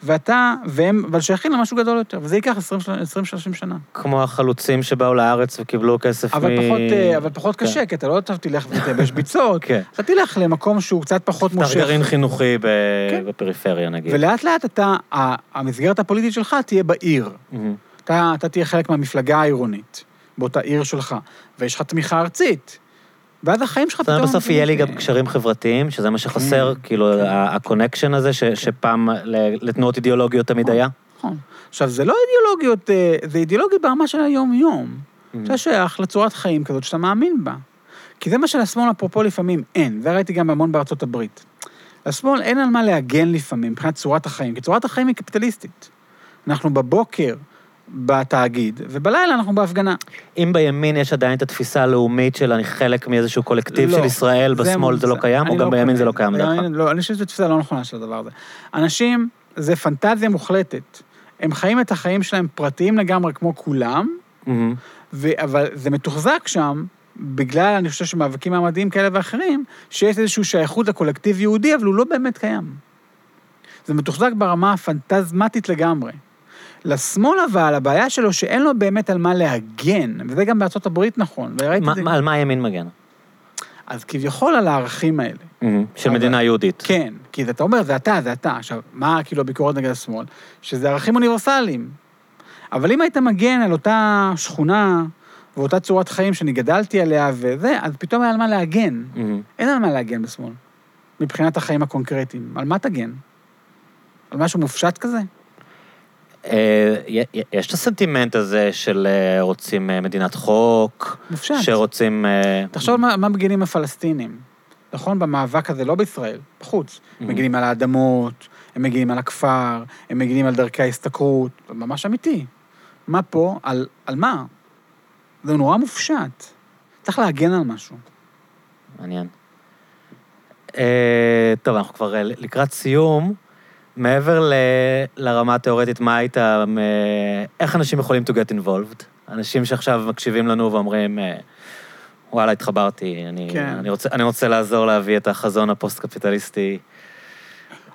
ואתה, והם, אבל שייכים למשהו גדול יותר, וזה ייקח 20-30 שנה. כמו החלוצים שבאו לארץ וקיבלו כסף מ... אבל פחות, אה, אבל פחות כן. קשה, כי אתה לא תלך ותייבש (laughs) ביצות, כן. אתה תלך למקום שהוא קצת פחות מושך. גרעין חינוכי ב- כן. בפריפריה, נגיד. ולאט לאט אתה, המסגרת הפוליטית שלך תהיה בעיר. מהמם. אתה, אתה תהיה חלק מהמפלגה העירונית, באותה עיר שלך, ויש לך תמיכה ארצית. ואז החיים שלך אומרת, בסוף יהיה לי גם קשרים חברתיים, שזה מה שחסר, כן, כאילו, כן. ה connection הזה, ש- שפעם לתנועות אידיאולוגיות תמיד היה. נכון. עכשיו, זה לא אידיאולוגיות, אה, זה אידיאולוגיות ברמה של היום-יום. Mm. אתה שייך לצורת חיים כזאת שאתה מאמין בה. כי זה מה שלשמאל, אפרופו, לפעמים אין, וראיתי גם המון בארצות הברית. לשמאל אין על מה להגן לפעמים מבחינת צורת החיים, כי צורת החיים היא קפיטליסטית. אנחנו בבוקר בתאגיד, ובלילה אנחנו בהפגנה. אם בימין יש עדיין את התפיסה הלאומית של אני חלק מאיזשהו קולקטיב לא, של ישראל, בשמאל זה לא מומצא. קיים, או אני גם בימין קונה זה לא קיים דרך בימין- אגב? לא, אני חושב שזו תפיסה לא נכונה של הדבר הזה. אנשים, זה פנטזיה מוחלטת. הם חיים את החיים שלהם פרטיים לגמרי כמו כולם, מהמם. ו- אבל זה מתוחזק שם, בגלל, אני חושב שמאבקים מעמדיים כאלה ואחרים, שיש איזושהי שייכות לקולקטיב יהודי, אבל הוא לא באמת קיים. זה מתוחזק ברמה הפנטזמטית לגמרי. לשמאל אבל, הבעיה שלו שאין לו באמת על מה להגן, וזה גם בארצות הברית נכון, וראיתי מה- את זה. מה- על מה הימין מגן? אז כביכול על הערכים האלה. של אבל- מדינה יהודית. כן, כי אתה אומר, זה אתה, זה אתה. עכשיו, מה כאילו הביקורת נגד השמאל? שזה ערכים אוניברסליים. אבל אם היית מגן על אותה שכונה ואותה צורת חיים שאני גדלתי עליה וזה, אז פתאום היה על מה להגן. מהמם. אין על מה להגן בשמאל, מבחינת החיים הקונקרטיים. על מה תגן? על משהו מופשט כזה? אה, יש את הסנטימנט הזה של אה, רוצים אה, מדינת חוק, מופשט. שרוצים... תחשוב מה, מה מגינים הפלסטינים, נכון? במאבק הזה, לא בישראל, בחוץ. הם מגינים על האדמות, הם מגינים על הכפר, הם מגינים על דרכי ההשתכרות, ממש אמיתי. מה פה? על, על מה? זה נורא מופשט. צריך להגן על משהו. מעניין. אה, טוב, אנחנו כבר לקראת סיום. מעבר ל- לרמה התיאורטית, מה היית... אה, איך אנשים יכולים to get involved? אנשים שעכשיו מקשיבים לנו ואומרים, אה, וואלה, התחברתי, אני, כן. אני, רוצה, אני רוצה לעזור להביא את החזון הפוסט-קפיטליסטי.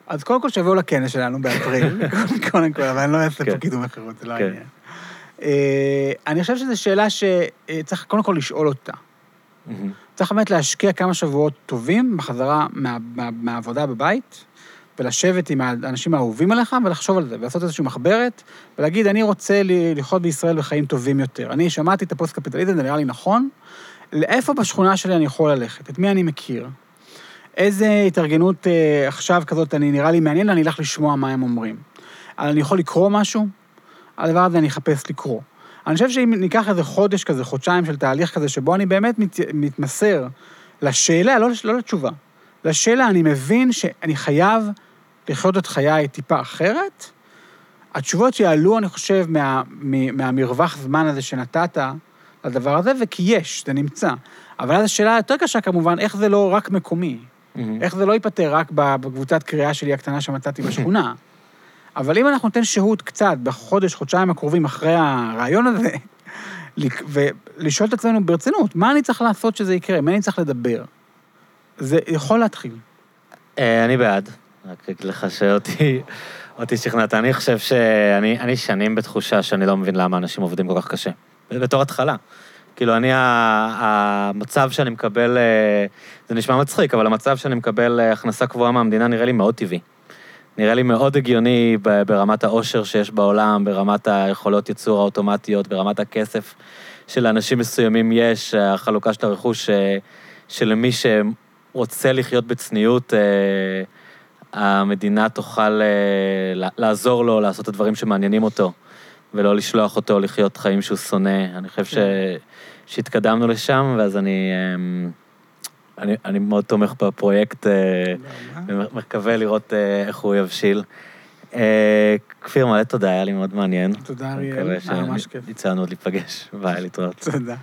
אז קודם כל שיבואו לכנס שלנו באפריל, (laughs) קודם כל, אבל אני לא אעשה כן. פה קידום מכירות, זה לא כן. העניין. אה, אני חושב שזו שאלה שצריך קודם כל לשאול אותה. צריך באמת להשקיע כמה שבועות טובים בחזרה מה, מה, מהעבודה בבית, ולשבת עם האנשים האהובים עליך ולחשוב על זה, ולעשות איזושהי מחברת, ולהגיד, אני רוצה לחיות בישראל בחיים טובים יותר. אני שמעתי את הפוסט-קפיטליזם, זה נראה לי נכון. לאיפה בשכונה שלי אני יכול ללכת? את מי אני מכיר? איזה התארגנות אה, עכשיו כזאת, אני נראה לי מעניין, אני אלך לשמוע מה הם אומרים. אבל אני יכול לקרוא משהו? הדבר הזה אני אחפש לקרוא. אני חושב שאם ניקח איזה חודש כזה, חודשיים של תהליך כזה, שבו אני באמת מת, מתמסר לשאלה, לא, לא לתשובה, לשאלה, אני מבין שאני חייב לחיות את חיי טיפה אחרת, התשובות שיעלו, אני חושב, מה, מה, מהמרווח זמן הזה שנתת לדבר הזה, וכי יש, זה נמצא. אבל אז השאלה היותר קשה כמובן, איך זה לא רק מקומי? מהמם. איך זה לא ייפתר רק בקבוצת קריאה שלי הקטנה שמצאתי בשכונה? אבל אם אנחנו ניתן שהות קצת בחודש, חודשיים הקרובים אחרי הרעיון הזה, (laughs) ולשאול את עצמנו ברצינות, מה אני צריך לעשות שזה יקרה? מה אני צריך לדבר? זה יכול להתחיל. אה, אני בעד. רק אגיד לך שאותי אותי שכנעת. אני חושב שאני אני שנים בתחושה שאני לא מבין למה אנשים עובדים כל כך קשה. בתור התחלה. כאילו, אני, המצב שאני מקבל, אה, זה נשמע מצחיק, אבל המצב שאני מקבל אה, הכנסה קבועה מהמדינה נראה לי מאוד טבעי. נראה לי מאוד הגיוני ברמת העושר שיש בעולם, ברמת היכולות ייצור האוטומטיות, ברמת הכסף שלאנשים מסוימים יש, החלוקה של הרכוש, שלמי שרוצה לחיות בצניעות, אה, המדינה תוכל אה, לעזור לו לעשות את הדברים שמעניינים אותו, ולא לשלוח אותו לחיות חיים שהוא שונא. אני חושב ש... שהתקדמנו לשם, ואז אני, אה, אני, אני מאוד תומך בפרויקט. אה, ומקווה לראות איך הוא יבשיל. כפיר, מלא תודה, היה לי מאוד מעניין. תודה, אריאל, מקווה היה ממש כיף. שיצא לנו עוד להיפגש. (laughs) ביי, להתראות. תודה.